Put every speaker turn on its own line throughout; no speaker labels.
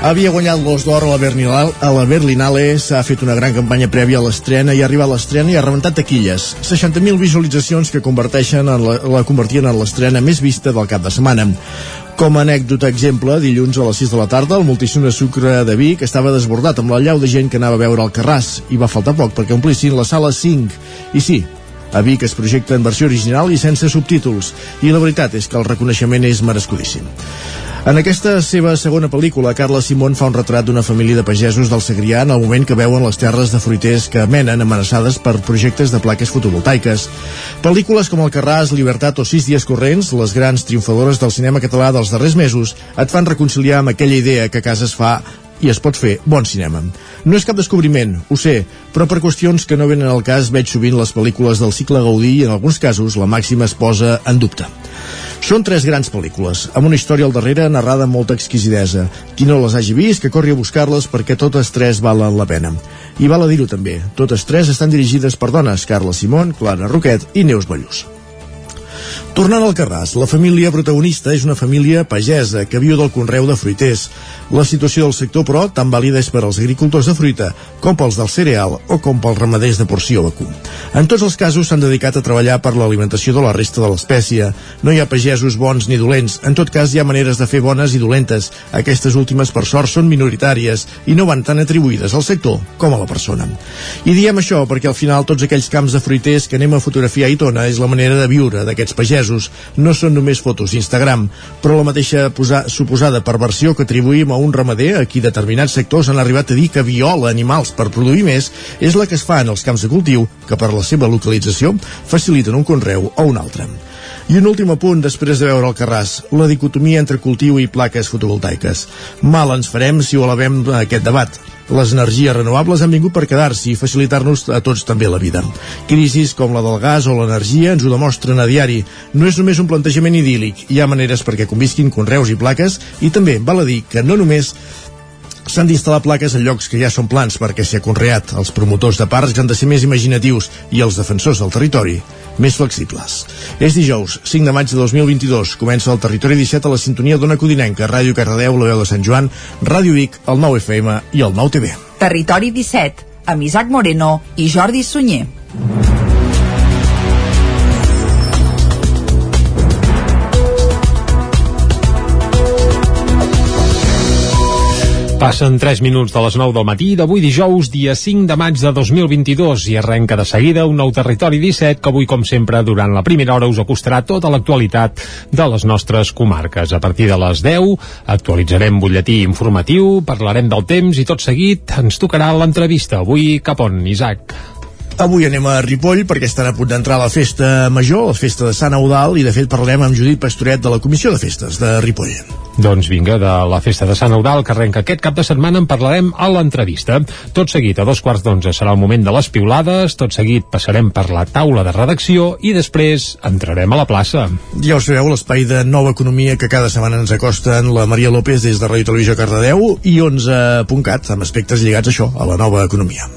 Havia guanyat l'Os d'Or a la Berlinale, a la Berlinale s'ha fet una gran campanya prèvia a l'estrena i arribat a l'estrena i ha rebentat taquilles. 60.000 visualitzacions que converteixen en la, la convertien en l'estrena més vista del cap de setmana. Com a anècdota exemple, dilluns a les 6 de la tarda, el Multicine Sucre de Vic estava desbordat amb la llau de gent que anava a veure el Carràs i va faltar poc perquè omplissin la sala 5. I sí, a Vic es projecta en versió original i sense subtítols, i la veritat és que el reconeixement és merescudíssim. En aquesta seva segona pel·lícula, Carla Simón fa un retrat d'una família de pagesos del Segrià en el moment que veuen les terres de fruiters que menen amenaçades per projectes de plaques fotovoltaiques. Pel·lícules com El Carràs, Libertat o Sis dies corrents, les grans triomfadores del cinema català dels darrers mesos, et fan reconciliar amb aquella idea que a casa es fa i es pot fer bon cinema. No és cap descobriment, ho sé, però per qüestions que no venen al cas veig sovint les pel·lícules del cicle Gaudí i en alguns casos la màxima es posa en dubte. Són tres grans pel·lícules, amb una història al darrere narrada amb molta exquisidesa. Qui no les hagi vist, que corri a buscar-les perquè totes tres valen la pena. I val a dir-ho també, totes tres estan dirigides per dones, Carla Simón, Clara Roquet i Neus Ballús. Tornant al Carràs, la família protagonista és una família pagesa que viu del conreu de fruiters. La situació del sector, però, tan vàlida és per als agricultors de fruita com pels del cereal o com pels ramaders de porció vacú. En tots els casos s'han dedicat a treballar per l'alimentació de la resta de l'espècie. No hi ha pagesos bons ni dolents, en tot cas hi ha maneres de fer bones i dolentes. Aquestes últimes, per sort, són minoritàries i no van tan atribuïdes al sector com a la persona. I diem això perquè al final tots aquells camps de fruiters que anem a fotografiar a Itona és la manera de viure d'aquests pagesos. No són només fotos d'Instagram, però la mateixa posar, suposada perversió que atribuïm a un ramader a qui determinats sectors han arribat a dir que viola animals per produir més és la que es fa en els camps de cultiu que per la seva localització faciliten un conreu o un altre. I un últim apunt després de veure el Carràs, la dicotomia entre cultiu i plaques fotovoltaiques. Mal ens farem si ho elevem aquest debat les energies renovables han vingut per quedar-s'hi i facilitar-nos a tots també la vida. Crisis com la del gas o l'energia ens ho demostren a diari. No és només un plantejament idíl·lic, hi ha maneres perquè convisquin conreus i plaques i també val a dir que no només s'han d'instal·lar plaques en llocs que ja són plans perquè s'hi ha conreat. Els promotors de parcs han de ser més imaginatius i els defensors del territori més flexibles. És dijous, 5 de maig de 2022. Comença el Territori 17 a la sintonia d'Ona Codinenca, Ràdio Cardedeu, la veu de Sant Joan, Ràdio Vic, el 9 FM i el 9 TV.
Territori 17, amb Isaac Moreno i Jordi Sunyer.
Passen 3 minuts de les 9 del matí d'avui dijous, dia 5 de maig de 2022 i arrenca de seguida un nou territori 17 que avui, com sempre, durant la primera hora us acostarà tota l'actualitat de les nostres comarques. A partir de les 10 actualitzarem butlletí informatiu, parlarem del temps i tot seguit ens tocarà l'entrevista. Avui cap on, Isaac?
Avui anem a Ripoll perquè estan a punt d'entrar la festa major, la festa de Sant Eudal, i de fet parlem amb Judit Pastoret de la Comissió de Festes de Ripoll.
Doncs vinga, de la festa de Sant Eudal, que arrenca aquest cap de setmana, en parlarem a l'entrevista. Tot seguit, a dos quarts d'onze, serà el moment de les piulades, tot seguit passarem per la taula de redacció i després entrarem a la plaça.
Ja ho sabeu, l'espai de nova economia que cada setmana ens acosten la Maria López des de Ràdio Televisió Cardedeu i 11.cat, amb aspectes lligats a això, a la nova economia.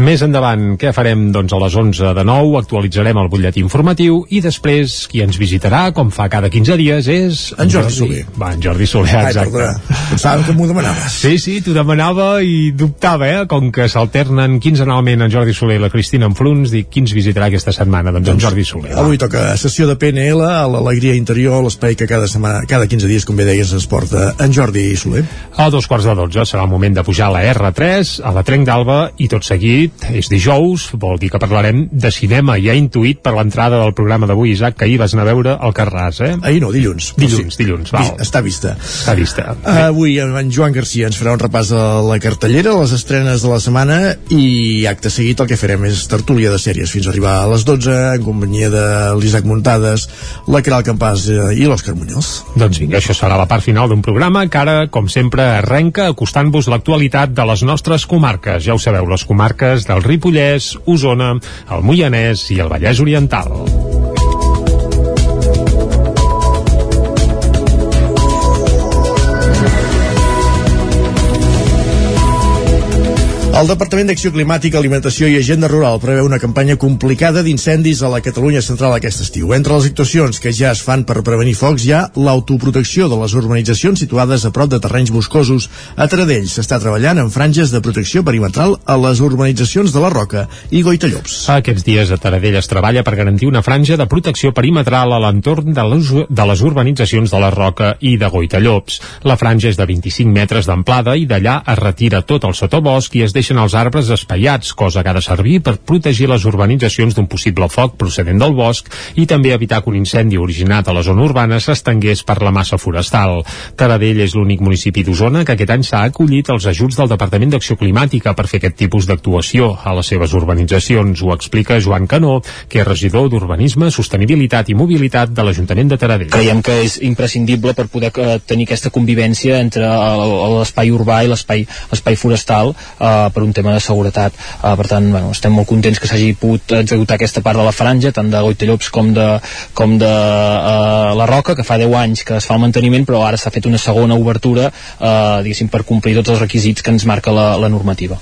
Més endavant, què farem? Doncs a les 11 de nou actualitzarem el butlletí informatiu i després qui ens visitarà, com fa cada 15 dies, és...
En Jordi, Jordi Soler.
Va, en Jordi Soler, exacte.
Ai, perdona, pensava que m'ho demanaves.
Sí, sí, t'ho demanava i dubtava, eh? Com que s'alternen quinzenalment en Jordi Soler i la Cristina en Fluns, dic qui ens visitarà aquesta setmana? Doncs, doncs en Jordi Soler.
Avui va. toca sessió de PNL a l'Alegria Interior, l'espai que cada setmana, cada 15 dies, com bé deies, es porta en Jordi Soler.
A dos quarts de 12 serà el moment de pujar a la R3, a la Trenc d'Alba i tot seguit, és dijous, vol dir que parlarem de cinema. Ja intuït per l'entrada del programa d'avui, Isaac, que ahir vas anar a veure el Carràs, eh?
Ahir no, dilluns.
Dilluns, sí. dilluns, val.
Està vista.
Està vista.
Uh, avui en Joan Garcia ens farà un repàs a la cartellera, les estrenes de la setmana i acte seguit el que farem és tertúlia de sèries fins a arribar a les 12 en companyia de l'Isaac Muntades, la Caral Campàs eh, i l'Òscar Muñoz.
Doncs vinga, això serà la part final d'un programa que ara, com sempre, arrenca acostant-vos l'actualitat de les nostres comarques. Ja ho sabeu, les comarques del Ripollès, Osona, el Moianès i el Vallès Oriental.
El Departament d'Acció Climàtica, Alimentació i Agenda Rural preveu una campanya complicada d'incendis a la Catalunya central aquest estiu. Entre les actuacions que ja es fan per prevenir focs hi ha l'autoprotecció de les urbanitzacions situades a prop de terrenys boscosos. A Taradell s'està treballant en franges de protecció perimetral a les urbanitzacions de la Roca i Goitallops.
Aquests dies a Taradell es treballa per garantir una franja de protecció perimetral a l'entorn de, les, de les urbanitzacions de la Roca i de Goitallops. La franja és de 25 metres d'amplada i d'allà es retira tot el sotobosc i es deixen els arbres espaiats, cosa que ha de servir per protegir les urbanitzacions d'un possible foc procedent del bosc i també evitar que un incendi originat a la zona urbana s'estengués per la massa forestal. Taradell és l'únic municipi d'Osona que aquest any s'ha acollit els ajuts del Departament d'Acció Climàtica per fer aquest tipus d'actuació a les seves urbanitzacions. Ho explica Joan Canó, que és regidor d'Urbanisme, Sostenibilitat i Mobilitat de l'Ajuntament de Taradell.
Creiem que és imprescindible per poder eh, tenir aquesta convivència entre l'espai urbà i l'espai forestal eh, per un tema de seguretat. Uh, per tant, bueno, estem molt contents que s'hagi pogut executar aquesta part de la franja, tant de Goitellops com de, com de uh, la Roca, que fa 10 anys que es fa el manteniment, però ara s'ha fet una segona obertura, uh, per complir tots els requisits que ens marca la, la normativa.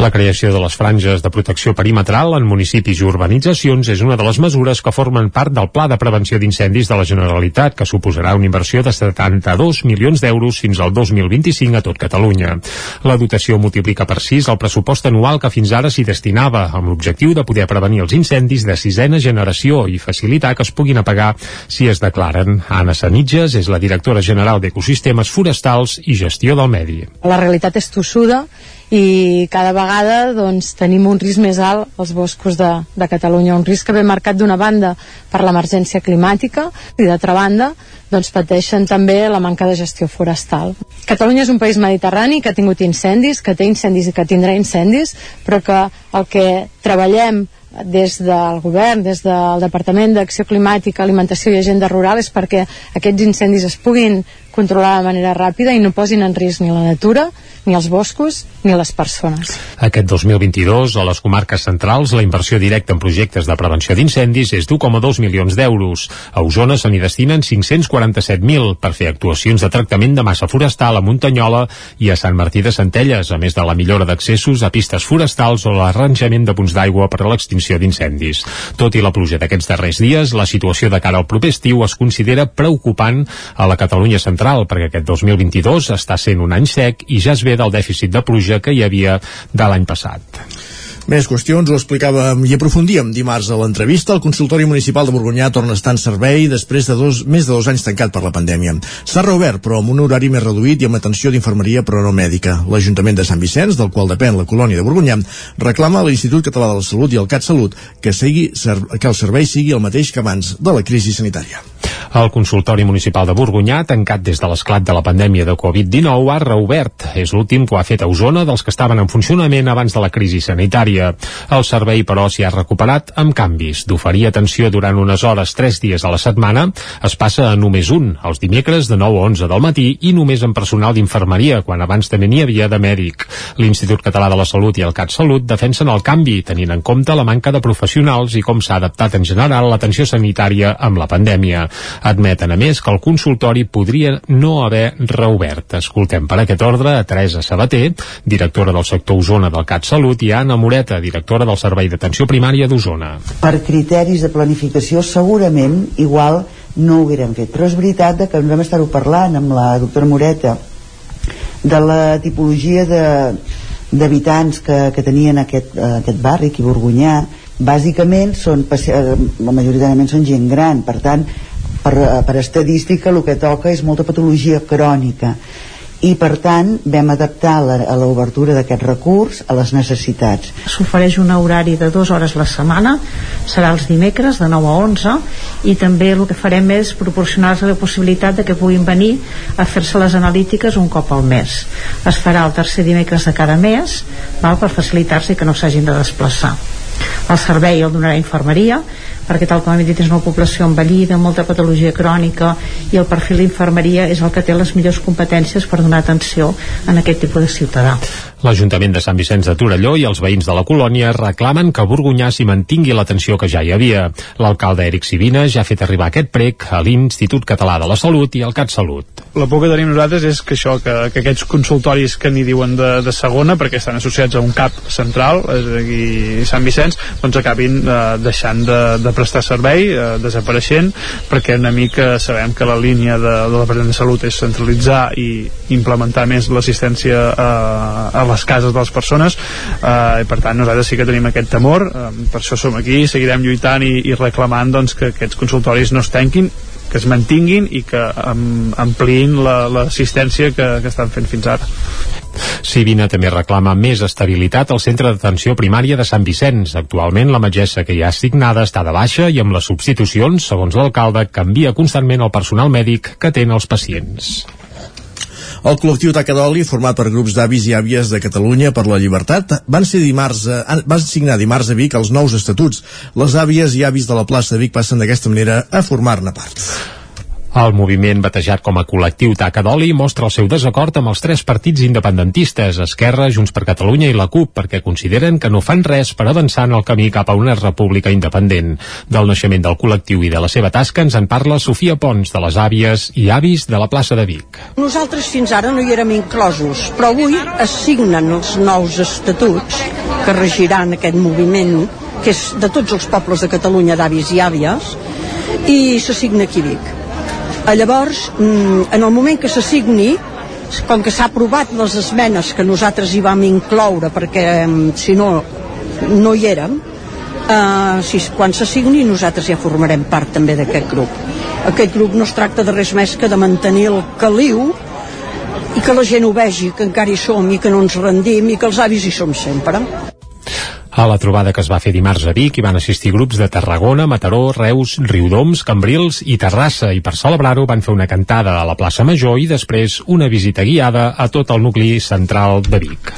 La creació de les franges de protecció perimetral en municipis i urbanitzacions és una de les mesures que formen part del Pla de Prevenció d'Incendis de la Generalitat, que suposarà una inversió de 72 milions d'euros fins al 2025 a tot Catalunya. La dotació multiplica per 6 el pressupost anual que fins ara s'hi destinava, amb l'objectiu de poder prevenir els incendis de sisena generació i facilitar que es puguin apagar si es declaren. Anna Sanitges és la directora general d'Ecosistemes Forestals i Gestió del Medi.
La realitat és tossuda i cada vegada doncs, tenim un risc més alt als boscos de, de Catalunya, un risc que ve marcat d'una banda per l'emergència climàtica i d'altra banda doncs, pateixen també la manca de gestió forestal. Catalunya és un país mediterrani que ha tingut incendis, que té incendis i que tindrà incendis, però que el que treballem des del govern, des del Departament d'Acció Climàtica, Alimentació i Agenda Rural és perquè aquests incendis es puguin controlar de manera ràpida i no posin en risc ni la natura ni els boscos ni les persones.
Aquest 2022, a les comarques centrals, la inversió directa en projectes de prevenció d'incendis és d'1,2 milions d'euros. A Osona se n'hi destinen 547.000 per fer actuacions de tractament de massa forestal a Muntanyola i a Sant Martí de Centelles, a més de la millora d'accessos a pistes forestals o l'arranjament de punts d'aigua per a l'extinció d'incendis. Tot i la pluja d'aquests darrers dies, la situació de cara al proper estiu es considera preocupant a la Catalunya central, perquè aquest 2022 està sent un any sec i ja es ve del dèficit de pluja que hi havia de l'any passat.
Més qüestions ho explicàvem i aprofundíem dimarts a l'entrevista. El consultori municipal de Borgonyà torna a estar en servei després de dos, més de dos anys tancat per la pandèmia. S'ha reobert, però amb un horari més reduït i amb atenció d'infermeria però no mèdica. L'Ajuntament de Sant Vicenç, del qual depèn la colònia de Borgonyà, reclama a l'Institut Català de la Salut i al CatSalut que, sigui, que el servei sigui el mateix que abans de la crisi sanitària.
El consultori municipal de Borgonyà, tancat des de l'esclat de la pandèmia de Covid-19, ha reobert. És l'últim que ho ha fet a Osona dels que estaven en funcionament abans de la crisi sanitària. El servei, però, s'hi ha recuperat amb canvis. D'oferir atenció durant unes hores tres dies a la setmana es passa a només un, els dimecres de 9 a 11 del matí i només amb personal d'infermeria, quan abans també n'hi havia de mèdic. L'Institut Català de la Salut i el CatSalut defensen el canvi, tenint en compte la manca de professionals i com s'ha adaptat en general l'atenció sanitària amb la pandèmia. Admeten, a més, que el consultori podria no haver reobert. Escoltem per aquest ordre a Teresa Sabater, directora del sector Osona del CatSalut, i a Anna Moreta, directora del Servei d'Atenció Primària d'Osona.
Per criteris de planificació, segurament, igual no ho haguérem fet. Però és veritat que vam estar-ho parlant amb la doctora Moreta de la tipologia de d'habitants que, que tenien aquest, aquest barri, aquí Borgonyà, bàsicament són, majoritàriament són gent gran, per tant per, per estadística el que toca és molta patologia crònica i per tant vam adaptar la, a l'obertura d'aquest recurs a les necessitats.
S'ofereix un horari de dues hores la setmana, serà els dimecres de 9 a 11 i també el que farem és proporcionar-los la possibilitat de que puguin venir a fer-se les analítiques un cop al mes. Es farà el tercer dimecres de cada mes val, per facilitar-se que no s'hagin de desplaçar. El servei el donarà infermeria perquè tal com hem dit és una població envellida, molta patologia crònica i el perfil d'infermeria és el que té les millors competències per donar atenció en aquest tipus de ciutadà.
L'Ajuntament de Sant Vicenç de Torelló i els veïns de la colònia reclamen que Borgonyà s'hi mantingui l'atenció que ja hi havia. L'alcalde Eric Sivina ja ha fet arribar aquest prec a l'Institut Català de la Salut i al CatSalut.
La por que tenim nosaltres és que això, que, que aquests consultoris que n'hi diuen de, de segona, perquè estan associats a un CAP central, és a dir, Sant Vicenç, doncs acabin eh, deixant de, de prestar servei, eh, desapareixent, perquè una mica sabem que la línia de, de la Presidència de Salut és centralitzar i implementar més l'assistència eh, a les cases de les persones, eh, i per tant nosaltres sí que tenim aquest temor, eh, per això som aquí, seguirem lluitant i, i reclamant doncs, que aquests consultoris no es tanquin que es mantinguin i que ampliïn l'assistència la, que, que estan fent fins ara.
Sivina també reclama més estabilitat al centre d'atenció primària de Sant Vicenç. Actualment la metgessa que hi ha assignada està de baixa i amb les substitucions, segons l'alcalde, canvia constantment el personal mèdic que atén els pacients.
El col·lectiu Tacadoli, format per grups d'avis i àvies de Catalunya per la Llibertat, van, ser dimarts, eh, van signar dimarts a Vic els nous estatuts. Les àvies i avis de la plaça de Vic passen d'aquesta manera a formar-ne part.
El moviment batejat com a col·lectiu Tacadoli mostra el seu desacord amb els tres partits independentistes, Esquerra, Junts per Catalunya i la CUP, perquè consideren que no fan res per avançar en el camí cap a una república independent. Del naixement del col·lectiu i de la seva tasca ens en parla Sofia Pons, de les àvies i avis de la plaça de Vic.
Nosaltres fins ara no hi érem inclosos, però avui es signen els nous estatuts que regiran aquest moviment que és de tots els pobles de Catalunya d'avis i àvies i s'assigna aquí Vic Llavors, mm, en el moment que s'assigni, com que s'ha aprovat les esmenes que nosaltres hi vam incloure, perquè mm, si no, no hi érem, eh, si, quan s'assigni nosaltres ja formarem part també d'aquest grup. Aquest grup no es tracta de res més que de mantenir el caliu i que la gent ho vegi, que encara hi som i que no ens rendim i que els avis hi som sempre.
A la trobada que es va fer dimarts a Vic hi van assistir grups de Tarragona, Mataró, Reus, Riudoms, Cambrils i Terrassa i per celebrar-ho van fer una cantada a la plaça Major i després una visita guiada a tot el nucli central de Vic.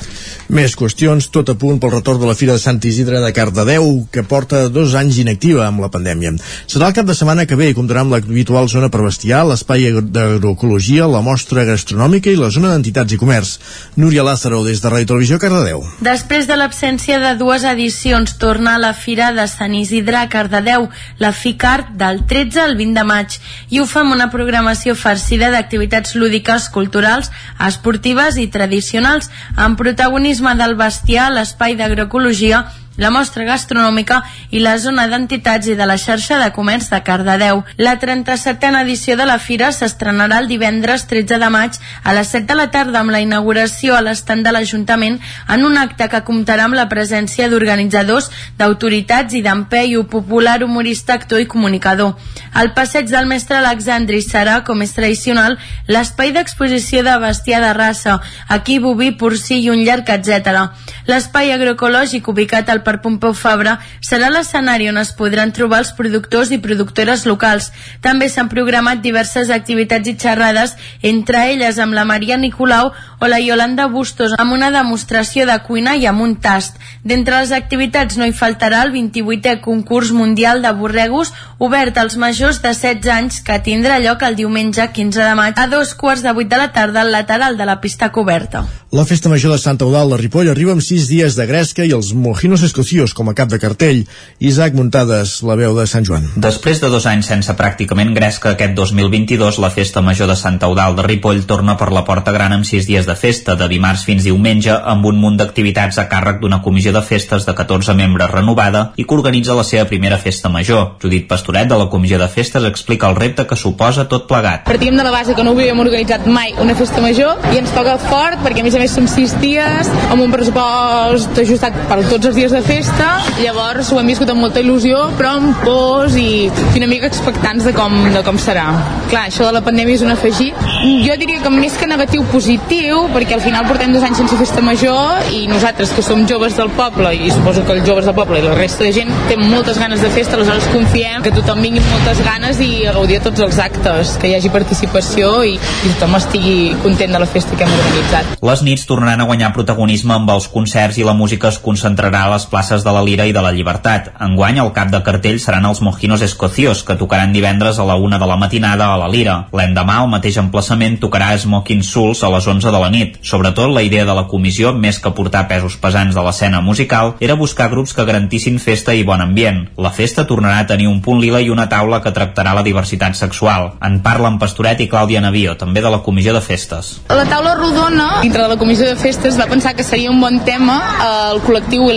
Més qüestions, tot a punt pel retorn de la Fira de Sant Isidre de Cardedeu, que porta dos anys inactiva amb la pandèmia. Serà el cap de setmana que ve i comptarà amb l'habitual zona per bestiar, l'espai d'agroecologia, la mostra gastronòmica i la zona d'entitats i comerç. Núria Lázaro, des de Ràdio Televisió Cardedeu.
Després de l'absència de dues edicions, torna a la Fira de Sant Isidre a Cardedeu, la FICART, del 13 al 20 de maig, i ho fa amb una programació farcida d'activitats lúdiques, culturals, esportives i tradicionals, amb protagonisme turisme del bestiar, l'espai d'agroecologia la mostra gastronòmica i la zona d'entitats i de la xarxa de comerç de Cardedeu. La 37a edició de la Fira s'estrenarà el divendres 13 de maig a les 7 de la tarda amb la inauguració a l'estand de l'Ajuntament en un acte que comptarà amb la presència d'organitzadors, d'autoritats i d'Empeio, popular, humorista, actor i comunicador. El passeig del mestre Alexandri serà, com és tradicional, l'espai d'exposició de bestiar de raça, aquí boví, porcí i un llarg, etc. L'espai agroecològic ubicat al per Pompeu Fabra serà l'escenari on es podran trobar els productors i productores locals. També s'han programat diverses activitats i xerrades, entre elles amb la Maria Nicolau o la Yolanda Bustos, amb una demostració de cuina i amb un tast. D'entre les activitats no hi faltarà el 28è concurs mundial de borregos obert als majors de 16 anys que tindrà lloc el diumenge 15 de maig a dos quarts de vuit de la tarda al lateral de la pista coberta.
La festa major de Santa Eudal de Ripoll arriba amb sis dies de gresca i els mojinos escocios com a cap de cartell. Isaac Muntades, la veu de Sant Joan.
Després de dos anys sense pràcticament gresca, aquest 2022 la festa major de Santa Eudal de Ripoll torna per la Porta Gran amb sis dies de festa, de dimarts fins diumenge, amb un munt d'activitats a càrrec d'una comissió de festes de 14 membres renovada i que organitza la seva primera festa major. Judit Pastoret, de la comissió de festes, explica el repte que suposa tot plegat.
Partim de la base que no havíem organitzat mai una festa major i ens toca fort perquè a més a més més som sis dies amb un pressupost ajustat per tots els dies de festa llavors ho hem viscut amb molta il·lusió però amb pors i, una mica expectants de com, de com serà. Clar, això de la pandèmia és un afegit. Jo diria que més que negatiu positiu perquè al final portem dos anys sense festa major i nosaltres que som joves del poble i suposo que els joves del poble i la resta de gent té moltes ganes de festa aleshores confiem que tothom vingui amb moltes ganes i a gaudir tots els actes que hi hagi participació i, i tothom estigui content de la festa que hem organitzat.
Les nits tornaran a guanyar protagonisme amb els concerts i la música es concentrarà a les places de la Lira i de la Llibertat. Enguany, el cap de cartell seran els Mojinos Escocios, que tocaran divendres a la una de la matinada a la Lira. L'endemà, al mateix emplaçament, tocarà Smoking Souls a les 11 de la nit. Sobretot, la idea de la comissió, més que portar pesos pesants de l'escena musical, era buscar grups que garantissin festa i bon ambient. La festa tornarà a tenir un punt lila i una taula que tractarà la diversitat sexual. En parlen Pastoret i Clàudia Navío, també de la comissió de festes.
La taula rodona, dintre de la comissió de festes, va pensar que seria un bon tema el col·lectiu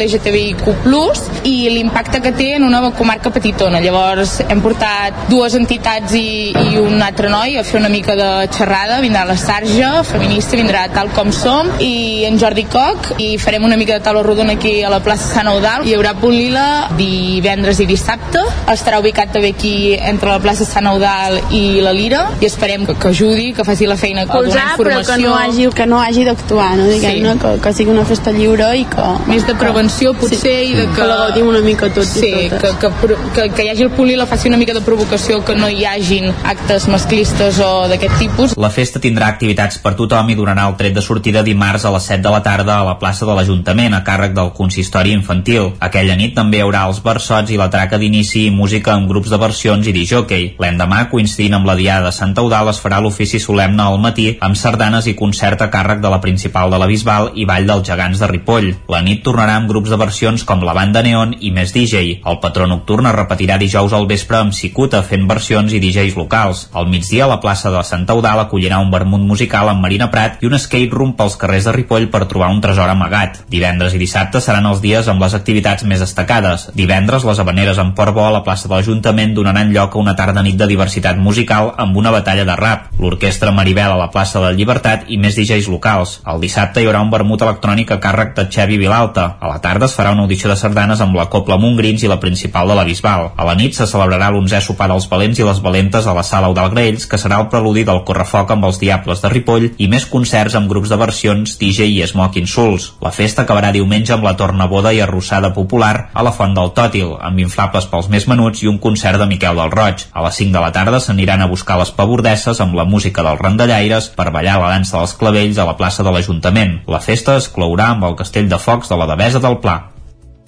LGTBIQ+, i l'impacte que té en una comarca petitona. Llavors, hem portat dues entitats i, i un altre noi a fer una mica de xerrada, vindrà la Sarja, feminista, vindrà tal com som, i en Jordi Coc, i farem una mica de taula rodona aquí a la plaça Sant Eudal. Hi haurà punt lila divendres i dissabte. Estarà ubicat també aquí entre la plaça Sant Eudal i la Lira, i esperem que, que ajudi, que faci la feina donar
Colzar, però
informació.
que no hagi, que no hagi d'actuar, no? Diguem-ne,
Sí.
que, que sigui una festa lliure i que...
Més de prevenció, potser,
sí.
i de que...
que la gaudim una mica tots
sí,
i totes.
que, que, pro- que, que hi hagi el poli la faci una mica de provocació, que no hi hagin actes masclistes o d'aquest tipus.
La festa tindrà activitats per tothom i donarà el tret de sortida dimarts a les 7 de la tarda a la plaça de l'Ajuntament a càrrec del consistori infantil. Aquella nit també hi haurà els versots i la traca d'inici i música amb grups de versions i disjockey. L'endemà, coincidint amb la Diada de Santa Eudal, es farà l'ofici solemne al matí amb sardanes i concert a càrrec de la principal de la Bisbal i Vall dels Gegants de Ripoll. La nit tornarà amb grups de versions com la banda Neon i més DJ. El patró nocturn es repetirà dijous al vespre amb Cicuta fent versions i DJs locals. Al migdia la plaça de Santa Eudal acollirà un vermut musical amb Marina Prat i un skate room pels carrers de Ripoll per trobar un tresor amagat. Divendres i dissabte seran els dies amb les activitats més destacades. Divendres les habaneres en Port Bo a la plaça de l'Ajuntament donaran lloc a una tarda nit de diversitat musical amb una batalla de rap. L'orquestra Maribel a la plaça de la Llibertat i més DJs locals. El dissabte hi haurà un vermut electrònic a càrrec de Xevi Vilalta. A la tarda es farà una audició de sardanes amb la Copla Montgrins i la principal de la Bisbal. A la nit se celebrarà l'onzè sopar dels valents i les valentes a la sala Eudal Graells, que serà el preludi del correfoc amb els Diables de Ripoll i més concerts amb grups de versions, DJ i Smoking Souls. La festa acabarà diumenge amb la tornaboda i arrossada popular a la Font del Tòtil, amb inflables pels més menuts i un concert de Miquel del Roig. A les 5 de la tarda s'aniran a buscar les pabordesses amb la música dels randallaires per ballar la dansa dels clavells a la plaça de l'Ajuntament. La festa es clourà amb el castell de focs de la Devesa del Pla.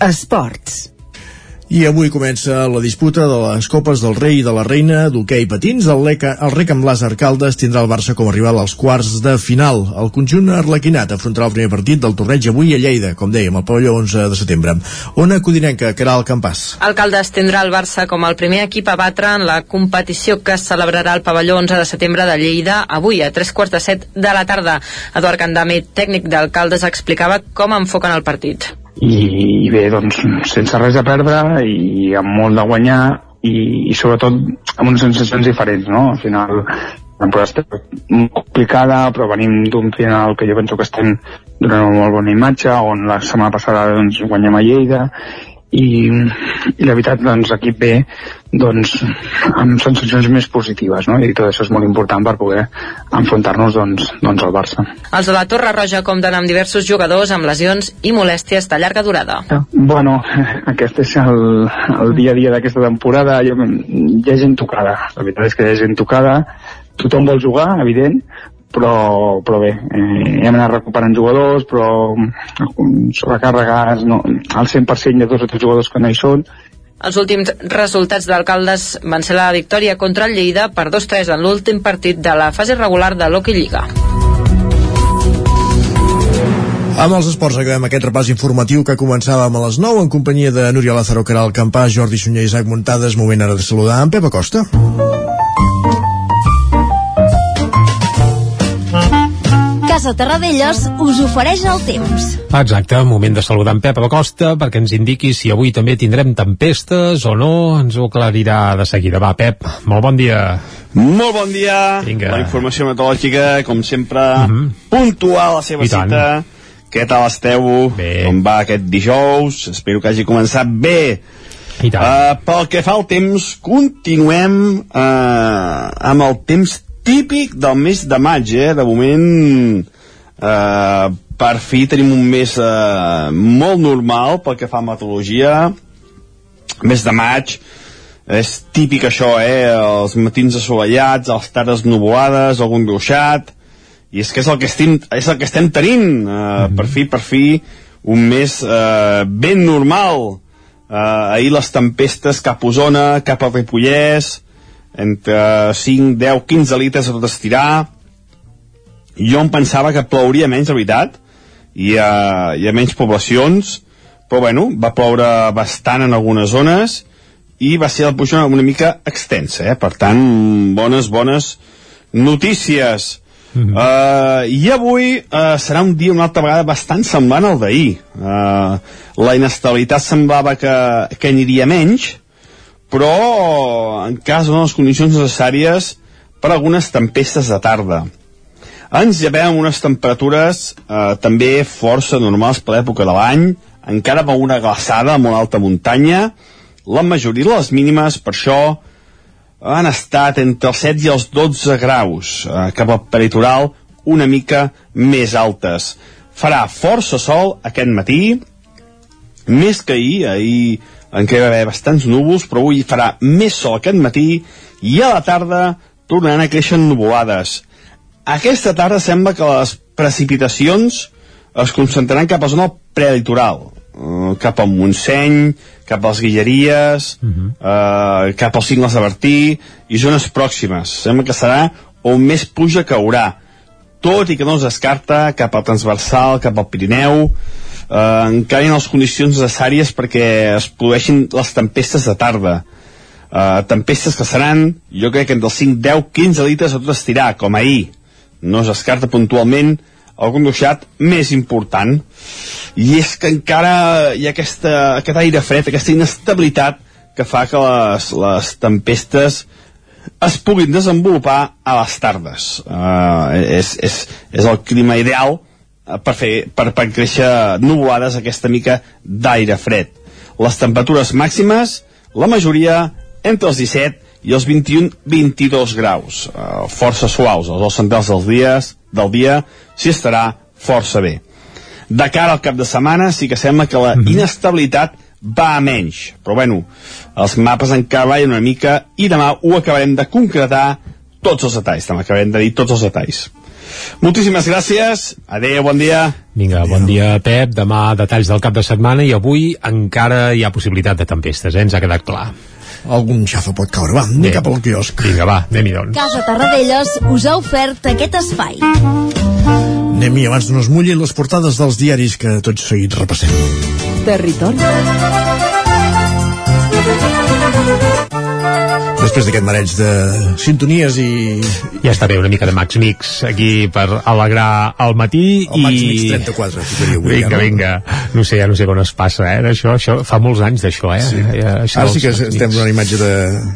Esports.
I avui comença la disputa de les Copes del Rei i de la Reina d'hoquei patins. El, Leca, el Rec amb Lázaro Caldes tindrà el Barça com a rival als quarts de final. El conjunt arlequinat afrontarà el primer partit del torneig avui a Lleida, com dèiem, al pavelló 11 de setembre. Ona Codinenca, que era el campàs.
Alcaldes tindrà el Barça com el primer equip a batre en la competició que es celebrarà al pavelló 11 de setembre de Lleida avui a tres quarts de set de la tarda. Eduard Candami, tècnic d'Alcaldes, explicava com enfoquen el partit.
I, i bé, doncs sense res a perdre i amb molt de guanyar i, i sobretot amb unes sensacions diferents, no? Al final la temporada està molt complicada però venim d'un final que jo penso que estem donant una molt bona imatge on la setmana passada doncs, guanyem a Lleida i, i la veritat doncs l'equip ve doncs amb sensacions més positives no? i tot això és molt important per poder enfrontar-nos doncs, doncs al Barça
Els de la Torre Roja compten amb diversos jugadors amb lesions i molèsties de llarga durada.
Bueno, aquest és el, el dia a dia d'aquesta temporada. Jo, hi ha gent tocada. La veritat és que hi ha gent tocada. Tothom vol jugar, evident, però, però bé, eh, hem anat recuperant jugadors, però sobrecàrregues, no, al 100% hi ha dos o tres jugadors que no hi són,
Els últims resultats d'alcaldes van ser la victòria contra el Lleida per 2-3 en l'últim partit de la fase regular de l'Hockey Lliga.
Amb els esports acabem aquest repàs informatiu que començàvem a les 9 en companyia de Núria Lázaro, Caral Campàs, Jordi Sunyer i Isaac Muntades. Moment ara de saludar en Pep Acosta.
Casa Terradellos us ofereix el temps.
Exacte, moment de saludar en Pep Acosta perquè ens indiqui si avui també tindrem tempestes o no, ens ho aclarirà de seguida. Va, Pep, molt bon dia.
Molt bon dia.
Vinga.
La informació meteorològica, com sempre,
Mhm.
puntual a la seva
I tant.
cita. Què tal esteu? Bé. Com va aquest dijous? Espero que hagi començat bé.
I tant.
Uh, pel que fa al temps, continuem uh, amb el temps típic del mes de maig, eh? De moment, uh, per fi tenim un mes uh, molt normal pel que fa a meteorologia. Mes de maig, és típic això, eh? Els matins assolellats, les tardes nuvolades, algun gruixat, i és que és el que estem, és el que estem tenint, uh, per fi, per fi, un mes uh, ben normal. Uh, ahir les tempestes cap a Osona, cap a Ripollès, entre 5, 10, 15 litres a tot estirar, jo em pensava que plouria menys, de veritat, hi ha, hi ha menys poblacions, però bueno, va ploure bastant en algunes zones i va ser la puja una, una mica extensa, eh? per tant, bones, bones notícies. Mm -hmm. uh, I avui uh, serà un dia una altra vegada bastant semblant al d'ahir. Uh, la inestabilitat semblava que, que aniria menys, però en cas de les condicions necessàries per algunes tempestes de tarda. Ens llevem unes temperatures eh, també força normals per l'època de l'any, encara amb una glaçada a molt alta muntanya, la majoria de les mínimes, per això, han estat entre els 7 i els 12 graus, eh, cap al peritoral una mica més altes. Farà força sol aquest matí, més que ahir, ahir encara hi va haver bastants núvols, però avui farà més sol aquest matí i a la tarda tornaran a créixer nuvolades. Aquesta tarda sembla que les precipitacions es concentraran cap a zona prelitoral, eh, cap al Montseny, cap a les Guilleries, uh -huh. eh, cap als cingles de Bertí i zones pròximes. Sembla que serà on més pluja caurà, tot i que no es descarta cap al transversal, cap al Pirineu, eh, encara hi ha les condicions necessàries perquè es produeixin les tempestes de tarda. Eh, tempestes que seran, jo crec que entre els 5, 10, 15 litres a tot estirar, com ahir. No es descarta puntualment algun duixat més important i és que encara hi ha aquesta, aquest aire fred, aquesta inestabilitat que fa que les, les tempestes es puguin desenvolupar a les tardes. Uh, és, és, és el clima ideal per, fer, per, per créixer nuvolades aquesta mica d'aire fred. Les temperatures màximes, la majoria entre els 17 i els 21-22 graus, uh, força suaus, els dos centrals dels dies, del dia s'hi estarà força bé. De cara al cap de setmana sí que sembla que la inestabilitat va a menys, però bueno, els mapes encara ballen una mica i demà ho acabarem de concretar tots els detalls, demà acabarem de dir tots els detalls. Moltíssimes gràcies, adeu, bon dia.
Vinga, bon dia, Pep. Demà detalls del cap de setmana i avui encara hi ha possibilitat de tempestes, eh? ens ha quedat clar.
Algun xafa pot caure, va, anem cap al quiosc.
Vinga, va, anem-hi doncs.
Casa Tarradellas us ha ofert aquest espai.
Anem-hi abans no es mullin les portades dels diaris que tots seguits repassem.
Territori
Després d'aquest mareig de sintonies i...
Ja està bé, una mica de Max Mix aquí per alegrar el matí
El Max
i...
Mix 34, ficaria avui.
Vinga,
ja, no?
vinga. No sé, ja no sé on es passa, eh? Això, això fa molts anys d'això, eh?
Sí.
Ja, això
Ara sí que
Max
estem donant imatge de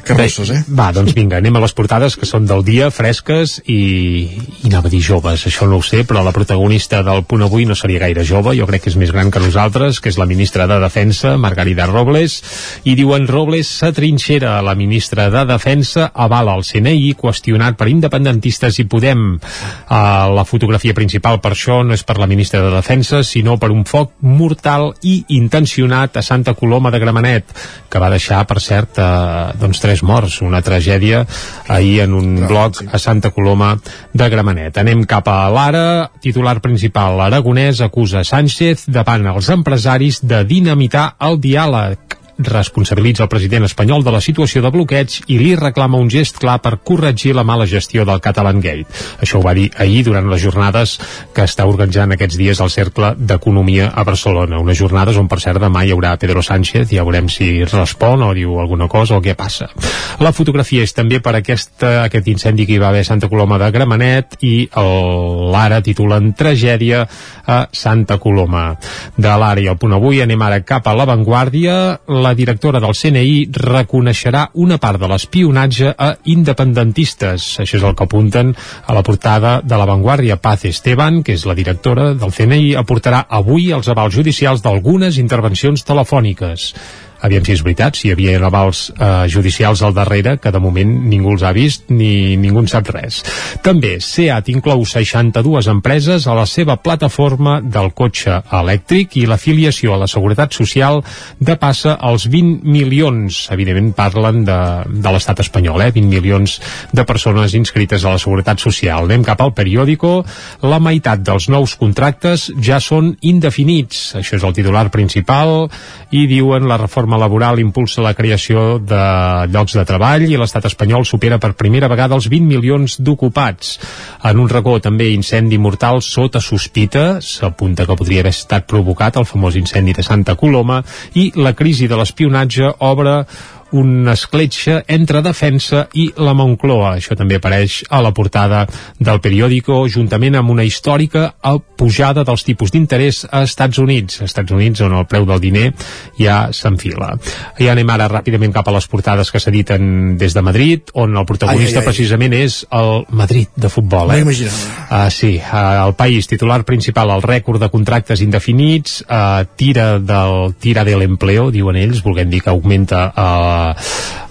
carrosses, eh?
Va, doncs vinga, anem a les portades que són del dia, fresques i, i anava a dir joves, això no ho sé, però la protagonista del punt avui no seria gaire jove, jo crec que és més gran que nosaltres, que és la ministra de Defensa, Margarida Robles, i diuen Robles s'atrinxera, la ministra de Defensa avala el CNI qüestionat per independentistes i Podem. Uh, la fotografia principal per això no és per la ministra de Defensa, sinó per un foc mortal i intencionat a Santa Coloma de Gramenet, que va deixar, per cert, uh, doncs tres morts, una tragèdia ahir en un bloc a Santa Coloma de Gramenet. Anem cap a l'Ara, titular principal, l'Aragonès acusa Sánchez davant els empresaris de dinamitar el diàleg responsabilitza el president espanyol de la situació de bloqueig i li reclama un gest clar per corregir la mala gestió del Catalan Gate. Això ho va dir ahir durant les jornades que està organitzant aquests dies el Cercle d'Economia a Barcelona. Unes jornades on, per cert, demà hi haurà Pedro Sánchez, ja veurem si respon o diu alguna cosa o què passa. La fotografia és també per aquesta, aquest incendi que hi va haver a Santa Coloma de Gramenet i l'Ara titulen Tragèdia a Santa Coloma. De i el punt avui anem ara cap a l'avantguàrdia. La directora del CNI reconeixerà una part de l'espionatge a independentistes. Això és el que apunten a la portada de l'avantguàrdia. Paz Esteban, que és la directora del CNI, aportarà avui els avals judicials d'algunes intervencions telefòniques aviam si és veritat, si hi havia avals eh, judicials al darrere, que de moment ningú els ha vist ni ningú en sap res. També SEAT inclou 62 empreses a la seva plataforma del cotxe elèctric i l'afiliació a la Seguretat Social depassa els 20 milions. Evidentment parlen de, de l'estat espanyol, eh? 20 milions de persones inscrites a la Seguretat Social. Anem cap al periòdico. La meitat dels nous contractes ja són indefinits. Això és el titular principal i diuen la reforma reforma laboral impulsa la creació de llocs de treball i l'estat espanyol supera per primera vegada els 20 milions d'ocupats. En un racó també incendi mortal sota sospita, s'apunta que podria haver estat provocat el famós incendi de Santa Coloma i la crisi de l'espionatge obre una escletxa entre defensa i la Moncloa. Això també apareix a la portada del periòdico, juntament amb una històrica pujada dels tipus d'interès a Estats Units. A Estats Units, on el preu del diner ja s'enfila. I anem ara ràpidament cap a les portades que s'editen des de Madrid, on el protagonista ai, ai, ai. precisament és el Madrid de futbol. Eh? Uh, sí, uh, el país titular principal, el rècord de contractes indefinits, uh, tira del tira de l'empleo, diuen ells, volguem dir que augmenta uh,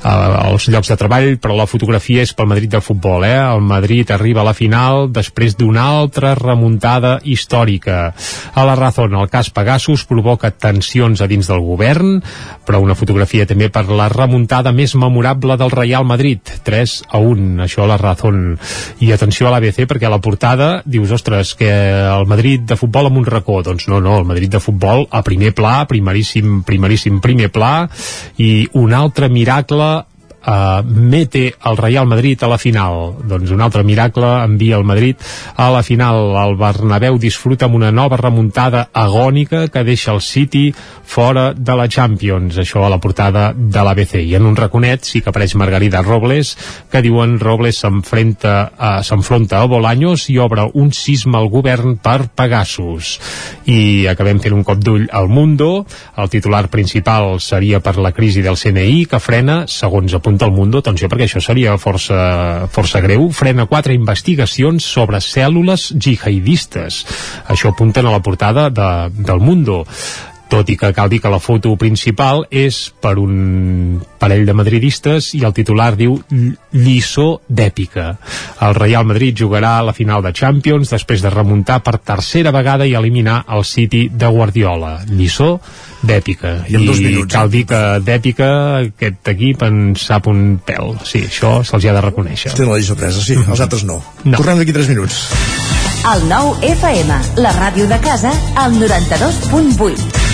els llocs de treball, però la fotografia és pel Madrid del futbol, eh? El Madrid arriba a la final després d'una altra remuntada històrica. A la Razón, el cas Pegasus provoca tensions a dins del govern, però una fotografia també per la remuntada més memorable del Real Madrid, 3 a 1, això a la Razón. I atenció a l'ABC, perquè a la portada dius, ostres, que el Madrid de futbol amb un racó, doncs no, no, el Madrid de futbol a primer pla, primeríssim, primeríssim primer pla, i un altre miracle uh, mete el Real Madrid a la final. Doncs un altre miracle envia el Madrid a la final. El Bernabéu disfruta amb una nova remuntada agònica que deixa el City fora de la Champions. Això a la portada de l'ABC. I en un raconet sí que apareix Margarida Robles, que diuen Robles s'enfronta a, s'enfronta a Bolaños i obre un sisme al govern per Pegasus. I acabem fent un cop d'ull al Mundo. El titular principal seria per la crisi del CNI, que frena, segons apunta apunta el Mundo, atenció perquè això seria força, força greu, frena quatre investigacions sobre cèl·lules jihadistes. Això apunten a la portada de, del Mundo tot i que cal dir que la foto principal és per un parell de madridistes i el titular diu lliçó d'èpica. El Real Madrid jugarà a la final de Champions després de remuntar per tercera vegada i eliminar el City de Guardiola. Lliçó d'èpica.
I, en dos minuts.
cal dir que d'èpica aquest equip en sap un pèl. Sí, això se'ls ha de reconèixer.
Tenen la lliçó presa, sí. Els altres no.
no.
Tornem d'aquí 3 minuts.
El nou FM, la ràdio de casa, al 92.8.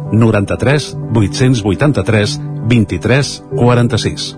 93 883 23 46.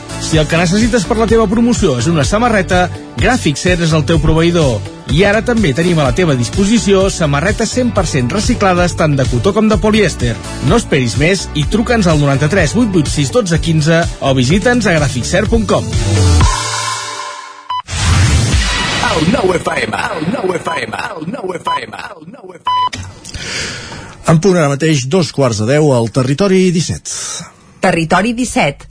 Si el que necessites per la teva promoció és una samarreta, Gràfic Ser és el teu proveïdor. I ara també tenim a la teva disposició samarretes 100% reciclades tant de cotó com de polièster. No esperis més i truca'ns al 93 886 12 15 o visita'ns a graficser.com.
En punt ara mateix, dos quarts de deu al Territori 17.
Territori 17,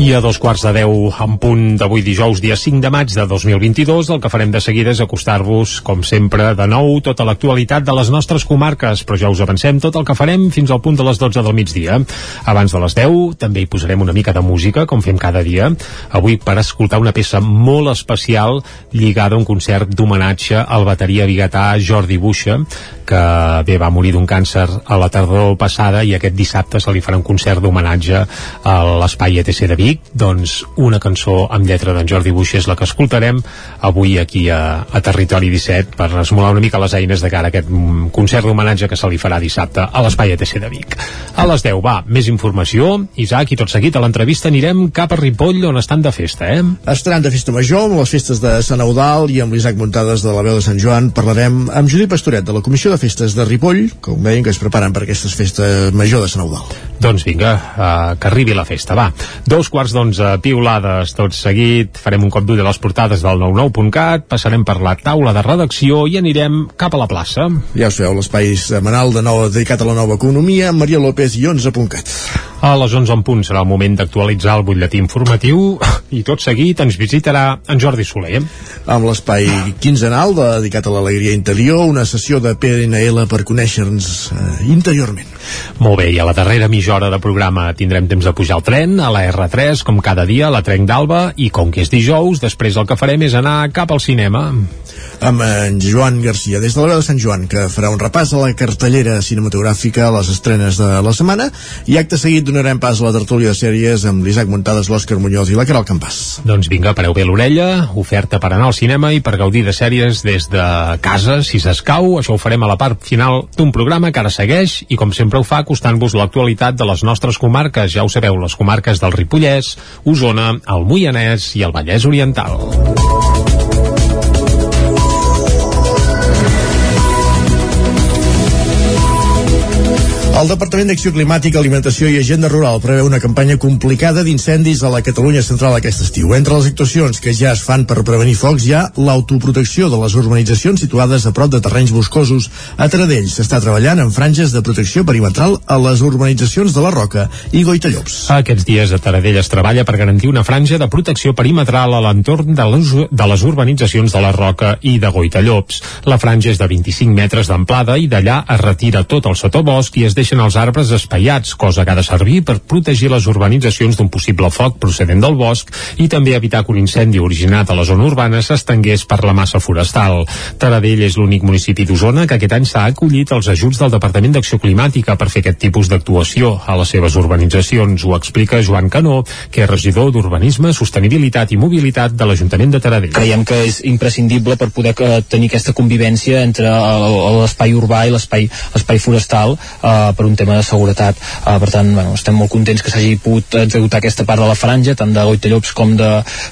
I a dos quarts de deu en punt d'avui dijous, dia 5 de maig de 2022, el que farem de seguida és acostar-vos, com sempre, de nou, tota l'actualitat de les nostres comarques, però ja us avancem tot el que farem fins al punt de les 12 del migdia. Abans de les 10 també hi posarem una mica de música, com fem cada dia, avui per escoltar una peça molt especial lligada a un concert d'homenatge al bateria biguetà Jordi Buixa, que bé, va morir d'un càncer a la tardor passada i aquest dissabte se li farà un concert d'homenatge a l'Espai ETC de Vic doncs una cançó amb lletra d'en Jordi Buix és la que escoltarem avui aquí a, a Territori 17 per esmolar una mica les eines de cara a aquest mm, concert d'homenatge que se li farà dissabte a l'Espai ETC de Vic. A les 10 va, més informació, Isaac, i tot seguit a l'entrevista anirem cap a Ripoll on estan de festa, eh?
Estaran de festa major amb les festes de Sant Eudal i amb l'Isaac Muntades de la veu de Sant Joan parlarem amb Judit Pastoret de la Comissió de Festes de Ripoll, com veiem que es preparen per aquestes festes major de Sant Eudal.
Doncs vinga, uh, que arribi la festa, va. Dos quarts d'onze, piulades, tot seguit, farem un cop d'ull a les portades del 99.cat, passarem per la taula de redacció i anirem cap a la plaça.
Ja ho sabeu, l'espai setmanal de nou dedicat a la nova economia, amb Maria López i 11.cat.
A les 11 en punt serà el moment d'actualitzar el butlletí informatiu i tot seguit ens visitarà en Jordi Soler.
Amb l'espai quinzenal dedicat a l'alegria interior, una sessió de PNL per conèixer-nos eh, interiorment.
Molt bé, i a la darrera mitja hora de programa tindrem temps de pujar al tren, a la R3, com cada dia, a la Trenc d'Alba, i com que és dijous, després el que farem és anar cap al cinema.
Amb en Joan Garcia, des de la de Sant Joan, que farà un repàs a la cartellera cinematogràfica a les estrenes de la setmana, i acte seguit donarem pas a la tertúlia de sèries amb l'Isaac Muntades, l'Òscar Muñoz i la Caral Campàs.
Doncs vinga, pareu bé l'orella, oferta per anar al cinema i per gaudir de sèries des de casa, si s'escau, això ho farem a la part final d'un programa que ara segueix i com sempre ho fa acostant-vos l'actualitat de les nostres comarques, ja ho sabeu, les comarques del Ripollès, Osona, el Moianès i el Vallès Oriental.
El Departament d'Acció Climàtica, Alimentació i Agenda Rural preveu una campanya complicada d'incendis a la Catalunya central aquest estiu. Entre les actuacions que ja es fan per prevenir focs hi ha l'autoprotecció de les urbanitzacions situades a prop de terrenys boscosos. A Taradell s'està treballant en franges de protecció perimetral a les urbanitzacions de la Roca i Goitallops.
Aquests dies a Taradell es treballa per garantir una franja de protecció perimetral a l'entorn de, les, de les urbanitzacions de la Roca i de Goitallops. La franja és de 25 metres d'amplada i d'allà es retira tot el sotobosc i es deixen els arbres espaiats, cosa que ha de servir per protegir les urbanitzacions d'un possible foc procedent del bosc i també evitar que un incendi originat a la zona urbana s'estengués per la massa forestal. Taradell és l'únic municipi d'Osona que aquest any s'ha acollit els ajuts del Departament d'Acció Climàtica per fer aquest tipus d'actuació a les seves urbanitzacions. Ho explica Joan Canó, que és regidor d'Urbanisme, Sostenibilitat i Mobilitat de l'Ajuntament de Taradell.
Creiem que és imprescindible per poder eh, tenir aquesta convivència entre l'espai urbà i l'espai forestal eh, per un tema de seguretat. Uh, per tant, bueno, estem molt contents que s'hagi pogut executar aquesta part de la franja, tant de Goitallops com de,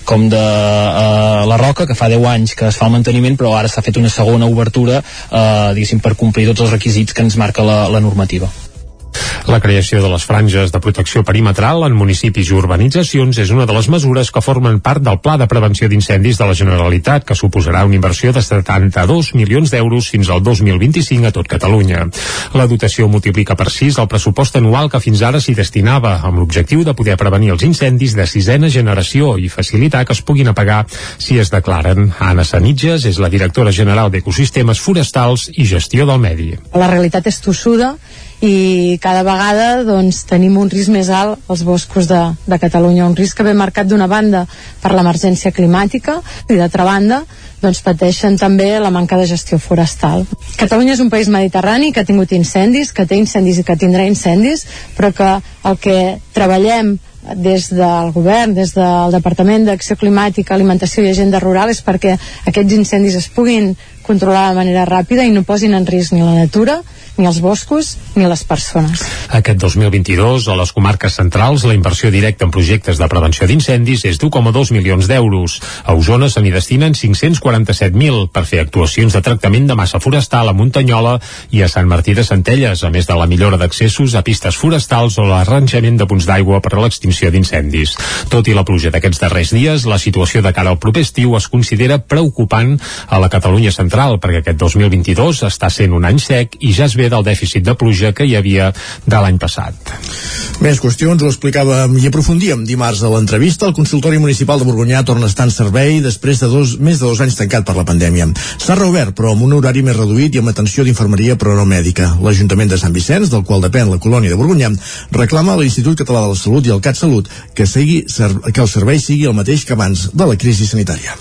com de uh, la Roca, que fa 10 anys que es fa el manteniment, però ara s'ha fet una segona obertura, uh, per complir tots els requisits que ens marca la, la normativa.
La creació de les franges de protecció perimetral en municipis i urbanitzacions és una de les mesures que formen part del Pla de Prevenció d'Incendis de la Generalitat, que suposarà una inversió de 72 milions d'euros fins al 2025 a tot Catalunya. La dotació multiplica per 6 el pressupost anual que fins ara s'hi destinava, amb l'objectiu de poder prevenir els incendis de sisena generació i facilitar que es puguin apagar si es declaren. Anna Sanitges és la directora general d'Ecosistemes Forestals i Gestió del Medi.
La realitat és tossuda i cada vegada doncs, tenim un risc més alt als boscos de, de Catalunya, un risc que ve marcat d'una banda per l'emergència climàtica i d'altra banda doncs pateixen també la manca de gestió forestal. Catalunya és un país mediterrani que ha tingut incendis, que té incendis i que tindrà incendis, però que el que treballem des del govern, des del Departament d'Acció Climàtica, Alimentació i Agenda Rural és perquè aquests incendis es puguin controlar de manera ràpida i no posin en risc ni la natura, ni els boscos ni les persones.
Aquest 2022, a les comarques centrals, la inversió directa en projectes de prevenció d'incendis és d'1,2 milions d'euros. A Osona se n'hi destinen 547.000 per fer actuacions de tractament de massa forestal a Muntanyola i a Sant Martí de Centelles, a més de la millora d'accessos a pistes forestals o l'arranjament de punts d'aigua per a l'extinció d'incendis. Tot i la pluja d'aquests darrers dies, la situació de cara al proper estiu es considera preocupant a la Catalunya central, perquè aquest 2022 està sent un any sec i ja es ve del dèficit de pluja que hi havia de l'any passat.
Més qüestions ho explicàvem i aprofundíem dimarts a l'entrevista. El consultori municipal de Borgonyà torna a estar en servei després de dos, més de dos anys tancat per la pandèmia. S'ha reobert, però amb un horari més reduït i amb atenció d'infermeria però no mèdica. L'Ajuntament de Sant Vicenç, del qual depèn la colònia de Borgonyà, reclama a l'Institut Català de la Salut i al CatSalut que, sigui, que el servei sigui el mateix que abans de la crisi sanitària.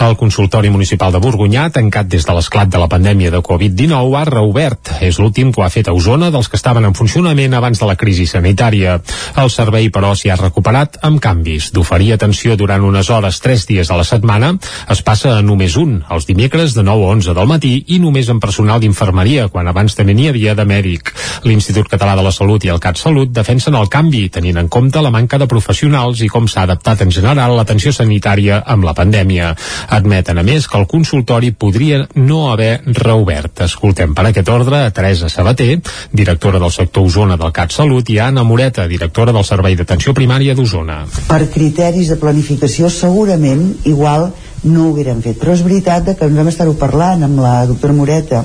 El consultori municipal de Borgonyà, tancat des de l'esclat de la pandèmia de Covid-19, ha reobert. És l'últim que ho ha fet a Osona dels que estaven en funcionament abans de la crisi sanitària. El servei, però, s'hi ha recuperat amb canvis. D'oferir atenció durant unes hores tres dies a la setmana es passa a només un, els dimecres de 9 a 11 del matí i només amb personal d'infermeria, quan abans també n'hi havia de mèdic. L'Institut Català de la Salut i el CatSalut defensen el canvi, tenint en compte la manca de professionals i com s'ha adaptat en general l'atenció sanitària amb la pandèmia. Admeten, a més, que el consultori podria no haver reobert. Escoltem per aquest ordre a Teresa Sabater, directora del sector Osona del CatSalut, i a Anna Moreta, directora del Servei d'Atenció Primària d'Osona.
Per criteris de planificació segurament igual no ho haguérem fet, però és veritat que ens vam estar-ho parlant amb la doctora Moreta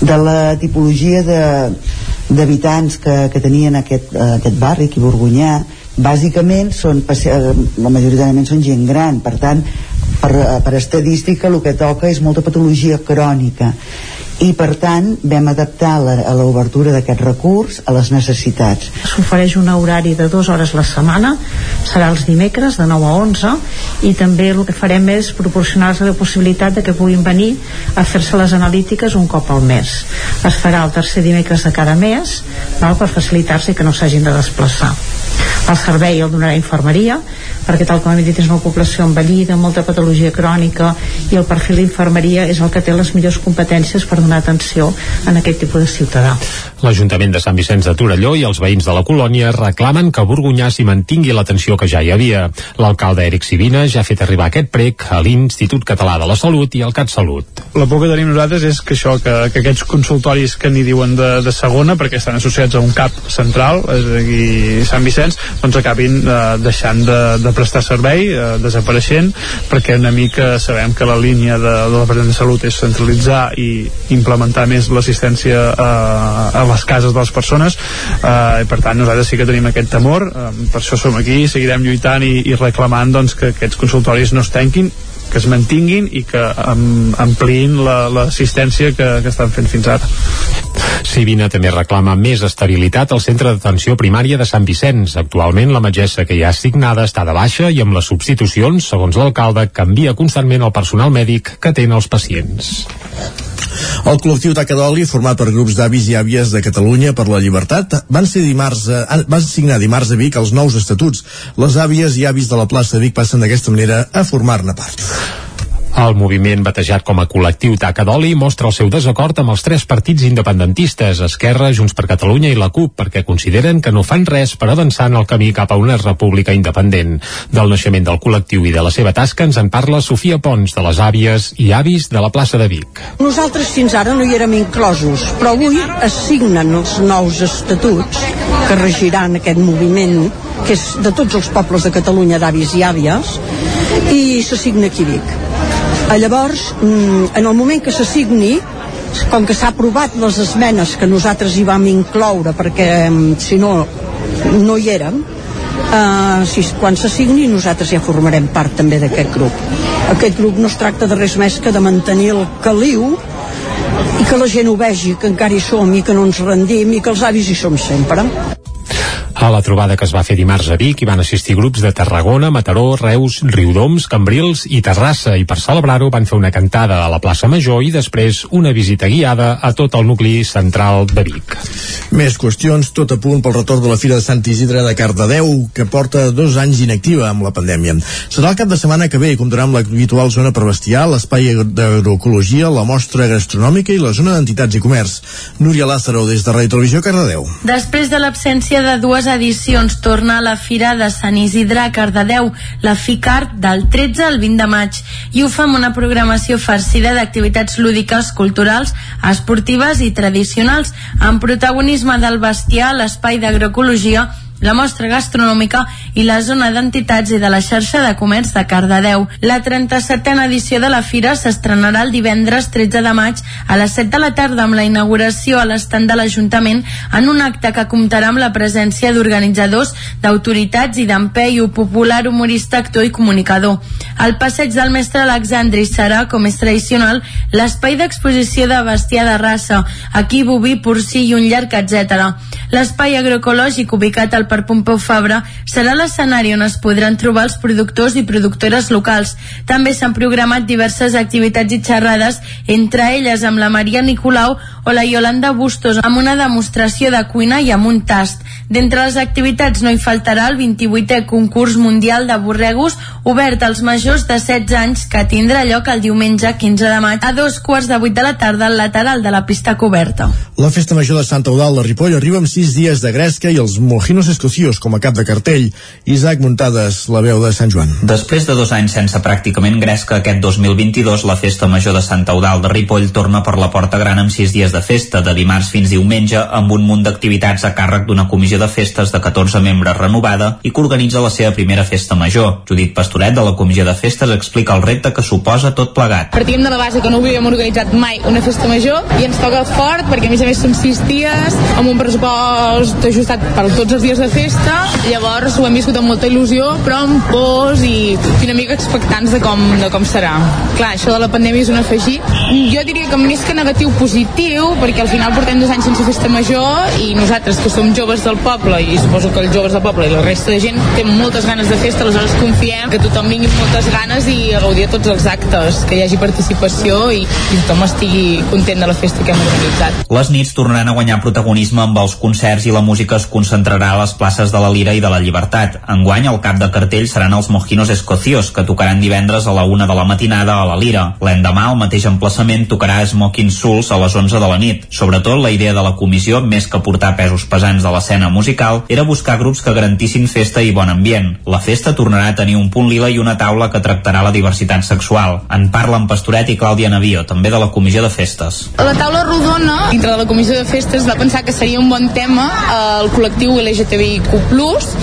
de la tipologia d'habitants que, que tenien aquest, aquest barri, aquí a Borgonyà, bàsicament són, la majoritàriament són gent gran, per tant per, per estadística el que toca és molta patologia crònica i per tant vam adaptar la, a l'obertura d'aquest recurs a les necessitats.
S'ofereix un horari de dues hores la setmana, serà els dimecres de 9 a 11 i també el que farem és proporcionar-los la possibilitat de que puguin venir a fer-se les analítiques un cop al mes. Es farà el tercer dimecres de cada mes no, per facilitar-se que no s'hagin de desplaçar. El servei el donarà infermeria perquè tal com hem dit és una població envellida, molta patologia crònica i el perfil d'infermeria és el que té les millors competències per donar atenció en aquest tipus de ciutadà.
L'Ajuntament de Sant Vicenç de Torelló i els veïns de la colònia reclamen que a Borgonyà s'hi mantingui l'atenció que ja hi havia. L'alcalde Eric Sivina ja ha fet arribar aquest prec a l'Institut Català de la Salut i al CatSalut.
La por que tenim nosaltres és que això, que, que aquests consultoris que n'hi diuen de, de segona, perquè estan associats a un CAP central, és a dir, Sant Vicenç, doncs acabin eh, deixant de, de prestar servei, eh, desapareixent, perquè una mica sabem que la línia de, de la Presidència de Salut és centralitzar i implementar més l'assistència a, a les cases de les persones eh, i per tant nosaltres sí que tenim aquest temor eh, per això som aquí, seguirem lluitant i, i reclamant doncs, que aquests consultoris no es tanquin que es mantinguin i que am, ampliïn l'assistència la, que, que estan fent fins ara.
Sivina també reclama més estabilitat al centre d'atenció primària de Sant Vicenç. Actualment la metgessa que hi ha assignada està de baixa i amb les substitucions, segons l'alcalde, canvia constantment el personal mèdic que atén els pacients.
El col·lectiu Tacadoli, format per grups d'avis i àvies de Catalunya per la Llibertat, van, ser dimarts, eh, van signar dimarts a Vic els nous estatuts. Les àvies i avis de la plaça de Vic passen d'aquesta manera a formar-ne part.
El moviment batejat com a col·lectiu Taca d'Oli mostra el seu desacord amb els tres partits independentistes, Esquerra, Junts per Catalunya i la CUP, perquè consideren que no fan res per avançar en el camí cap a una república independent. Del naixement del col·lectiu i de la seva tasca ens en parla Sofia Pons, de les àvies i avis de la plaça de Vic.
Nosaltres fins ara no hi érem inclosos, però avui es signen els nous estatuts que regiran aquest moviment que és de tots els pobles de Catalunya d'avis i àvies i s'assigna aquí a Vic. A llavors, mm, en el moment que s'assigni, com que s'ha aprovat les esmenes que nosaltres hi vam incloure, perquè mm, si no, no hi érem, uh, si, quan s'assigni nosaltres ja formarem part també d'aquest grup. Aquest grup no es tracta de res més que de mantenir el caliu i que la gent ho vegi, que encara hi som i que no ens rendim i que els avis hi som sempre.
A la trobada que es va fer dimarts a Vic hi van assistir grups de Tarragona, Mataró, Reus, Riudoms, Cambrils i Terrassa i per celebrar-ho van fer una cantada a la plaça Major i després una visita guiada a tot el nucli central de Vic.
Més qüestions, tot a punt pel retorn de la Fira de Sant Isidre de Cardedeu, que porta dos anys inactiva amb la pandèmia. Serà el cap de setmana que ve i comptarà amb l'habitual zona per bestiar, l'espai d'agroecologia, la mostra gastronòmica i la zona d'entitats i comerç. Núria Lázaro, des de Ràdio Televisió Cardedeu.
Després de l'absència de dues edicions, torna a la Fira de Sant Isidre a Cardedeu, la FICART, del 13 al 20 de maig, i ho fa amb una programació farcida d'activitats lúdiques, culturals, esportives i tradicionals, amb protagonisme del bestiar, l'espai d'agroecologia la mostra gastronòmica i la zona d'entitats i de la xarxa de comerç de Cardedeu. La 37a edició de la Fira s'estrenarà el divendres 13 de maig a les 7 de la tarda amb la inauguració a l'estand de l'Ajuntament en un acte que comptarà amb la presència d'organitzadors, d'autoritats i d'en Peyu, popular humorista, actor i comunicador. El passeig del mestre Alexandri serà, com és tradicional, l'espai d'exposició de bestiar de raça, aquí boví, porcí i un llarg, etc. L'espai agroecològic ubicat al per Pompeu Fabra serà l'escenari on es podran trobar els productors i productores locals. També s'han programat diverses activitats i xerrades, entre elles amb la Maria Nicolau o la Yolanda Bustos, amb una demostració de cuina i amb un tast. D'entre les activitats no hi faltarà el 28è concurs mundial de borregos obert als majors de 16 anys que tindrà lloc el diumenge 15 de maig a dos quarts de vuit de la tarda al lateral de la pista coberta.
La festa major de Santa Eudal de Ripoll arriba amb sis dies de gresca i els mojinos escocios com a cap de cartell. Isaac Muntades, la veu de Sant Joan.
Després de dos anys sense pràcticament gresca, aquest 2022 la festa major de Santa Eudal de Ripoll torna per la Porta Gran amb sis dies de festa, de dimarts fins diumenge, amb un munt d'activitats a càrrec d'una comissió de festes de 14 membres renovada i que organitza la seva primera festa major. Judit Pastoret, de la comissió de festes, explica el repte que suposa tot plegat.
Partim de la base que no havíem organitzat mai una festa major i ens toca fort perquè a més a més són sis dies amb un pressupost ajustat per tots els dies de festa, llavors ho hem viscut amb molta il·lusió, però amb pors i una mica expectants de com, de com serà. Clar, això de la pandèmia és un afegit. Jo diria que més que negatiu positiu, perquè al final portem dos anys sense festa major i nosaltres que som joves del poble, i suposo que els joves del poble i la resta de gent té moltes ganes de festa, aleshores confiem que tothom vingui amb moltes ganes i a gaudir tots els actes, que hi hagi participació i, i tothom estigui content de la festa que hem organitzat.
Les nits tornaran a guanyar protagonisme amb els concerts i la música es concentrarà a les places de la Lira i de la Llibertat. Enguany, el cap de cartell seran els Mojinos Escocios, que tocaran divendres a la una de la matinada a la Lira. L'endemà, al mateix emplaçament, tocarà Smoking Souls a les 11 de la nit. Sobretot, la idea de la comissió, més que portar pesos pesants de l'escena musical, era buscar grups que garantissin festa i bon ambient. La festa tornarà a tenir un punt lila i una taula que tractarà la diversitat sexual. En parlen Pastoret i Clàudia Navío, també de la comissió de festes.
La taula rodona, dintre de la comissió de festes, va pensar que seria un bon tema el col·lectiu LGTBIQ+,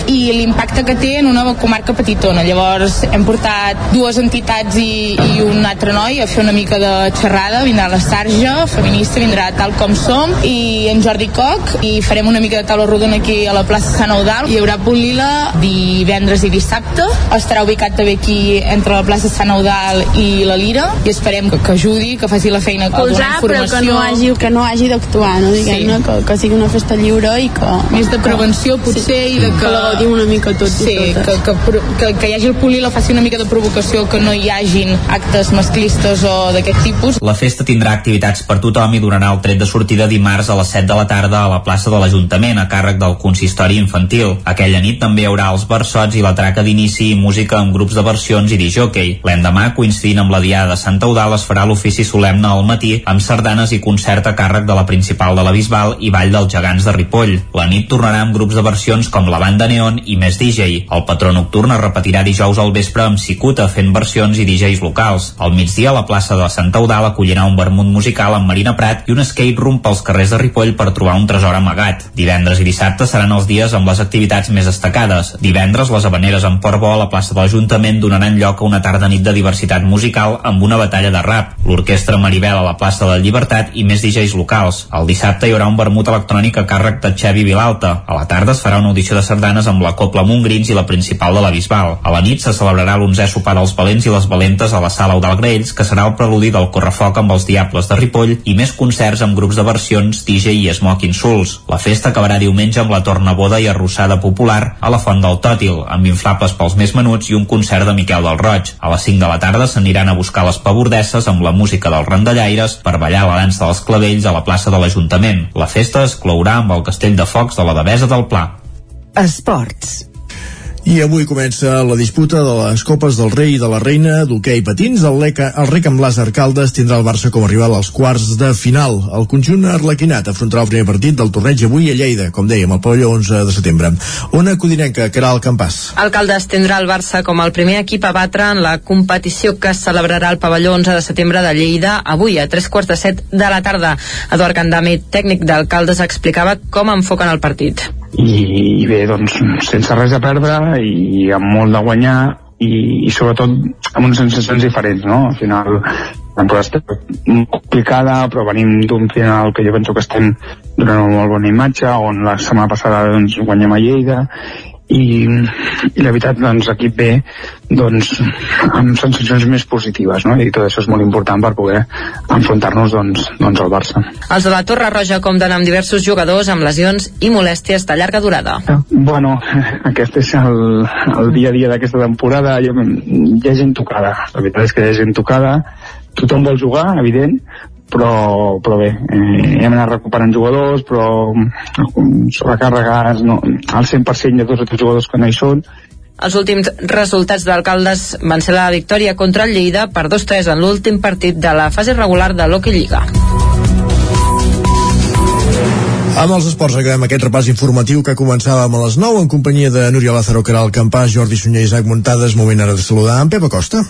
i l'impacte que té en una comarca petitona. Llavors hem portat dues entitats i, i un altre noi a fer una mica de xerrada, vindrà la Sarja, feminista, vindrà tal com som, i en Jordi Coc, i farem una mica de taula rodona aquí a la plaça Sant Eudal. Hi haurà punt lila divendres i dissabte. Estarà ubicat també aquí entre la plaça Sant Eudal i la Lira, i esperem que, que ajudi, que faci la feina a donar
Colzar, però
informació.
que no hagi, que no hagi d'actuar, no? Diguem-ne,
Sí.
que, que sigui una festa lliure i que...
Més de prevenció, potser,
sí,
i de que...
que la gaudim una mica tots
sí,
i totes.
que, que, que, que hi hagi el polila faci una mica de provocació, que no hi hagin actes masclistes o d'aquest tipus.
La festa tindrà activitats per tothom i donarà el tret de sortida dimarts a les 7 de la tarda a la plaça de l'Ajuntament a càrrec del consistori infantil. Aquella nit també hi haurà els versots i la traca d'inici i música amb grups de versions i disjockey. L'endemà, coincidint amb la Diada de Santa Eudal, es farà l'ofici solemne al matí amb sardanes i concert a càrrec de la principal de la Bisbal i Vall dels Gegants de Ripoll. La nit tornarà amb grups de versions com la banda Neon i més DJ. El patró nocturn es repetirà dijous al vespre amb Cicuta fent versions i DJs locals. Al migdia, la plaça de Santa Eudal acollirà un vermut musical amb Marina Prat i un skate room pels carrers de Ripoll per trobar un tresor amagat. Divendres i dissabte seran els dies amb les activitats més destacades. Divendres, les habaneres en Port Bo a la plaça de l'Ajuntament donaran lloc a una tarda nit de diversitat musical amb una batalla de rap. L'orquestra Maribel a la plaça de la Llibertat i més DJs locals. El dissabte hi haurà un vermut electrònic a càrrec de Xavi Vilalta. A la tarda es farà una audició de sardanes amb la Copla Montgrins i la principal de la Bisbal. A la nit se celebrarà l'11è sopar dels valents i les valentes a la sala Eudal Graells, que serà el preludi del Correfoc amb els Diables de Ripoll i més concerts amb grups de versions, DJ i Smoking Souls. La festa acabarà diumenge amb la tornaboda i arrossada popular a la Font del Tòtil, amb inflables pels més menuts i un concert de Miquel del Roig. A les 5 de la tarda s'aniran a buscar les pavordesses amb la música dels randallaires per ballar la dansa dels clavells a la plaça de l'Ajuntament. La festa es clourà amb el castell de focs de la Devesa del Pla.
Esports.
I avui comença la disputa de les Copes del Rei i de la Reina d'hoquei patins. El, Leca, el Rec amb Lázaro Caldes tindrà el Barça com a rival als quarts de final. El conjunt arlequinat afrontarà el primer partit del torneig avui a Lleida, com dèiem, al pavelló 11 de setembre. Una codinenca, que era el campàs.
El Caldes tindrà el Barça com el primer equip a batre en la competició que es celebrarà al pavelló 11 de setembre de Lleida avui a tres quarts de set de la tarda. Eduard Candami, tècnic del Caldes, explicava com enfoquen el partit
i, i bé, doncs sense res a perdre i amb molt de guanyar i, i sobretot amb unes sensacions diferents, no? Al final la temporada està complicada, però venim d'un final que jo penso que estem donant una molt bona imatge, on la setmana passada doncs, guanyem a Lleida i, i la veritat doncs aquí ve doncs amb sensacions més positives no? i tot això és molt important per poder enfrontar-nos doncs, doncs al Barça.
Els de la Torre Roja compten amb diversos jugadors amb lesions i molèsties de llarga durada.
Bueno, aquest és el, el dia a dia d'aquesta temporada. Hi ha, hi ha gent tocada. La veritat és que hi ha gent tocada. Tothom vol jugar, evident però, però bé, eh, hem anat recuperant jugadors, però sobrecàrregues no, al 100% de tots els jugadors que no hi són,
els últims resultats d'alcaldes van ser la victòria contra el Lleida per 2-3 en l'últim partit de la fase regular de l'Hockey Lliga.
Amb els esports acabem aquest repàs informatiu que començàvem a les 9 en companyia de Núria Lázaro, Caral Campàs, Jordi Sunyer i Isaac Montades. Moment ara de saludar en Pep Acosta.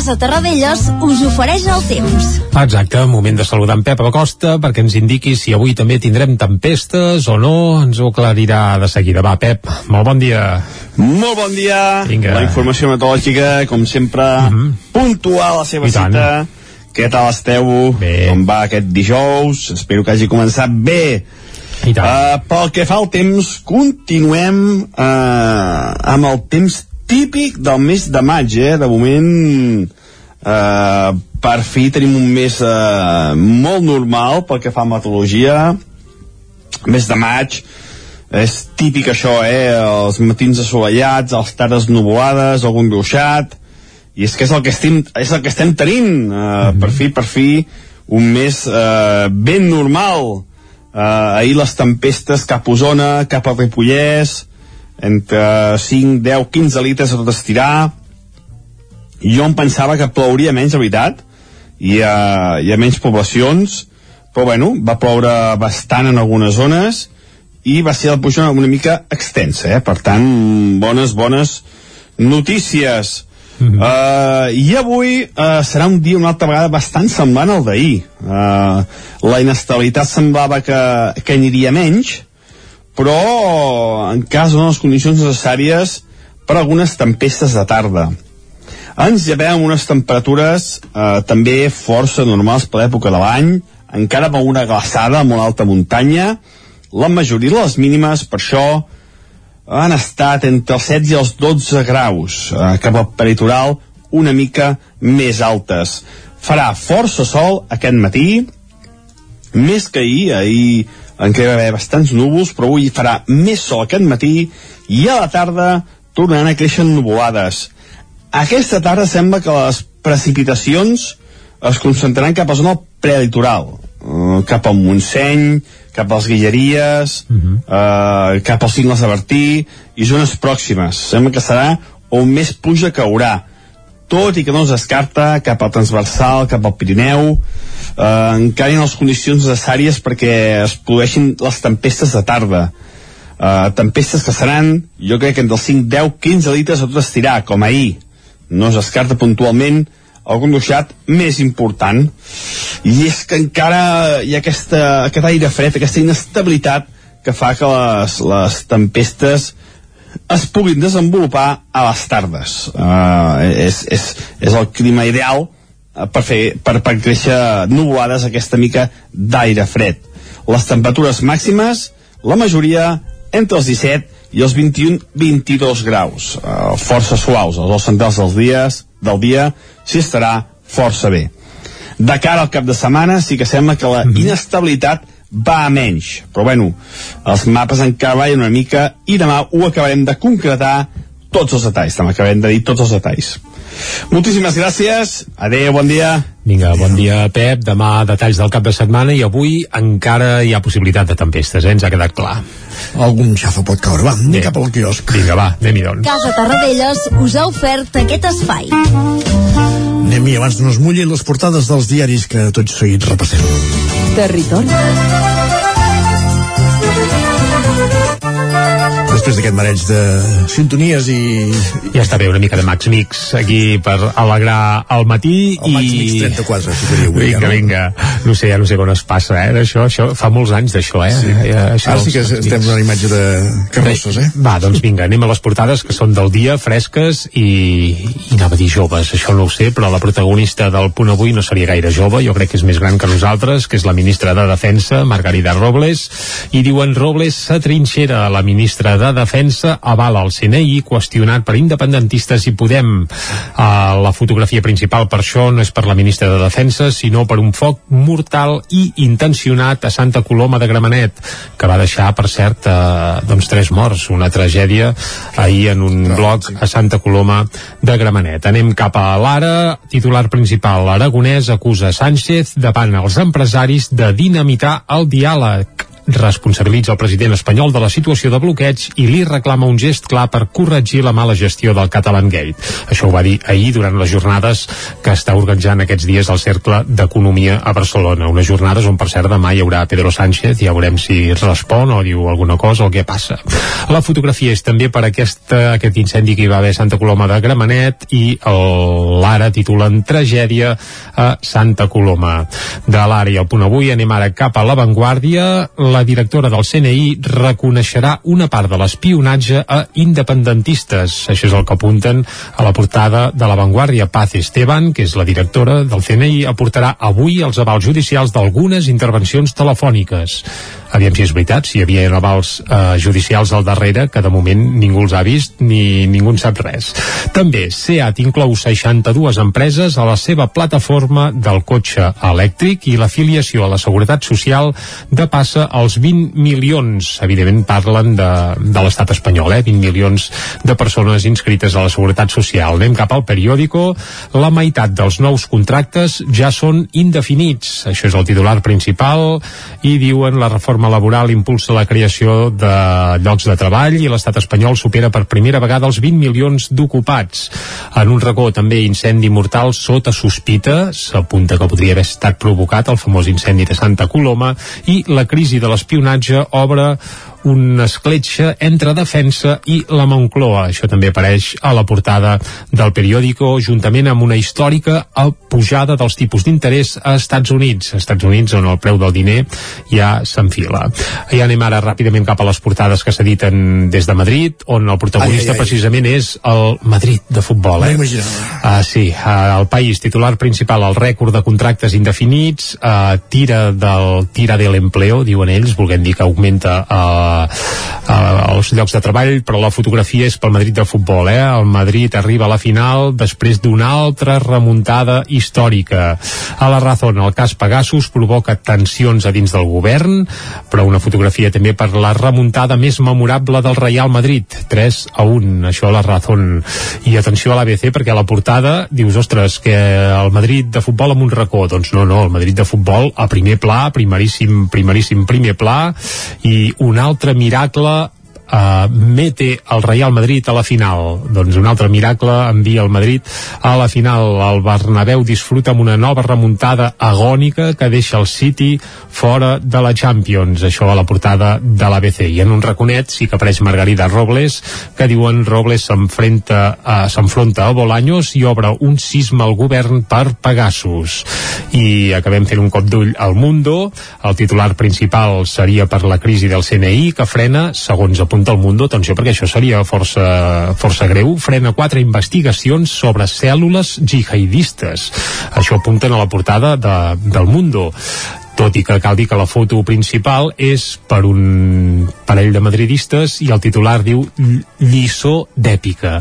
Casa Terradellos us ofereix el temps.
Exacte, moment de saludar en Pep Acosta perquè ens indiqui si avui també tindrem tempestes o no, ens ho aclarirà de seguida. Va, Pep, molt bon dia.
Molt bon dia.
Vinga.
La informació meteorològica, com sempre, mm -hmm. puntual a la seva
I tant.
cita. Què tal esteu? Bé. Com va aquest dijous? Espero que hagi començat bé.
I tant.
Uh, pel que fa al temps, continuem uh, amb el temps típic del mes de maig, eh? De moment, uh, per fi tenim un mes uh, molt normal pel que fa a meteorologia. Mes de maig, és típic això, eh? Els matins assolellats, les tardes nuvolades, algun gruixat, i és que és el que estem, és el que estem tenint, uh, mm -hmm. per fi, per fi, un mes uh, ben normal. Uh, ahir les tempestes cap a Osona, cap a Ripollès, entre 5, 10, 15 litres a tot estirar jo em pensava que plouria menys, la veritat hi ha, hi ha menys poblacions però bueno, va ploure bastant en algunes zones i va ser la puja una mica extensa eh? per tant, bones, bones notícies Mm -hmm. uh, i avui uh, serà un dia una altra vegada bastant semblant al d'ahir uh, la inestabilitat semblava que, que aniria menys però en cas de les condicions necessàries per algunes tempestes de tarda. Ens llevem amb unes temperatures eh, també força normals per l'època de l'any, encara amb una glaçada a molt alta muntanya. La majoria de les mínimes, per això, han estat entre els 7 i els 12 graus, eh, cap al peritoral una mica més altes. Farà força sol aquest matí, més que ahir, ahir en què va haver bastants núvols, però avui farà més sol aquest matí i a la tarda tornaran a créixer nuvolades. Aquesta tarda sembla que les precipitacions es concentraran cap a zona prelitoral, uh, cap al Montseny, cap als Guilleries, uh -huh. uh, cap als cingles de Bertí i zones pròximes. Sembla que serà on més pluja caurà tot i que no es descarta cap al transversal, cap al Pirineu, eh, encara hi ha les condicions necessàries perquè es produeixin les tempestes de tarda. Eh, tempestes que seran, jo crec que entre els 5, 10, 15 litres a tot estirar, com ahir. No es descarta puntualment algun duixat més important. I és que encara hi ha aquesta, aquest aire fred, aquesta inestabilitat que fa que les, les tempestes es puguin desenvolupar a les tardes. Uh, és, és, és el clima ideal eh, per, fer, per, per créixer nuvolades aquesta mica d'aire fred. Les temperatures màximes, la majoria entre els 17 i els 21-22 graus, eh, força suaus, els dos centrals dels dies, del dia s'hi estarà força bé. De cara al cap de setmana sí que sembla que la inestabilitat va a menys, però bueno, els mapes encara ballen una mica i demà ho acabarem de concretar tots els detalls, també acabarem de dir tots els detalls. Moltíssimes gràcies, adeu, bon dia.
Vinga, bon dia, Pep. Demà detalls del cap de setmana i avui encara hi ha possibilitat de tempestes, eh? ens ha quedat clar.
Algun xafa pot caure. Va, anem cap al quiosc.
Vinga, va, anem-hi doncs.
Casa Tarradellas us ha ofert aquest espai.
Anem-hi abans no es mullin les portades dels diaris que tots seguits repassem.
Territori.
Després d'aquest mareig de sintonies i...
Ja està bé, una mica de Max Mix aquí per alegrar el matí
El Max Mix 34, si queria avui,
Vinga,
ja, no?
vinga. No sé, ja no sé quan es passa, eh? Això, això fa molts anys d'això, eh?
Sí.
Ja, això
Ara sí que estem en una imatge de carrosses, eh?
Va, doncs vinga, anem a les portades que són del dia, fresques i, i anava a dir joves, això no ho sé, però la protagonista del punt avui no seria gaire jove, jo crec que és més gran que nosaltres, que és la ministra de Defensa, Margarida Robles, i diuen Robles s'atrinxera la ministra de Defensa, avala el CNI, qüestionat per independentistes i Podem. Uh, la fotografia principal per això no és per la ministra de Defensa, sinó per un foc mortal i intencionat a Santa Coloma de Gramenet, que va deixar, per cert, uh, doncs tres morts, una tragèdia ahir en un bloc a Santa Coloma de Gramenet. Anem cap a l'Ara, titular principal, l'Aragonès acusa Sánchez davant els empresaris de dinamitar el diàleg responsabilitza el president espanyol de la situació de bloqueig i li reclama un gest clar per corregir la mala gestió del Catalan Gate. Això ho va dir ahir durant les jornades que està organitzant aquests dies el Cercle d'Economia a Barcelona. Unes jornades on, per cert, demà hi haurà Pedro Sánchez, ja veurem si respon o diu alguna cosa o què passa. La fotografia és també per aquesta, aquest incendi que hi va haver a Santa Coloma de Gramenet i l'Ara titulen Tragèdia a Santa Coloma. De i el punt avui anem ara cap a l'avantguàrdia. La directora del CNI reconeixerà una part de l'espionatge a independentistes. Això és el que apunten a la portada de l'avantguàrdia. Paz Esteban, que és la directora del CNI, aportarà avui els avals judicials d'algunes intervencions telefòniques. Aviam si és veritat, si hi havia avals eh, judicials al darrere, que de moment ningú els ha vist ni ningú en sap res. També SEAT inclou 62 empreses a la seva plataforma del cotxe elèctric i l'afiliació a la Seguretat Social depassa els 20 milions. Evidentment parlen de, de l'estat espanyol, eh? 20 milions de persones inscrites a la Seguretat Social. Anem cap al periòdico. La meitat dels nous contractes ja són indefinits. Això és el titular principal i diuen la reforma laboral impulsa la creació de llocs de treball i l'estat espanyol supera per primera vegada els 20 milions d'ocupats. En un racó també incendi mortal sota sospita, s'apunta que podria haver estat provocat el famós incendi de Santa Coloma i la crisi de l'espionatge obre una escletxa entre defensa i la Moncloa. Això també apareix a la portada del periòdico, juntament amb una històrica pujada dels tipus d'interès a Estats Units. A Estats Units, on el preu del diner ja s'enfila. Ja anem ara ràpidament cap a les portades que s'editen des de Madrid, on el protagonista
Ai, ai, ai.
precisament és el Madrid de futbol. Eh? Ah, sí, ah, el país titular principal, el rècord de contractes indefinits, ah, tira del tira de l'empleo, diuen ells, volguem dir que augmenta ah, ah, els llocs de treball, però la fotografia és pel Madrid de futbol, eh? El Madrid arriba a la final després d'una altra remuntada històrica. A la Razón, el cas Pegasus provoca tensions a dins del govern, però una fotografia també per la remuntada més memorable del Real Madrid, 3 a 1, això a la Razón. I atenció a l'ABC, perquè a la portada dius, ostres, que el Madrid de futbol amb un racó, doncs no, no, el Madrid de futbol a primer pla, primeríssim, primeríssim primer pla, i un altre miracle uh, mete el Real Madrid a la final. Doncs un altre miracle envia el Madrid a la final. El Bernabéu disfruta amb una nova remuntada agònica que deixa el City fora de la Champions. Això a la portada de l'ABC i en un raconet sí que apareix Margarida Robles que diuen Robles uh, s'enfronta a Bolaños i obre un sisme al govern per Pegasus. I acabem fent un cop d'ull al Mundo. El titular principal seria per la crisi del CNI que frena, segons apunta apunta el Mundo, atenció perquè això seria força, força greu, frena quatre investigacions sobre cèl·lules jihadistes. Això apunten a la portada de, del Mundo tot i que cal dir que la foto principal és per un parell de madridistes i el titular diu lliçó d'èpica.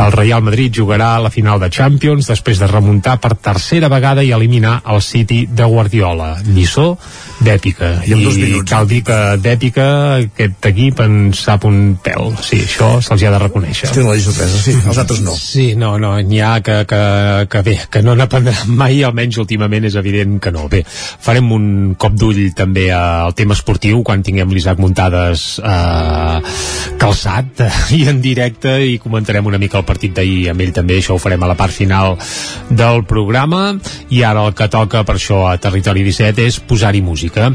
El Real Madrid jugarà a la final de Champions després de remuntar per tercera vegada i eliminar el City de Guardiola. Lliçó d'èpica.
I minuts.
cal dir que d'èpica aquest equip en sap un pèl. Sí, això se'ls ha de reconèixer.
Tenen la lliçó presa, sí, els altres no.
Sí, no, no, n'hi ha que, que, que bé, que no n'aprendran mai, almenys últimament és evident que no. Bé, farem un cop d'ull també al tema esportiu quan tinguem l'Isaac Muntades eh, calçat eh, i en directe i comentarem una mica el partit d'ahir amb ell també, això ho farem a la part final del programa. I ara el que toca per això a Territori 17 és posar-hi música.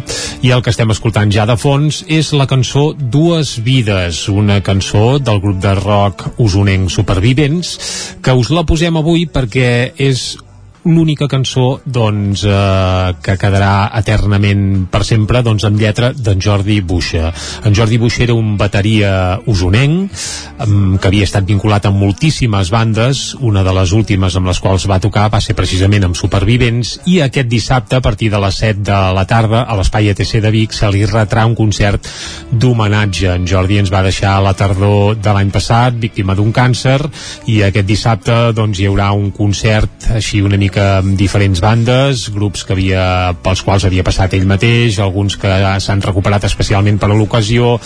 I el que estem escoltant ja de fons és la cançó Dues Vides, una cançó del grup de rock usonenc Supervivents que us la posem avui perquè és l'única cançó doncs, eh, que quedarà eternament per sempre doncs, amb lletra d'en Jordi Buixa. En Jordi Buixa era un bateria usonenc um, que havia estat vinculat amb moltíssimes bandes, una de les últimes amb les quals va tocar va ser precisament amb Supervivents i aquest dissabte a partir de les 7 de la tarda a l'Espai ETC de Vic se li retrà un concert d'homenatge. En Jordi ens va deixar a la tardor de l'any passat víctima d'un càncer i aquest dissabte doncs, hi haurà un concert així una mica mica amb diferents bandes, grups que havia, pels quals havia passat ell mateix, alguns que s'han recuperat especialment per a l'ocasió,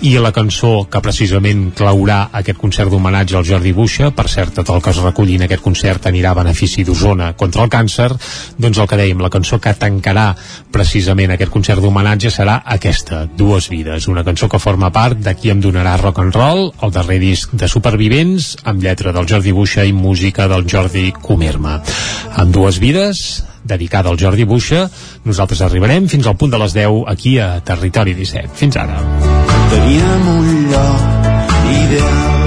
i la cançó que precisament claurà aquest concert d'homenatge al Jordi Buixa, per cert, tot el que es reculli en aquest concert anirà a benefici d'Osona contra el càncer, doncs el que dèiem, la cançó que tancarà precisament aquest concert d'homenatge serà aquesta, Dues vides, una cançó que forma part de qui em donarà rock and roll, el darrer disc de Supervivents, amb lletra del Jordi Buixa i música del Jordi Comerma amb dues vides dedicada al Jordi Buixa nosaltres arribarem fins al punt de les 10 aquí a Territori 17. Fins ara
Teníem un lloc ideal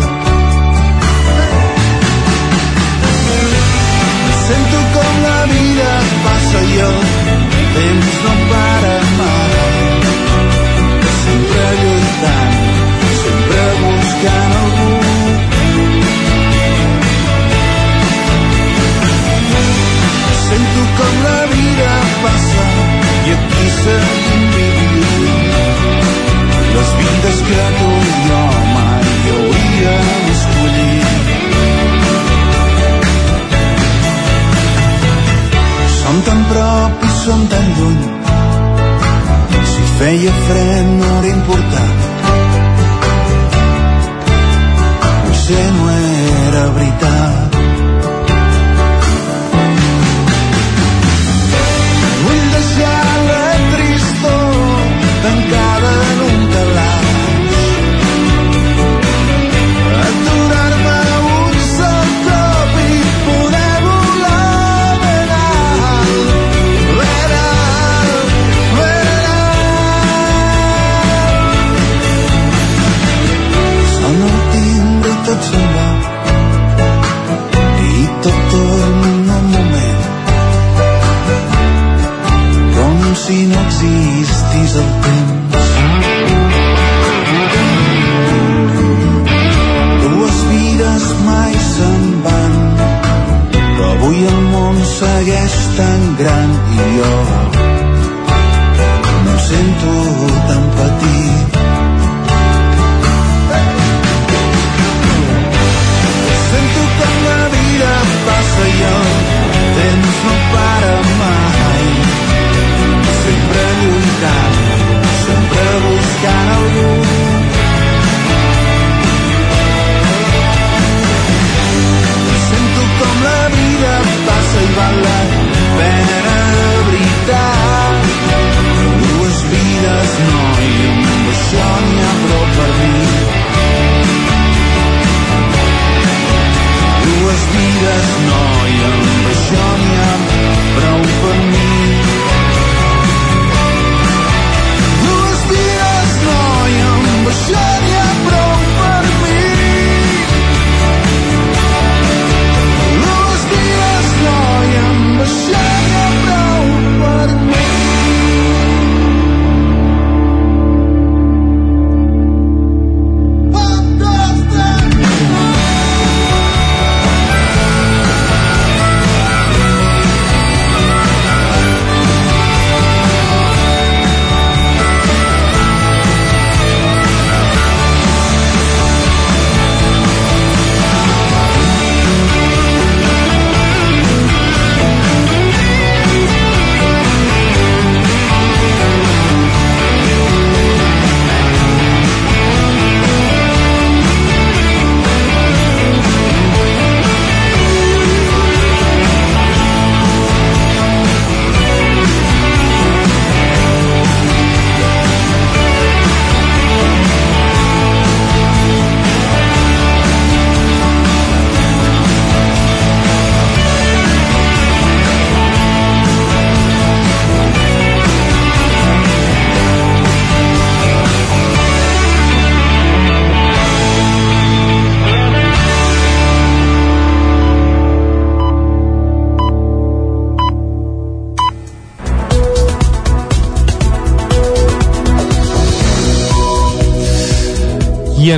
si feia fred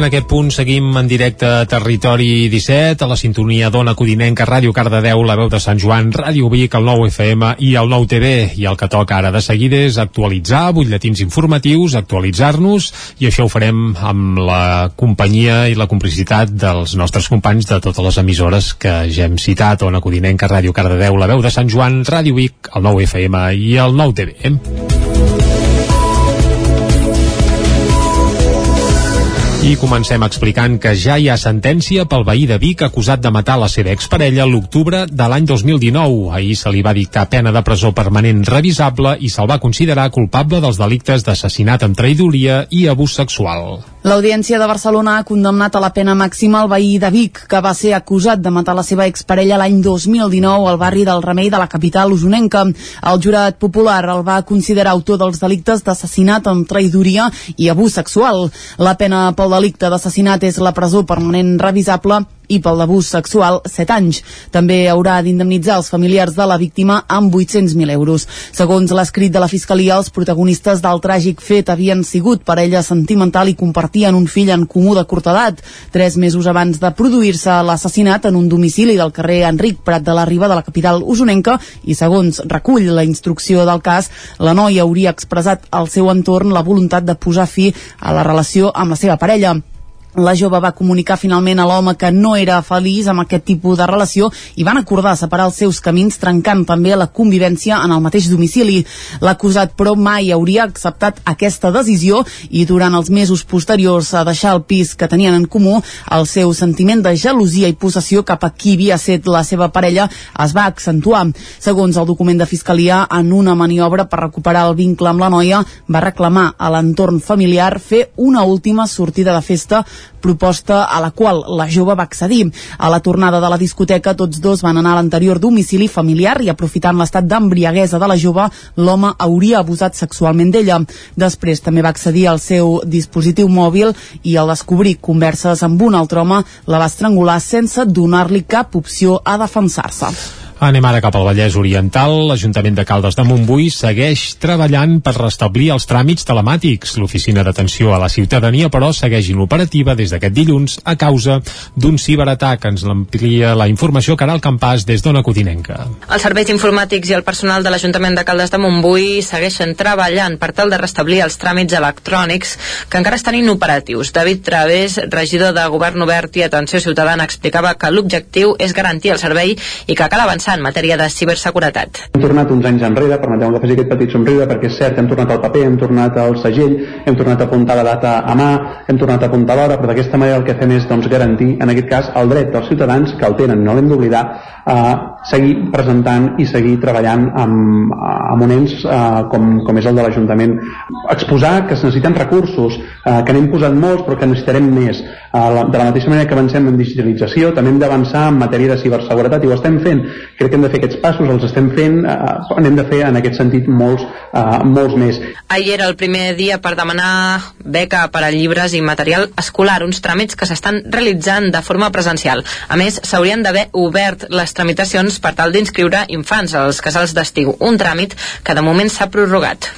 en
aquest punt seguim en directe a Territori 17, a la sintonia d'Ona Codinenca, Ràdio Cardedeu, la veu de Sant Joan, Ràdio Vic, el 9 FM i el 9 TV. I el que toca ara de seguida és actualitzar butlletins informatius, actualitzar-nos, i això ho farem amb la companyia i la complicitat dels nostres companys de totes les emissores que ja hem citat, Ona Codinenca, Ràdio Cardedeu, la veu de Sant Joan, Ràdio Vic, el 9 FM i el 9 TV. I comencem explicant que ja hi ha sentència pel veí de Vic acusat de matar la seva exparella l'octubre de l'any 2019. Ahir se li va dictar pena de presó permanent revisable i se'l va considerar culpable dels delictes d'assassinat amb traïdoria i abús sexual.
L'Audiència de Barcelona ha condemnat a la pena màxima el veí de Vic, que va ser acusat de matar la seva exparella l'any 2019 al barri del Remei de la capital usonenca. El jurat popular el va considerar autor dels delictes d'assassinat amb traïdoria i abús sexual. La pena pel delicte d'assassinat és la presó permanent revisable i pel d'abús sexual 7 anys. També haurà d'indemnitzar els familiars de la víctima amb 800.000 euros. Segons l'escrit de la Fiscalia, els protagonistes del tràgic fet havien sigut parella sentimental i compartien un fill en comú de curta edat. Tres mesos abans de produir-se l'assassinat en un domicili del carrer Enric Prat de la Riba de la capital usonenca i segons recull la instrucció del cas, la noia hauria expressat al seu entorn la voluntat de posar fi a la relació amb la seva parella. La jove va comunicar finalment a l'home que no era feliç amb aquest tipus de relació i van acordar separar els seus camins trencant també la convivència en el mateix domicili. L'acusat però mai hauria acceptat aquesta decisió i durant els mesos posteriors a deixar el pis que tenien en comú el seu sentiment de gelosia i possessió cap a qui havia set la seva parella es va accentuar. Segons el document de Fiscalia, en una maniobra per recuperar el vincle amb la noia, va reclamar a l'entorn familiar fer una última sortida de festa proposta a la qual la jove va accedir. A la tornada de la discoteca, tots dos van anar a l'anterior domicili familiar i aprofitant l'estat d'embriaguesa de la jove, l'home hauria abusat sexualment d'ella. Després també va accedir al seu dispositiu mòbil i al descobrir converses amb un altre home la va estrangular sense donar-li cap opció a defensar-se.
Anem ara cap al Vallès Oriental. L'Ajuntament de Caldes de Montbui segueix treballant per restablir els tràmits telemàtics. L'Oficina d'Atenció a la Ciutadania, però, segueix inoperativa des d'aquest dilluns a causa d'un ciberatac. Ens l'amplia la informació Caral Campàs des d'Ona Codinenca.
Els serveis informàtics i el personal de l'Ajuntament de Caldes de Montbui segueixen treballant per tal de restablir els tràmits electrònics que encara estan inoperatius. David Través, regidor de Govern Obert i Atenció Ciutadana, explicava que l'objectiu és garantir el servei i que cal avançar en matèria de ciberseguretat.
Hem tornat uns anys enrere, permeteu-me que faci aquest petit somriure, perquè és cert, hem tornat al paper, hem tornat al segell, hem tornat a apuntar la data a mà, hem tornat a apuntar l'hora, però d'aquesta manera el que fem és doncs, garantir, en aquest cas, el dret dels ciutadans que el tenen, no l'hem d'oblidar, a seguir presentant i seguir treballant amb, amb un ens eh, com, com és el de l'Ajuntament. Exposar que es necessiten recursos, eh, que n'hem posat molts però que necessitarem més. Eh, de la mateixa manera que avancem en digitalització, també hem d'avançar en matèria de ciberseguretat i ho estem fent. Crec que hem de fer aquests passos, els estem fent, eh, n'hem de fer en aquest sentit molts, eh, molts més.
Ahir era el primer dia per demanar beca per a llibres i material escolar, uns tràmits que s'estan realitzant de forma presencial. A més, s'haurien d'haver obert les tramitacions per tal d'inscriure infants als casals d'estiu, un tràmit que de moment s'ha prorrogat.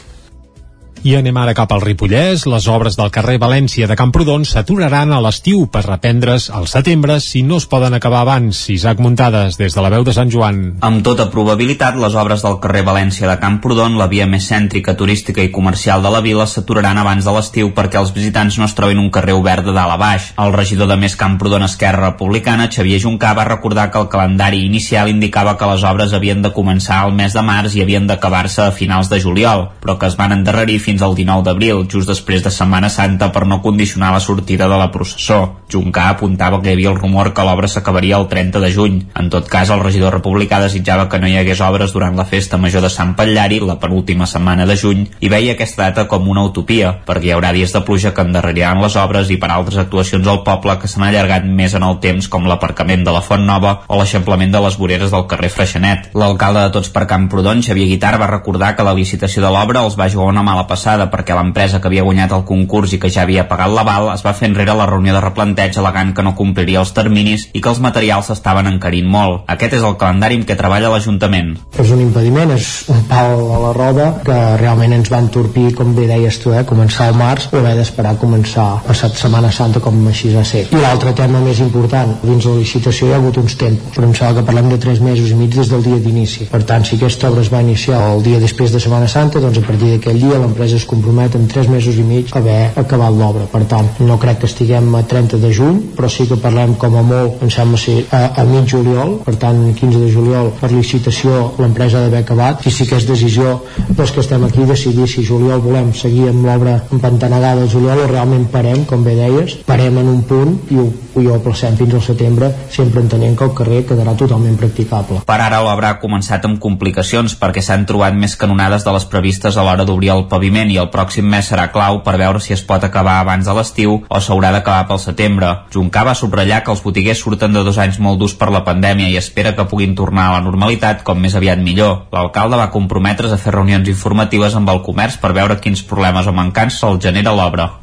I anem ara cap al Ripollès. Les obres del carrer València de Camprodon s'aturaran a l'estiu per reprendre's al setembre si no es poden acabar abans. Isaac Muntades, des de la veu de Sant Joan.
Amb tota probabilitat, les obres del carrer València de Camprodon, la via més cèntrica, turística i comercial de la vila, s'aturaran abans de l'estiu perquè els visitants no es trobin un carrer obert de dalt a baix. El regidor de Més Camprodon Esquerra Republicana, Xavier Juncà, va recordar que el calendari inicial indicava que les obres havien de començar al mes de març i havien d'acabar-se a finals de juliol, però que es van endarrerir fins al 19 d'abril, just després de Setmana Santa, per no condicionar la sortida de la processó. Juncà apuntava que hi havia el rumor que l'obra s'acabaria el 30 de juny. En tot cas, el regidor republicà desitjava que no hi hagués obres durant la festa major de Sant Patllari, la penúltima setmana de juny, i veia aquesta data com una utopia, perquè hi haurà dies de pluja que endarreriran les obres i per altres actuacions al poble que s'han allargat més en el temps, com l'aparcament de la Font Nova o l'eixamplament de les voreres del carrer Freixenet. L'alcalde de Tots per Camprodon, Xavier Guitar, va recordar que la licitació de l'obra els va jugar una mala passada passada perquè l'empresa que havia guanyat el concurs i que ja havia pagat l'aval es va fer enrere la reunió de replanteig alegant que no compliria els terminis i que els materials s'estaven encarint molt. Aquest és el calendari amb què treballa l'Ajuntament.
És un impediment, és un pal a la roda que realment ens va entorpir, com bé deies tu, eh, començar al març o haver d'esperar començar passat Setmana Santa com així va ser. I l'altre tema més important, dins la licitació hi ha hagut uns tempos, però em sembla que parlem de 3 mesos i mig des del dia d'inici. Per tant, si aquesta obra es va iniciar el dia després de Setmana Santa, doncs a partir d'aquell dia l'empresa es compromet en 3 mesos i mig a haver acabat l'obra. Per tant, no crec que estiguem a 30 de juny, però sí que parlem com a molt, em sembla ser a, a mig juliol, per tant, 15 de juliol per licitació l'empresa ha d'haver acabat i sí que és decisió dels que estem aquí decidir si juliol volem seguir amb l'obra empantanegada al juliol o realment parem, com bé deies, parem en un punt i ho, i ho aplacem fins al setembre, sempre entenent que el carrer quedarà totalment practicable.
Per ara l'obra ha començat amb complicacions perquè s'han trobat més canonades de les previstes a l'hora d'obrir el paviment i el pròxim mes serà clau per veure si es pot acabar abans de l'estiu o s'haurà d'acabar pel setembre. Juncà va subratllar que els botiguers surten de dos anys molt durs per la pandèmia i espera que puguin tornar a la normalitat com més aviat millor. L'alcalde va comprometre's a fer reunions informatives amb el comerç per veure quins problemes o mancances el genera l'obra.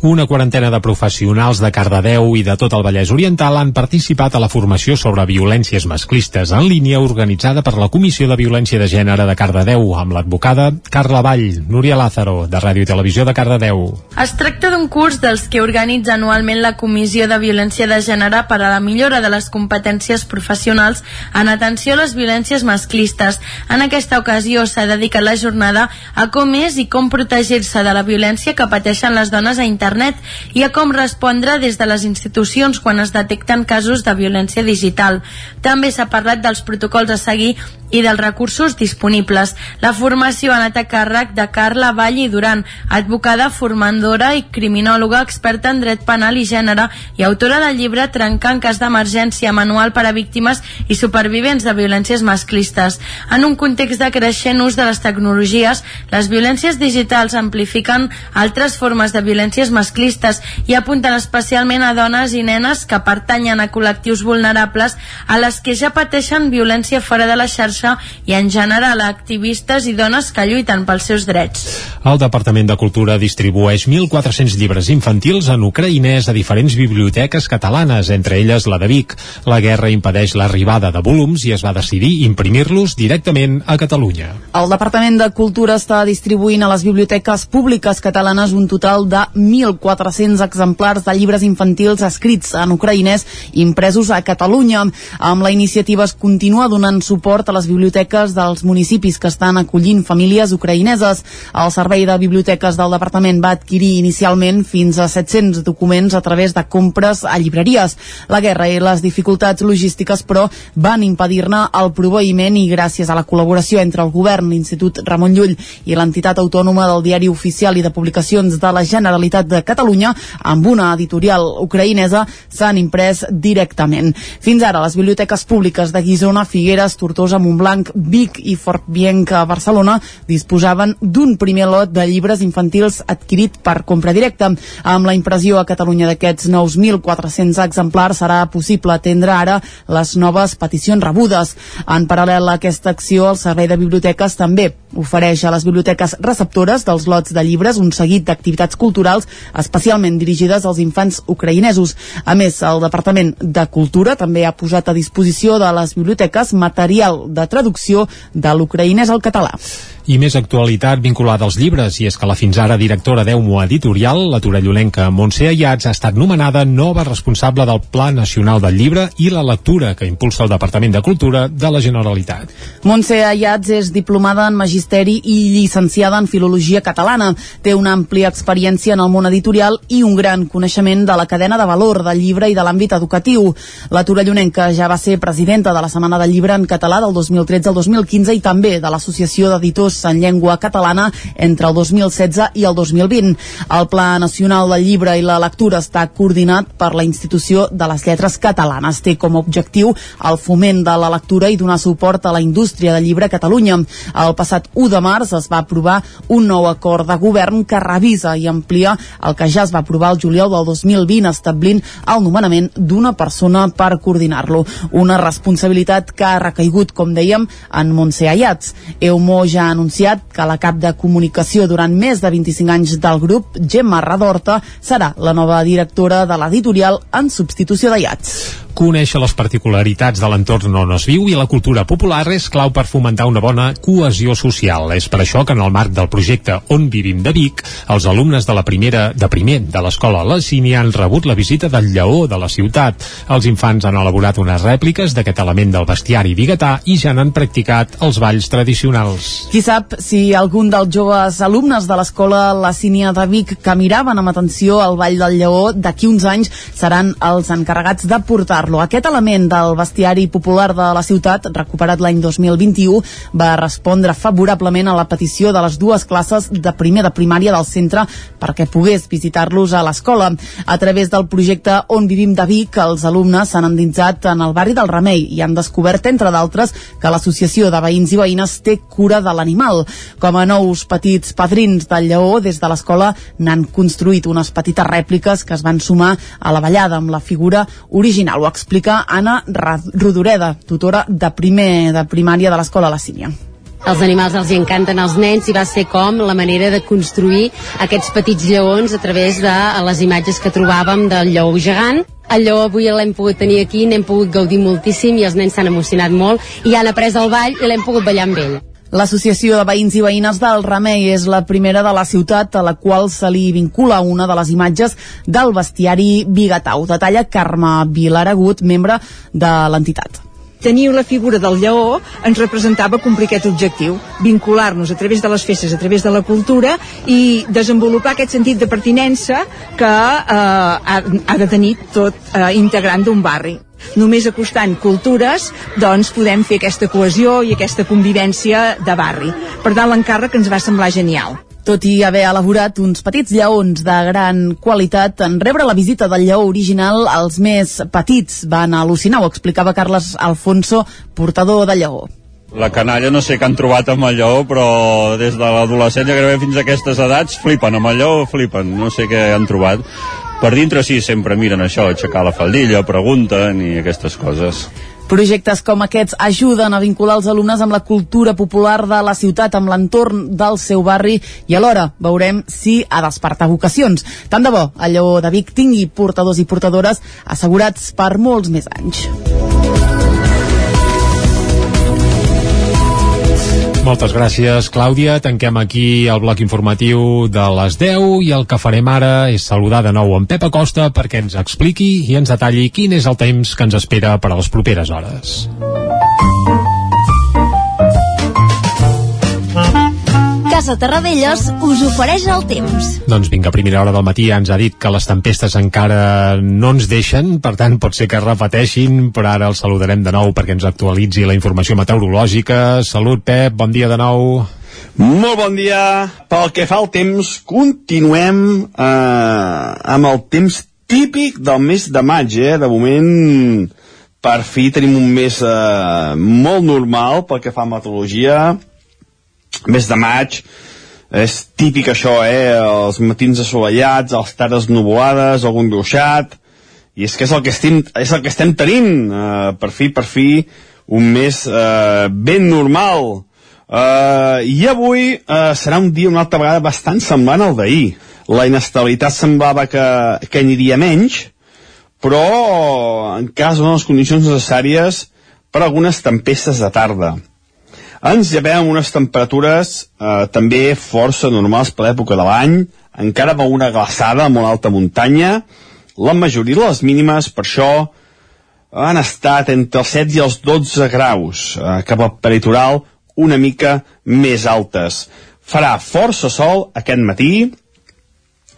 Una quarantena de professionals de Cardedeu i de tot el Vallès Oriental han participat a la formació sobre violències masclistes en línia organitzada per la Comissió de Violència de Gènere de Cardedeu amb l'advocada Carla Vall, Núria Lázaro, de Ràdio i Televisió de Cardedeu.
Es tracta d'un curs dels que organitza anualment la Comissió de Violència de Gènere per a la millora de les competències professionals en atenció a les violències masclistes. En aquesta ocasió s'ha dedicat la jornada a com és i com protegir-se de la violència que pateixen les dones a internet internet i a com respondre des de les institucions quan es detecten casos de violència digital. També s'ha parlat dels protocols a seguir i dels recursos disponibles. La formació ha anat a càrrec de Carla Vall i Duran, advocada, formandora i criminòloga experta en dret penal i gènere i autora del llibre Trencar en cas d'emergència, manual per a víctimes i supervivents de violències masclistes. En un context de creixent ús de les tecnologies, les violències digitals amplifiquen altres formes de violències masclistes i apunten especialment a dones i nenes que pertanyen a col·lectius vulnerables a les que ja pateixen violència fora de la xarxa i en general a activistes i dones que lluiten pels seus drets.
El Departament de Cultura distribueix 1.400 llibres infantils en ucraïnès a diferents biblioteques catalanes, entre elles la de Vic. La guerra impedeix l'arribada de volums i es va decidir imprimir-los directament a Catalunya.
El Departament de Cultura està distribuint a les biblioteques públiques catalanes un total de 1.400 exemplars de llibres infantils escrits en ucraïnès impresos a Catalunya. Amb la iniciativa es continua donant suport a les biblioteques dels municipis que estan acollint famílies ucraïneses. El Servei de Biblioteques del Departament va adquirir inicialment fins a 700 documents a través de compres a llibreries. La guerra i les dificultats logístiques, però, van impedir-ne el proveïment i gràcies a la col·laboració entre el govern, l'Institut Ramon Llull i l'entitat autònoma del Diari Oficial i de Publicacions de la Generalitat de Catalunya, amb una editorial ucraïnesa, s'han imprès directament. Fins ara, les biblioteques públiques de Guisona, Figueres, Tortosa, Montblanc, Vic i Fort Bienc a Barcelona disposaven d'un primer lot de llibres infantils adquirit per compra directa. Amb la impressió a Catalunya d'aquests 9.400 exemplars serà possible atendre ara les noves peticions rebudes. En paral·lel a aquesta acció, el Servei de Biblioteques també ofereix a les biblioteques receptores dels lots de llibres un seguit d'activitats culturals especialment dirigides als infants ucraïnesos. A més, el Departament de Cultura també ha posat a disposició de les biblioteques material de traducció de l'ucraïnès al català.
I més actualitat vinculada als llibres, i és que la fins ara directora d'Eumo Editorial, la torellonenca Montse Ayats, ha estat nomenada nova responsable del Pla Nacional del Llibre i la Lectura, que impulsa el Departament de Cultura de la Generalitat.
Montse Ayats és diplomada en Magisteri i llicenciada en Filologia Catalana. Té una àmplia experiència en el món editorial i un gran coneixement de la cadena de valor del llibre i de l'àmbit educatiu. La torellonenca ja va ser presidenta de la Setmana del Llibre en català del 2013 al 2015 i també de l'Associació d'Editors en llengua catalana entre el 2016 i el 2020. El Pla Nacional del Llibre i la Lectura està coordinat per la Institució de les Lletres Catalanes. Té com a objectiu el foment de la lectura i donar suport a la indústria del llibre a Catalunya. El passat 1 de març es va aprovar un nou acord de govern que revisa i amplia el que ja es va aprovar el juliol del 2020 establint el nomenament d'una persona per coordinar-lo. Una responsabilitat que ha recaigut, com dèiem, en Montse Ayats. Eumo ja ha anunciat anunciat que la cap de comunicació durant més de 25 anys del grup, Gemma Radorta, serà la nova directora de l'editorial en substitució de Iats.
Conèixer les particularitats de l'entorn on es viu i la cultura popular és clau per fomentar una bona cohesió social. És per això que en el marc del projecte On vivim de Vic, els alumnes de la primera de primer de l'escola La Cini han rebut la visita del lleó de la ciutat. Els infants han elaborat unes rèpliques d'aquest element del bestiari biguetà i ja n'han practicat els balls tradicionals.
Qui sap si algun dels joves alumnes de l'escola La Sínia de Vic que miraven amb atenció el Ball del Lleó d'aquí uns anys seran els encarregats de portar-lo. Aquest element del bestiari popular de la ciutat, recuperat l'any 2021, va respondre favorablement a la petició de les dues classes de primer de primària del centre perquè pogués visitar-los a l'escola. A través del projecte On vivim de Vic, els alumnes s'han endinsat en el barri del Remei i han descobert, entre d'altres, que l'associació de veïns i veïnes té cura de l'animal. Com a nous petits padrins del lleó, des de l'escola n'han construït unes petites rèpliques que es van sumar a la ballada amb la figura original. Explica Anna Rodoreda, tutora de primer de primària de l'escola La Sínia.
Els animals els encanten als nens i va ser com la manera de construir aquests petits lleons a través de les imatges que trobàvem del lleó gegant el lleó avui l'hem pogut tenir aquí, n'hem pogut gaudir moltíssim i els nens s'han emocionat molt i han après el ball i l'hem pogut ballar amb ell.
L'associació de veïns i veïnes del Remei és la primera de la ciutat a la qual se li vincula una de les imatges del bestiari Bigatau. Detalla Carme Vilaragut, membre de l'entitat
tenir la figura del lleó ens representava complir aquest objectiu, vincular-nos a través de les festes, a través de la cultura i desenvolupar aquest sentit de pertinença que eh, ha, ha de tenir tot eh, integrant d'un barri només acostant cultures doncs podem fer aquesta cohesió i aquesta convivència de barri. Per tant, l'encàrrec ens va semblar genial.
Tot i haver elaborat uns petits lleons de gran qualitat, en rebre la visita del lleó original, els més petits van al·lucinar, ho explicava Carles Alfonso, portador de lleó.
La canalla no sé què han trobat amb el lleó, però des de l'adolescència gairebé fins a aquestes edats flipen, amb el lleó flipen, no sé què han trobat per dintre sí, sempre miren això, aixecar la faldilla, pregunten i aquestes coses.
Projectes com aquests ajuden a vincular els alumnes amb la cultura popular de la ciutat, amb l'entorn del seu barri i alhora veurem si ha despertar vocacions. Tant de bo, Lleó de Vic tingui portadors i portadores assegurats per molts més anys.
Moltes gràcies, Clàudia. Tanquem aquí el bloc informatiu de les 10 i el que farem ara és saludar de nou en Pep Acosta perquè ens expliqui i ens detalli quin és el temps que ens espera per a les properes hores.
Casa Terradellos us ofereix el temps.
Doncs vinga, a primera hora del matí ja ens ha dit que les tempestes encara no ens deixen, per tant pot ser que es repeteixin, però ara el saludarem de nou perquè ens actualitzi la informació meteorològica. Salut, Pep, bon dia de nou.
Molt bon dia. Pel que fa al temps, continuem eh, amb el temps típic del mes de maig, eh? De moment, per fi tenim un mes eh, molt normal pel que fa a meteorologia mes de maig, és típic això, eh? Els matins assolellats, les tardes nuvolades, algun gruixat, i és que és el que estem, és el que estem tenint, uh, per fi, per fi, un mes uh, ben normal. Uh, I avui uh, serà un dia una altra vegada bastant semblant al d'ahir. La inestabilitat semblava que, que aniria menys, però en cas de les condicions necessàries per algunes tempestes de tarda. Ens llevem unes temperatures eh, també força normals per l'època de l'any, encara amb una glaçada a molt alta muntanya. La majoria de les mínimes, per això, han estat entre els 7 i els 12 graus, eh, cap al peritoral una mica més altes. Farà força sol aquest matí,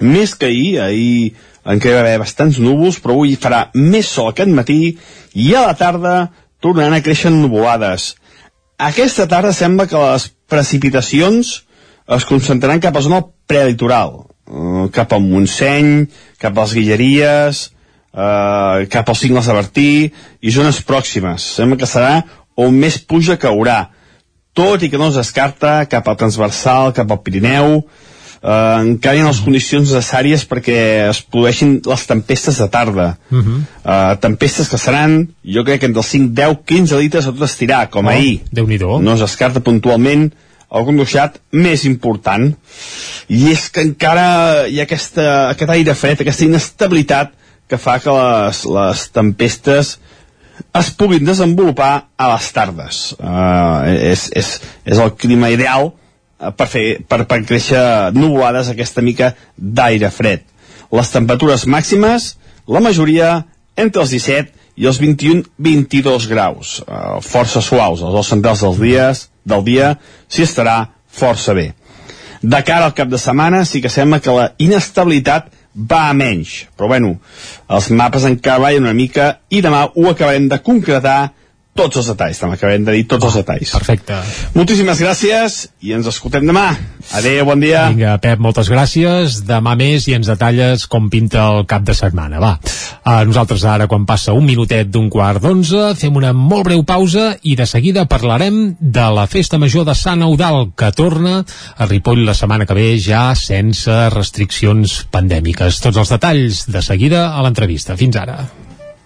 més que ahir, ahir encara va haver bastants núvols, però avui farà més sol aquest matí i a la tarda tornaran a créixer nuvolades. Aquesta tarda sembla que les precipitacions es concentraran cap a zona prelitoral, eh, cap al Montseny, cap a les Guilleries, eh, cap als cingles de Bertí i zones pròximes. Sembla que serà on més puja caurà, tot i que no es descarta cap al transversal, cap al Pirineu, encara hi ha les condicions necessàries perquè es produeixin les tempestes de tarda. Uh -huh. eh, tempestes que seran, jo crec que entre els 5, 10, 15 litres a tot estirar, com
oh,
ahir.
déu nhi
No es descarta puntualment el conduixat més important i és que encara hi ha aquesta, aquest aire fred, aquesta inestabilitat que fa que les, les tempestes es puguin desenvolupar a les tardes uh, és, és, és el clima ideal per, fer, per, per créixer nuvolades aquesta mica d'aire fred. Les temperatures màximes la majoria entre els 17 i els 21-22 graus, eh, força suaus, els dos centrals dels dies, del dia s'hi estarà força bé. De cara al cap de setmana sí que sembla que la inestabilitat va a menys, però bueno, els mapes encara ballen una mica i demà ho acabarem de concretar tots els detalls, també acabem de dir tots els detalls.
Perfecte.
Moltíssimes gràcies i ens escoltem demà. Adéu, bon dia.
Vinga, Pep, moltes gràcies. Demà més i ens detalles com pinta el cap de setmana. Va, uh, nosaltres ara, quan passa un minutet d'un quart d'onze, fem una molt breu pausa i de seguida parlarem de la Festa Major de Sant Eudal, que torna a Ripoll la setmana que ve ja sense restriccions pandèmiques. Tots els detalls de seguida a l'entrevista. Fins ara.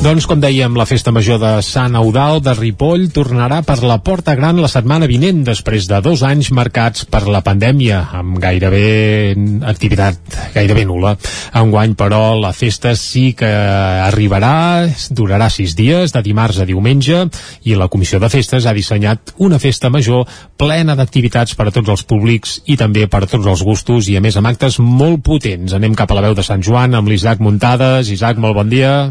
Doncs, com dèiem, la Festa Major de Sant Eudal de Ripoll tornarà per la Porta Gran la setmana vinent, després de dos anys marcats per la pandèmia, amb gairebé activitat gairebé nula. Enguany, però, la festa sí que arribarà, durarà sis dies, de dimarts a diumenge, i la Comissió de Festes ha dissenyat una festa major plena d'activitats per a tots els públics i també per a tots els gustos, i a més amb actes molt potents. Anem cap a la veu de Sant Joan amb l'Isaac Muntades. Isaac, molt bon dia.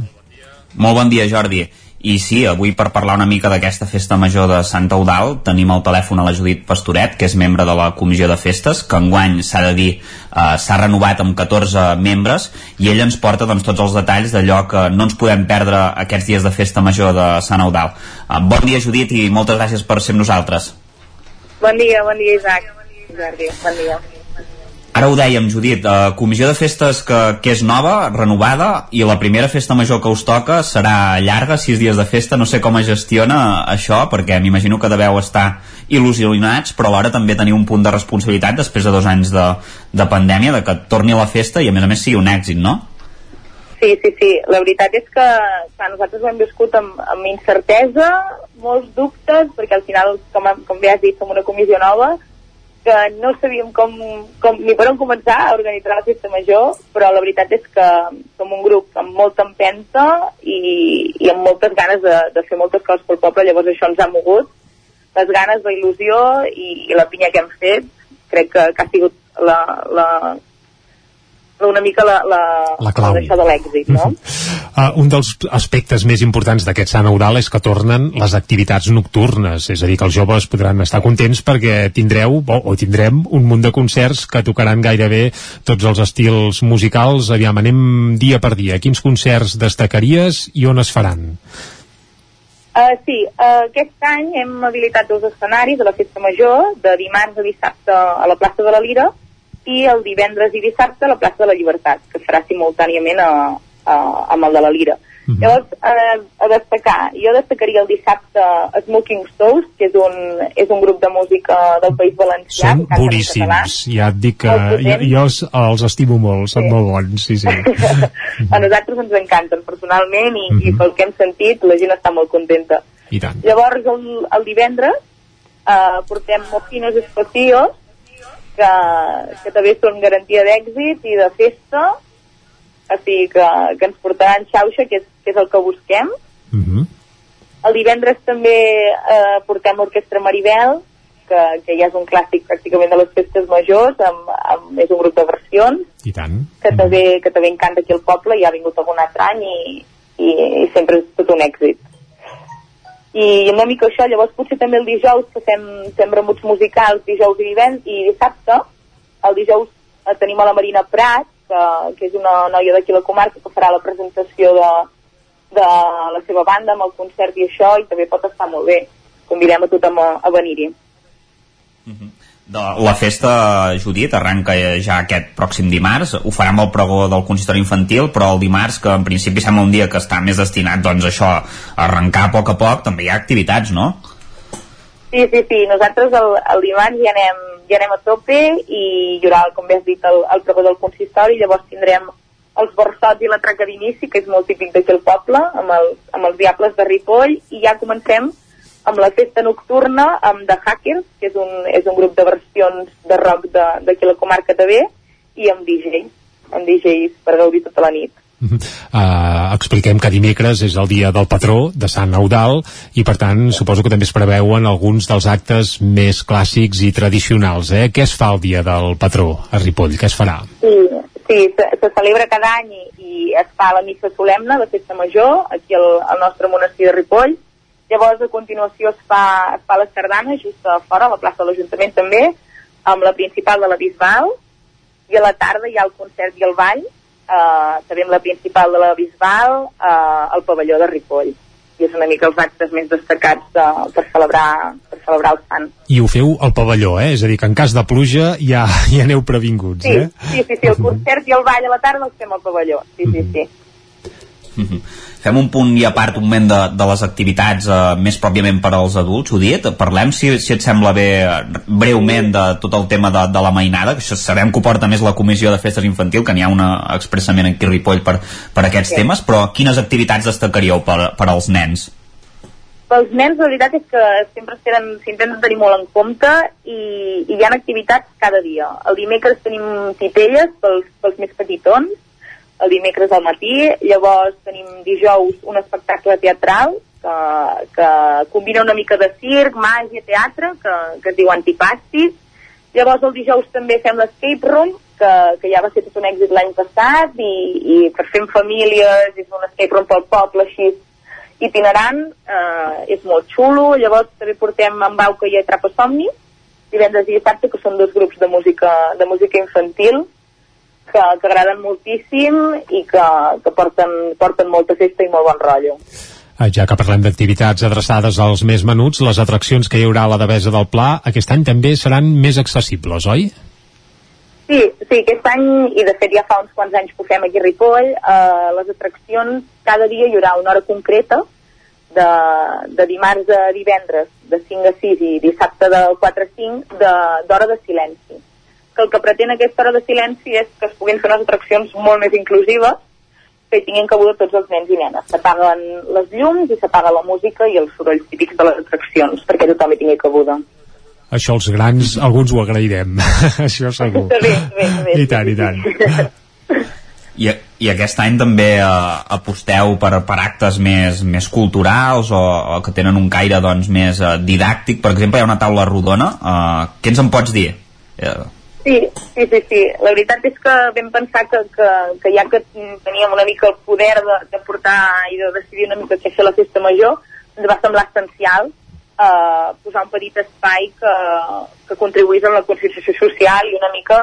Molt bon dia, Jordi. I sí, avui per parlar una mica d'aquesta festa major de Sant Eudal tenim al telèfon a la Judit Pastoret, que és membre de la comissió de festes, que enguany s'ha de dir eh, s'ha renovat amb 14 membres i ell ens porta doncs, tots els detalls d'allò que no ens podem perdre aquests dies de festa major de Sant Eudal. Eh, bon dia, Judit, i moltes gràcies per ser amb nosaltres.
Bon dia, bon dia, Isaac. Jordi, bon dia.
Ara ho dèiem, Judit, eh, comissió de festes que, que és nova, renovada, i la primera festa major que us toca serà llarga, sis dies de festa, no sé com es gestiona això, perquè m'imagino que deveu estar il·lusionats, però alhora també teniu un punt de responsabilitat després de dos anys de, de pandèmia, de que torni la festa i a més a més sigui un èxit, no?
Sí, sí, sí. La veritat és que clar, nosaltres ho hem viscut amb, amb incertesa, molts dubtes, perquè al final, com, com bé has dit, som una comissió nova, que no sabíem com, com, ni per on començar a organitzar la festa major, però la veritat és que som un grup amb molta empenta i, i amb moltes ganes de, de fer moltes coses pel poble, llavors això ens ha mogut. Les ganes, la il·lusió i, i la pinya que hem fet, crec que, que ha sigut la, la, una mica la, la,
La clau.
això de l'èxit, no?
Uh, un dels aspectes més importants d'aquest Sant Eudal és que tornen les activitats nocturnes, és a dir, que els joves podran estar contents perquè tindreu, o, o tindrem, un munt de concerts que tocaran gairebé tots els estils musicals. Aviam, anem dia per dia. Quins concerts destacaries i on es faran?
Uh, sí, uh, aquest any hem habilitat dos escenaris de la Festa Major, de dimarts a dissabte a la plaça de la Lira i el divendres i dissabte a la plaça de la Llibertat, que farà simultàniament a, a, amb el de la Lira.
Mhm.
Llavors, eh, a destacar, jo destacaria el dissabte Smoking Stones, que és un, és un grup de música del País Valencià.
Són boníssims. Ja et dic que jo, jo els, els estimo molt, són molt bons, sí, sí.
a nosaltres ens encanten personalment i, i
Mhm.
pel que hem sentit la gent està molt contenta.
I tant.
Llavors, el, el divendres eh, portem Mojinos Espacios, que, que també són garantia d'èxit i de festa, o sigui que, que ens portaran xauxa, que és, que és el que busquem.
Mhm.
El divendres també eh, portem l'Orquestra Maribel, que, que ja és un clàssic pràcticament de les festes majors, amb, amb, és un grup de versions,
I tant.
que també, que també encanta aquí al poble i ha vingut algun altre any i, i, i sempre és tot un èxit. I una mica això, llavors potser també el dijous que fem, fem remuts musicals dijous i divendres i dissabte, el dijous eh, tenim a la Marina Prat que, que és una noia d'aquí la comarca que farà la presentació de, de la seva banda amb el concert i això, i també pot estar molt bé. Convidem a tothom a, a venir-hi.
De la festa, Judit, arranca ja aquest pròxim dimarts. Ho farà amb el pregó del consistori infantil, però el dimarts, que en principi sembla un dia que està més destinat doncs, això, a arrencar a poc a poc, també hi ha activitats, no?
Sí, sí, sí. Nosaltres el, el dimarts ja anem, ja anem a tope i hi haurà, com bé has dit, el, el pregó del consistori, llavors tindrem els borsots i la traca d'inici, que és molt típic d'aquí al poble, amb, el, amb els diables de Ripoll, i ja comencem amb la festa nocturna amb The Hackers, que és un, és un grup de versions de rock d'aquí la comarca també, i amb DJ, amb DJs per gaudir tota la nit.
Uh, expliquem que dimecres és el dia del patró de Sant Eudal i per tant suposo que també es preveuen alguns dels actes més clàssics i tradicionals eh? què es fa el dia del patró a Ripoll? què es farà?
Sí, sí se, se celebra cada any i, i es fa la missa solemne de festa major aquí al, al nostre monestir de Ripoll Llavors, a continuació, es fa, es fa la sardana just a fora, a la plaça de l'Ajuntament també, amb la principal de la Bisbal, i a la tarda hi ha el concert i el ball, eh, també amb la principal de la Bisbal, eh, al pavelló de Ripoll. I és una mica els actes més destacats de, per, celebrar, per celebrar el sant.
I ho feu al pavelló, eh? És a dir, que en cas de pluja ja, ja aneu previnguts,
sí,
eh?
Sí, sí, sí, el concert i el ball a la tarda els fem al pavelló, sí, sí, sí.
Mm -hmm. Fem un punt i a part un moment de, de les activitats eh, més pròpiament per als adults, Judit. Parlem, si, si et sembla bé, breument de tot el tema de, de la mainada, que això sabem que ho porta més la Comissió de Festes Infantil, que n'hi ha una expressament aquí a Ripoll per, per aquests sí. temes, però quines activitats destacaríeu per, per als nens?
Pels nens, la veritat és que sempre s'intenten tenir molt en compte i, i hi ha activitats cada dia. El dimecres tenim titelles pels, pels més petitons, el dimecres al matí, llavors tenim dijous un espectacle teatral que, que combina una mica de circ, màgia, teatre, que, que es diu Antipastis, llavors el dijous també fem l'escape room, que, que ja va ser tot un èxit l'any passat, i, i per fer famílies, és un escape room pel poble així itinerant, eh, és molt xulo, llavors també portem en Bauca i Atrapa Somni, divendres i dissabte, que són dos grups de música, de música infantil, que, que agraden moltíssim i que, que porten, porten molta festa i molt bon rotllo.
Ah, ja que parlem d'activitats adreçades als més menuts, les atraccions que hi haurà a la Devesa del Pla aquest any també seran més accessibles, oi?
Sí, sí, aquest any, i de fet ja fa uns quants anys que ho fem aquí a Ripoll, eh, les atraccions, cada dia hi haurà una hora concreta, de, de dimarts a divendres, de 5 a 6 i dissabte de 4 a 5, d'hora de, de silenci que el que pretén aquesta hora de silenci és que es puguin fer unes atraccions molt més inclusives que hi tinguin cabuda tots els nens i nenes. S'apaguen les llums i s'apaga la música i els sorolls típics de les atraccions perquè tothom hi tingui cabuda.
Això els grans, alguns ho agrairem, això segur.
Bé, bé, bé.
I tant, i tant.
I, i aquest any també eh, aposteu per, per actes més, més culturals o, o que tenen un caire doncs, més eh, didàctic. Per exemple, hi ha una taula rodona. Eh, què ens en pots dir? Eh,
Sí, sí, sí, sí. La veritat és que vam pensar que, que, que ja que teníem una mica el poder de, de portar i de decidir una mica què fer la festa major, ens va semblar essencial eh, posar un petit espai que, que contribuís a la conscienciació social i una mica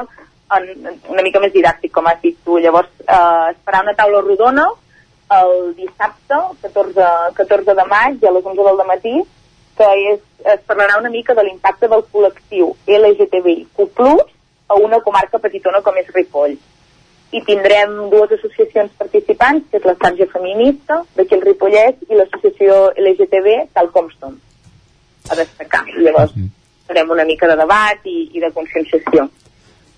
en, una mica més didàctic, com has dit tu. Llavors, eh, es farà una taula rodona el dissabte, 14, 14 de maig, a les 11 del matí, que és, es parlarà una mica de l'impacte del col·lectiu LGTBIQ+, a una comarca petitona com és Ripoll. I tindrem dues associacions participants, que és la Sarja Feminista d'aquí el Ripollès i l'associació LGTB, tal com som, a destacar. Llavors, farem una mica de debat i, i de conscienciació.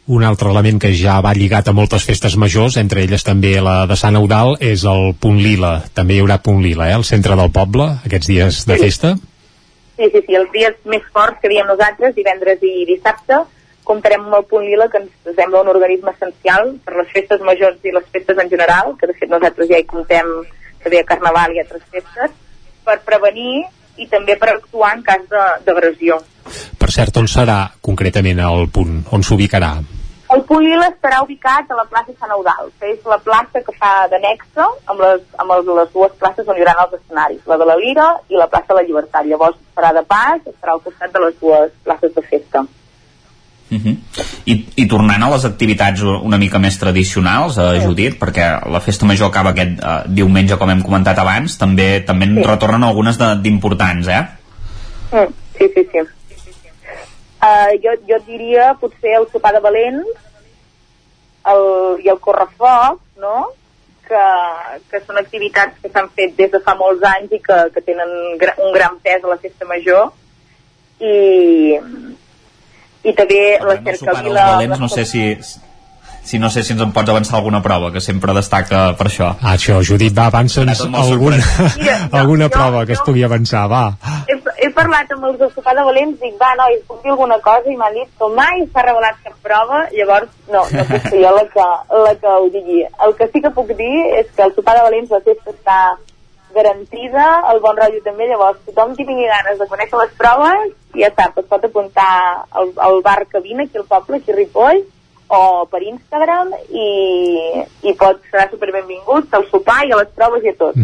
Un altre element que ja va lligat a moltes festes majors, entre elles també la de Sant Eudal, és el Punt Lila. També hi haurà Punt Lila, eh, al centre del poble, aquests dies de festa.
Sí, sí, sí, els dies més forts que diem nosaltres, divendres i dissabte, comptarem amb el Punt Lila, que ens sembla un organisme essencial per les festes majors i les festes en general, que de fet nosaltres ja hi comptem també a Carnaval i altres festes, per prevenir i també per actuar en cas d'agressió.
Per cert, on serà concretament el punt? On s'ubicarà?
El punt Lila estarà ubicat a la plaça Sant Eudal, que és la plaça que fa d'annexa amb, les, amb les, les dues places on hi haurà els escenaris, la de la Lira i la plaça de la Llibertat. Llavors farà de pas, estarà al costat de les dues places de festa.
Uh -huh. I, I tornant a les activitats una mica més tradicionals, eh, Judit, perquè la festa major acaba aquest eh, diumenge, com hem comentat abans, també també en
Sí.
retornen algunes d'importants, eh?
Mm, sí, sí, sí. Uh, jo, jo et diria potser el sopar de valents el, i el correfoc, no? Que, que són activitats que s'han fet des de fa molts anys i que, que tenen gra, un gran pes a la festa major i, i també la
dels
cercavila
valents, no sé si si no sé si ens en pots avançar alguna prova, que sempre destaca per això.
Ah, això, Judit, va, avança'ns alguna,
Mira, jo-
alguna
jo-
prova que es pugui avançar, va.
he, he parlat amb els del sopar de valents dic, va, nois, puc dir alguna cosa? I m'han dit que mai s'ha revelat cap prova? Llavors no, no puc ser jo la que, la que ho digui. El que sí que puc dir és que el sopar de valents la festa està garantida, el bon rotllo també, llavors tothom qui tingui ganes de conèixer les proves, ja sap, es pot apuntar al, al bar Cabina aquí al poble, aquí a Ripoll, o per Instagram i, i pot, serà superbenvingut al sopar i a les proves i a tot.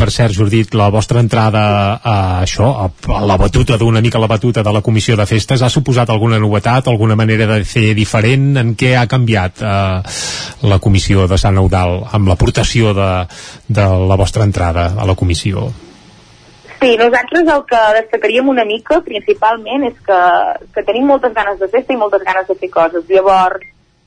Per cert, Judit, la vostra entrada a això, a, a la batuta d'una mica la batuta de la comissió de festes, ha suposat alguna novetat, alguna manera de fer diferent? En què ha canviat eh, la comissió de Sant Eudal amb l'aportació de, de la vostra entrada a la comissió?
Sí, nosaltres el que destacaríem una mica, principalment, és que, que tenim moltes ganes de festa i moltes ganes de fer coses. Llavors,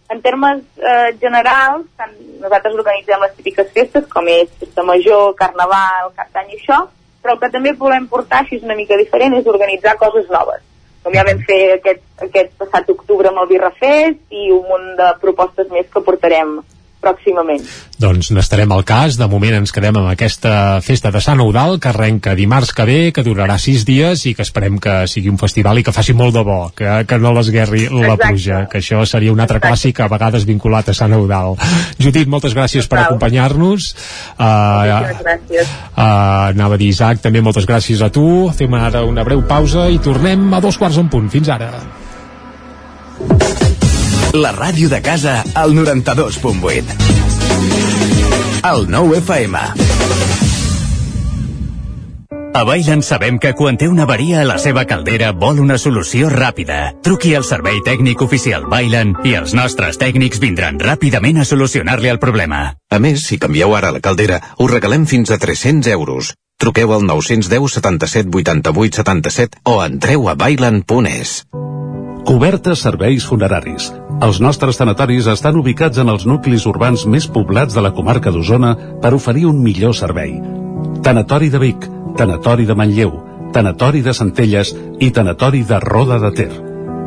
en termes eh, generals, tant nosaltres organitzem les típiques festes, com és festa major, carnaval, cap d'any i això, però el que també volem portar, així és una mica diferent, és organitzar coses noves. Com ja vam fer aquest, aquest passat octubre amb el Birrafest i un munt de propostes més que portarem pròximament.
Doncs n'estarem al cas. De moment ens quedem amb aquesta festa de Sant Eudal, que arrenca dimarts que ve, que durarà sis dies i que esperem que sigui un festival i que faci molt de bo, que, que no l'esguerri la
Exacte.
pluja, que això seria un altre clàssic a vegades vinculat a Sant Eudal. Judit, moltes gràcies per acompanyar-nos. Uh,
gràcies.
uh, anava a dir, Isaac, també moltes gràcies a tu. Fem ara una breu pausa i tornem a dos quarts en punt. Fins ara.
La ràdio de casa al 92.8. El 9 FM.
A Bailen sabem que quan té una avaria a la seva caldera vol una solució ràpida. Truqui al servei tècnic oficial Bailen i els nostres tècnics vindran ràpidament a solucionar-li el problema.
A més, si canvieu ara la caldera, us regalem fins a 300 euros. Truqueu al 910 77 88 77 o entreu a bailan.es.
Cobertes serveis funeraris. Els nostres tanatoris estan ubicats en els nuclis urbans més poblats de la comarca d'Osona per oferir un millor servei. Tanatori de Vic, Tanatori de Manlleu, Tanatori de Centelles i Tanatori de Roda de Ter.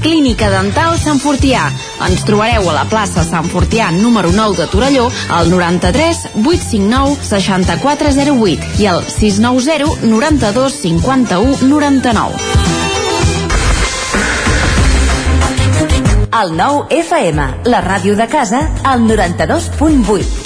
Clínica Dental Sant Fortià. Ens trobareu a la plaça Sant Fortià número 9 de Torelló al 93 859 6408 i al 690 92 51 99.
El nou FM, la ràdio de casa, al 92.8.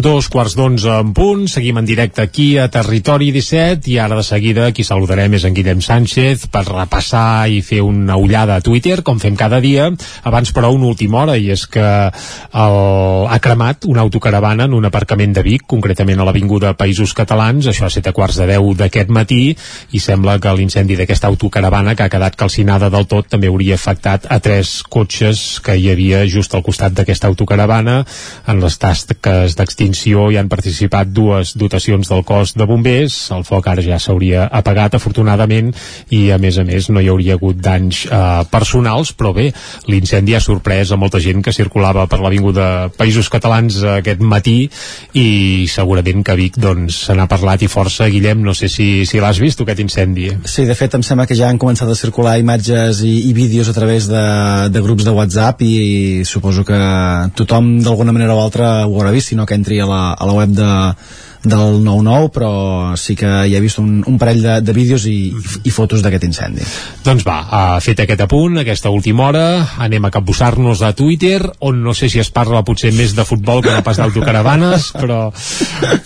Dos quarts d'onze en punt, seguim en directe aquí a Territori 17 i ara de seguida qui saludarem és en Guillem Sánchez per repassar i fer una ullada a Twitter, com fem cada dia. Abans, però, una última hora, i és que el, ha cremat una autocaravana en un aparcament de Vic, concretament a l'Avinguda Països Catalans, això ha set a quarts de deu d'aquest matí, i sembla que l'incendi d'aquesta autocaravana, que ha quedat calcinada del tot, també hauria afectat a tres cotxes que hi havia just al costat d'aquesta autocaravana en les tasques d'extinció l'extinció hi han participat dues dotacions del cos de bombers, el foc ara ja s'hauria apagat afortunadament i a més a més no hi hauria hagut danys eh, personals, però bé, l'incendi ha sorprès a molta gent que circulava per l'Avinguda Països Catalans aquest matí i segurament que Vic doncs se n'ha parlat. I força, Guillem, no sé si, si l'has vist aquest incendi.
Sí, de fet em sembla que ja han començat a circular imatges i, i vídeos a través de, de grups de WhatsApp i, i suposo que tothom d'alguna manera o altra ho haurà vist, sinó que entri a la, a la web de, del 9-9 però sí que hi he vist un, un parell de, de vídeos i, i fotos d'aquest incendi.
Doncs va, ha fet aquest apunt aquesta última hora, anem a capbussar-nos a Twitter, on no sé si es parla potser més de futbol que no pas d'autocaravanes però,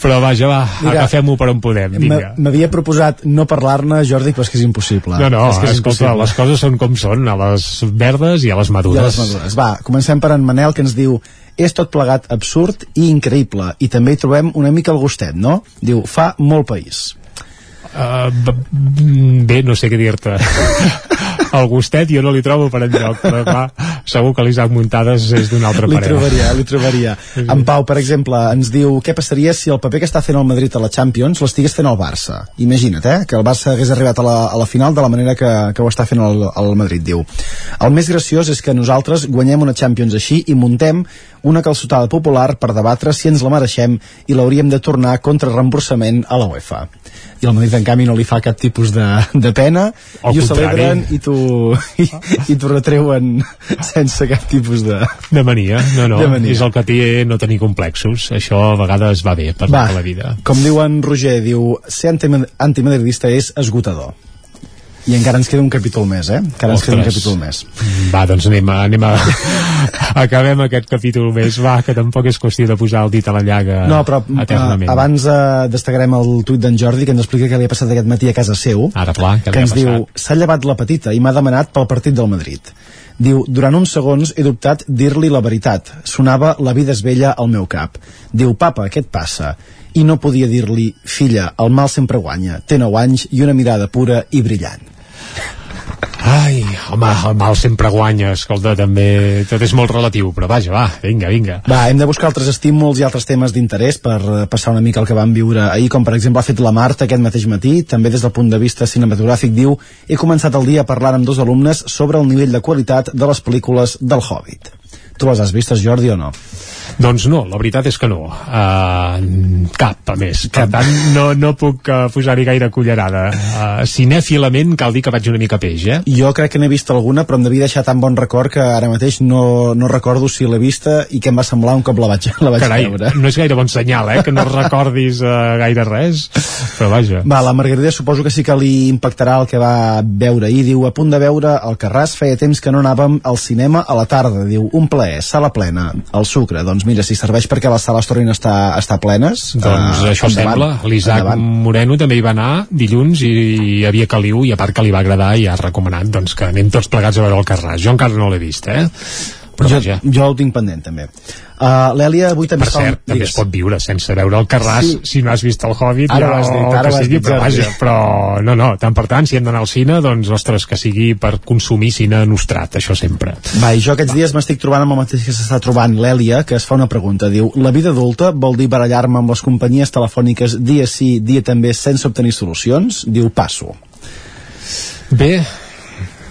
però vaja va agafem-ho per on podem,
m'havia proposat no parlar-ne Jordi, però és que és impossible.
No, no,
és que és
escolta,
impossible.
les coses són com són a les verdes i a les
I a
madures
les madures. Va, comencem per en Manel que ens diu és tot plegat absurd i increïble. I també hi trobem una mica el gustet, no? Diu, fa molt país.
Uh, bé, no sé què dir-te el gustet jo no li trobo per enlloc però clar, segur que l'Isaac Muntades és d'un altre
li
parer
trobaria, li trobaria. En Pau, per exemple, ens diu què passaria si el paper que està fent el Madrid a la Champions l'estigués fent el Barça, imagina't eh? que el Barça hagués arribat a la, a la final de la manera que, que ho està fent el, el Madrid diu. El més graciós és que nosaltres guanyem una Champions així i muntem una calçotada popular per debatre si ens la mereixem i l'hauríem de tornar contra reemborsament a la UEFA i el Madrid en canvi no li fa cap tipus de, de pena
Al
i ho
contrari.
celebren i t'ho i, i t'ho retreuen sense cap tipus de,
de mania, no, no,
De mania.
és el que té no tenir complexos això a vegades va bé per
Va,
la vida
com diu en Roger, diu ser anti- antimadridista és esgotador. I encara ens queda un capítol més, eh? Encara ens queda un
Ostres.
capítol més.
va, doncs anem a, anem a acabem aquest capítol més, va, que tampoc és qüestió de posar el dit a la llaga
No, però
eternament.
uh, abans uh, destacarem el tuit d'en Jordi que ens explica què li ha passat aquest matí a casa seu.
Ara, clar,
que
ha
ens
passat?
diu, s'ha llevat la petita i m'ha demanat pel partit del Madrid. Diu, durant uns segons he dubtat dir-li la veritat. Sonava la vida és vella al meu cap. Diu, papa, què et passa? I no podia dir-li, filla, el mal sempre guanya. Té 9 anys i una mirada pura i brillant.
Ai, home, el mal sempre guanya, escolta, també tot és molt relatiu, però vaja, va, vinga, vinga.
Va, hem de buscar altres estímuls i altres temes d'interès per eh, passar una mica el que vam viure ahir, com per exemple ha fet la Marta aquest mateix matí, també des del punt de vista cinematogràfic, diu he començat el dia parlant amb dos alumnes sobre el nivell de qualitat de les pel·lícules del Hobbit. Tu les has vistes, Jordi, o no?
Doncs no, la veritat és que no. Uh, cap, a més. Per tant, no, no puc uh, posar-hi gaire cullerada. Uh, cinèfilament cal dir que vaig una mica peix, eh?
Jo crec que n'he vist alguna, però em devia deixar tan bon record que ara mateix no, no recordo si l'he vista i què em va semblar un cop la vaig, la vaig
Carai,
veure.
no és gaire bon senyal, eh? Que no recordis uh, gaire res, però vaja.
Va, la Margarida suposo que sí que li impactarà el que va veure ahir. Diu, a punt de veure el Carràs, feia temps que no anàvem al cinema a la tarda. Diu, un plaer, sala plena, el sucre. Doncs mira, si serveix perquè les sales tornin a estar, a estar plenes...
Doncs
eh,
això
endavant,
sembla. L'Isaac. Moreno també hi va anar dilluns i hi havia caliu i a part que li va agradar i ha recomanat doncs, que anem tots plegats a veure el Carràs. Jo encara no l'he vist, eh? Però
jo,
vaja.
jo ho tinc pendent també uh, l'Èlia avui també
Per
un-
cert, també es pot viure sense veure el Carràs
Sí.
si no has vist el Hobbit
Ara
ja,
dit,
o
ara
que sigui,
dit,
però vaja, però no, no, tant per tant, si hem d'anar al cine, doncs, ostres, que sigui per consumir cine nostrat, això sempre.
Va, i jo aquests dies m'estic trobant amb el mateix que s'està trobant l'Èlia, que es fa una pregunta. Diu, la vida adulta vol dir barallar-me amb les companyies telefòniques dia sí, dia també, sense obtenir solucions? Diu, passo.
Bé,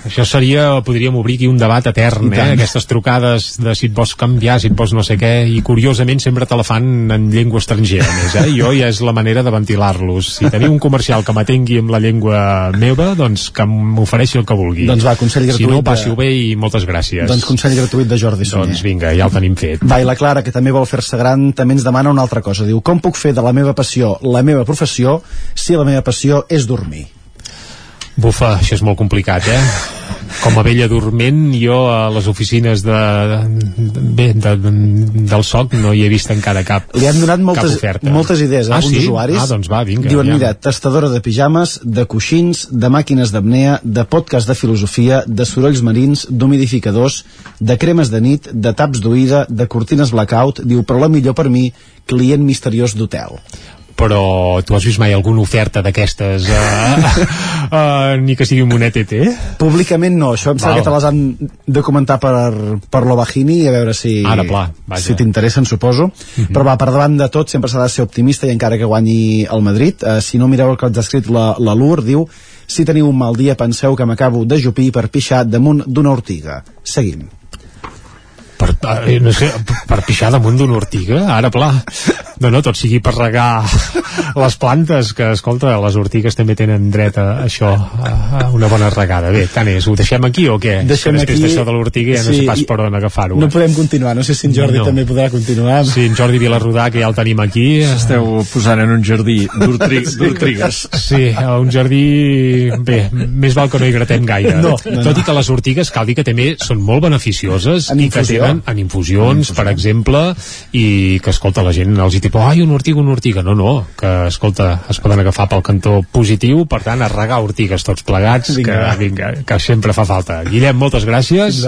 això seria, podríem obrir aquí un debat etern, eh? Aquestes trucades de si et vols canviar, si et vols no sé què, i curiosament sempre te la fan en llengua estrangera, més, eh? Jo ja és la manera de ventilar-los. Si teniu un comercial que m'atengui amb la llengua meva, doncs que m'ofereixi el que vulgui.
Doncs va, consell gratuït
Si no, passi-ho bé i moltes gràcies.
Doncs consell gratuït de Jordi Sunyer.
Doncs vinga, ja el tenim fet.
Va, i la Clara, que també vol fer-se gran, també ens demana una altra cosa. Diu, com puc fer de la meva passió la meva professió si la meva passió és dormir?
Bufa, això és molt complicat, eh? Com a vella dorment, jo a les oficines de, de, bé, de, de, del SOC no hi he vist encara cap
Li han donat moltes, moltes idees a
ah,
alguns
sí?
usuaris.
Ah, doncs va, vinga.
Diuen,
ja.
mira, tastadora de pijames, de coixins, de màquines d'apnea, de podcast de filosofia, de sorolls marins, d'humidificadors, de cremes de nit, de taps d'oïda, de cortines blackout, diu, però la millor per mi, client misteriós d'hotel.
Però tu has vist mai alguna oferta d'aquestes uh, uh, ni que sigui un monet ET?
Públicament no, això em sembla que te les han de comentar per, per l'Ovagini i a veure si,
Ara, pla, vaja.
si t'interessen, suposo. Però va, per davant de tot, sempre s'ha de ser optimista i encara que guanyi el Madrid. Eh, si no mireu el que ens ha escrit la, la Lur, diu si teniu un mal dia penseu que m'acabo de jupir per pixar damunt d'una ortiga. Seguim.
Per, eh, no sé, per pixar damunt d'una ortiga? Ara, pla. No, no, tot sigui per regar les plantes, que, escolta, les ortigues també tenen dret a això, a una bona regada. Bé, tant és, ho deixem aquí o què?
Deixem
que després
aquí-
d'això de l'ortiga ja no
sí,
sé pas per on agafar-ho.
No podem continuar, no sé si en Jordi
No.
també podrà continuar.
Sí, en Jordi Vilarrodà, que ja el tenim aquí.
Esteu posant en un jardí d'ortrigues.
Sí, un jardí... Bé, més val que no hi gratem gaire.
No, no,
Tot
no.
i que les ortigues, cal dir que també són molt beneficioses
En
i que
infusió.
tenen en infusions, per exemple, i que, escolta, la gent els hi tipo, ai, una ortiga, una ortiga. No, no, que, escolta, es poden agafar pel cantó positiu, per tant, a regar ortigues tots plegats,
Vinga,
que, vinga, que sempre fa falta. Guillem, moltes gràcies.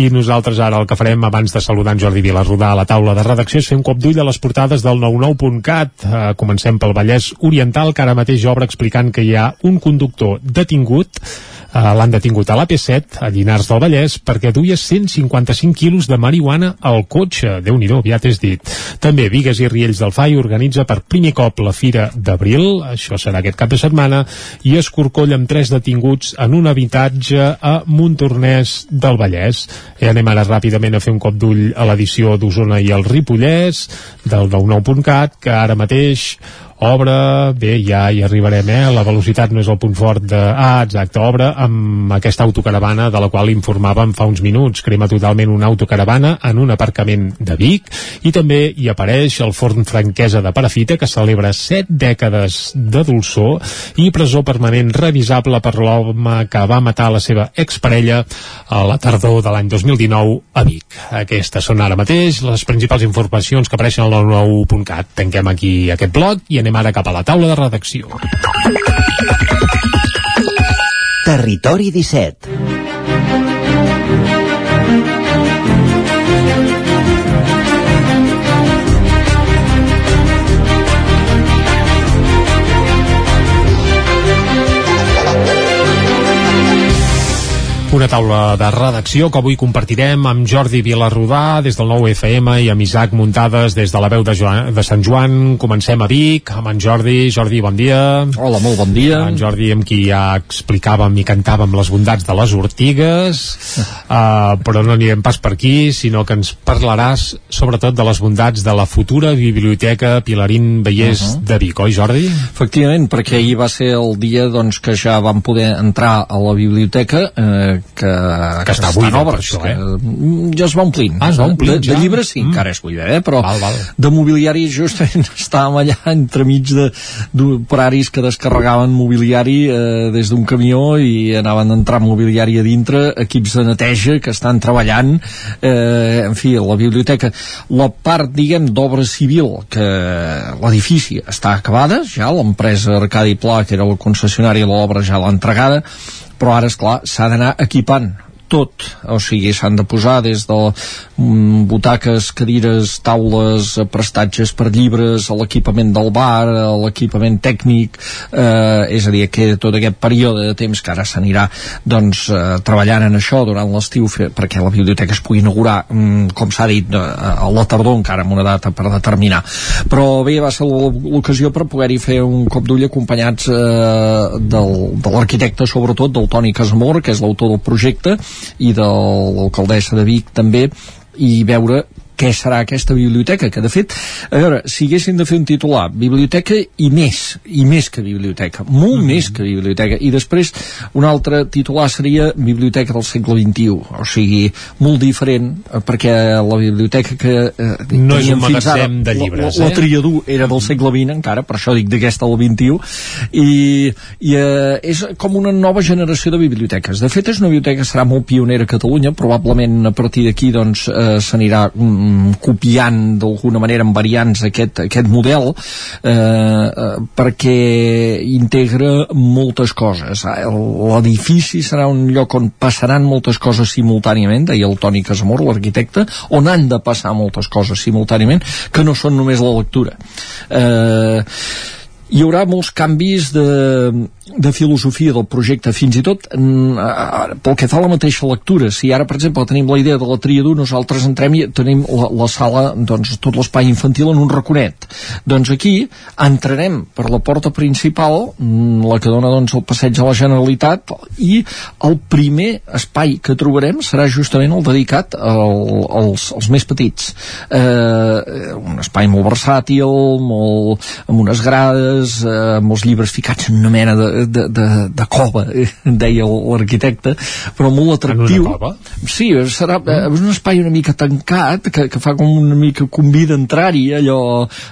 I nosaltres ara el que farem abans de saludar en Jordi Vilarrodà a la taula de redacció és fer un cop d'ull a les portades del 99.cat. Eh, comencem pel Vallès Oriental, que ara mateix obre explicant que hi ha un conductor detingut L'han detingut a l'AP7, a Llinars del Vallès, perquè duia 155 quilos de marihuana al cotxe. déu nhi aviat és dit. També Vigues i Riells del FAI organitza per primer cop la Fira d'Abril, això serà aquest cap de setmana, i Escorcoll amb tres detinguts en un habitatge a Montornès del Vallès. I anem ara ràpidament a fer un cop d'ull a l'edició d'Osona i el Ripollès, del 99.cat, que ara mateix obre, bé, ja hi arribarem, eh? La velocitat no és el punt fort de... Ah, exacte, obre amb aquesta autocaravana de la qual informàvem fa uns minuts. Crema totalment una autocaravana en un aparcament de Vic i també hi apareix el forn franquesa de Parafita que celebra set dècades de dolçor i presó permanent revisable per l'home que va matar la seva exparella a la tardor de l'any 2019 a Vic. Aquestes són ara mateix les principals informacions que apareixen al 99.cat. Tanquem aquí aquest bloc i anem ara cap a la taula de redacció.
Territori 17
Una taula de redacció que avui compartirem amb Jordi Vilarrodà des del nou FM i amb Isaac Muntades des de la veu de, Joan, de Sant Joan. Comencem a Vic amb en Jordi. Jordi, bon dia.
Hola, molt bon dia.
En Jordi amb qui ja explicàvem i cantàvem les bondats de les ortigues, uh, però no anirem pas per aquí, sinó que ens parlaràs sobretot de les bondats de la futura Biblioteca Pilarín Vallès uh -huh. de Vic, oi Jordi?
Efectivament, perquè ahir va ser el dia doncs, que ja vam poder entrar a la biblioteca eh, que,
Que està buida, per
obres,
això,
que,
eh?
mm, ja es va omplint.
Ah, es va omplint,
de,
ja?
de llibres sí,
Mm.
encara és buida, eh? però
Val, val.
de mobiliari justament estàvem allà entremig de- d'operaris que descarregaven mobiliari eh, des d'un camió i anaven entrant mobiliari a dintre, equips de neteja que estan treballant, eh, en fi, la biblioteca. La part, diguem, d'obra civil, que l'edifici està acabada, ja l'empresa Arcadi Pla, que era la concessionària de l'obra, ja l'ha entregada, però ara, és clar s'ha d'anar equipant tot, o sigui, s'han de posar des de mm, butaques, cadires, taules, eh, prestatges per llibres, a l'equipament del bar, a l'equipament tècnic, eh, és a dir, que tot aquest període de temps que ara s'anirà doncs, eh, treballant en això durant l'estiu perquè la biblioteca es pugui inaugurar, mm, com s'ha dit, eh, a la tardor encara amb una data per determinar. Però bé, va ser l'ocasió per poder-hi fer un cop d'ull acompanyats eh, del, de l'arquitecte, sobretot, del Toni Casamor, que és l'autor del projecte, i de l'alcaldessa de Vic també, i veure què serà aquesta biblioteca, que de fet, a veure, si haguessin de fer un titular, biblioteca i més, i més que biblioteca, molt mm -hmm. més que biblioteca, i després un altre titular seria Biblioteca del segle XXI, o sigui, molt diferent, eh, perquè la biblioteca que eh,
no és un magatzem de llibres,
la, la,
eh?
la Triadú era del segle XX encara, per això dic d'aquesta del XXI, i, i eh, és com una nova generació de biblioteques. De fet, és una biblioteca que serà molt pionera a Catalunya, probablement a partir d'aquí doncs, eh, s'anirà mm, copiant d'alguna manera en variants aquest, aquest model eh, eh, perquè integra moltes coses. L'edifici serà un lloc on passaran moltes coses simultàniament deia el Toni Casamor, l'arquitecte on han de passar moltes coses simultàniament que no són només la lectura. Eh, hi haurà molts canvis de, de filosofia del projecte, fins i tot mm, pel que fa a la mateixa lectura. Si ara, per exemple, tenim la idea de la triadú, nosaltres entrem i tenim la, la sala, doncs, tot l'espai infantil en un raconet. Doncs aquí entrarem per la porta principal, mm, la que dona doncs, el passeig a la Generalitat, i el primer espai que trobarem serà justament el dedicat al, als, als més petits. Eh, un espai molt versàtil, molt, amb unes grades, eh, amb els llibres ficats en una mena de, de, de, de cova, eh, deia l'arquitecte, però molt atractiu.
En una cova?
Sí, serà eh, un espai una mica tancat, que, que fa com una mica convida a entrar-hi, allò,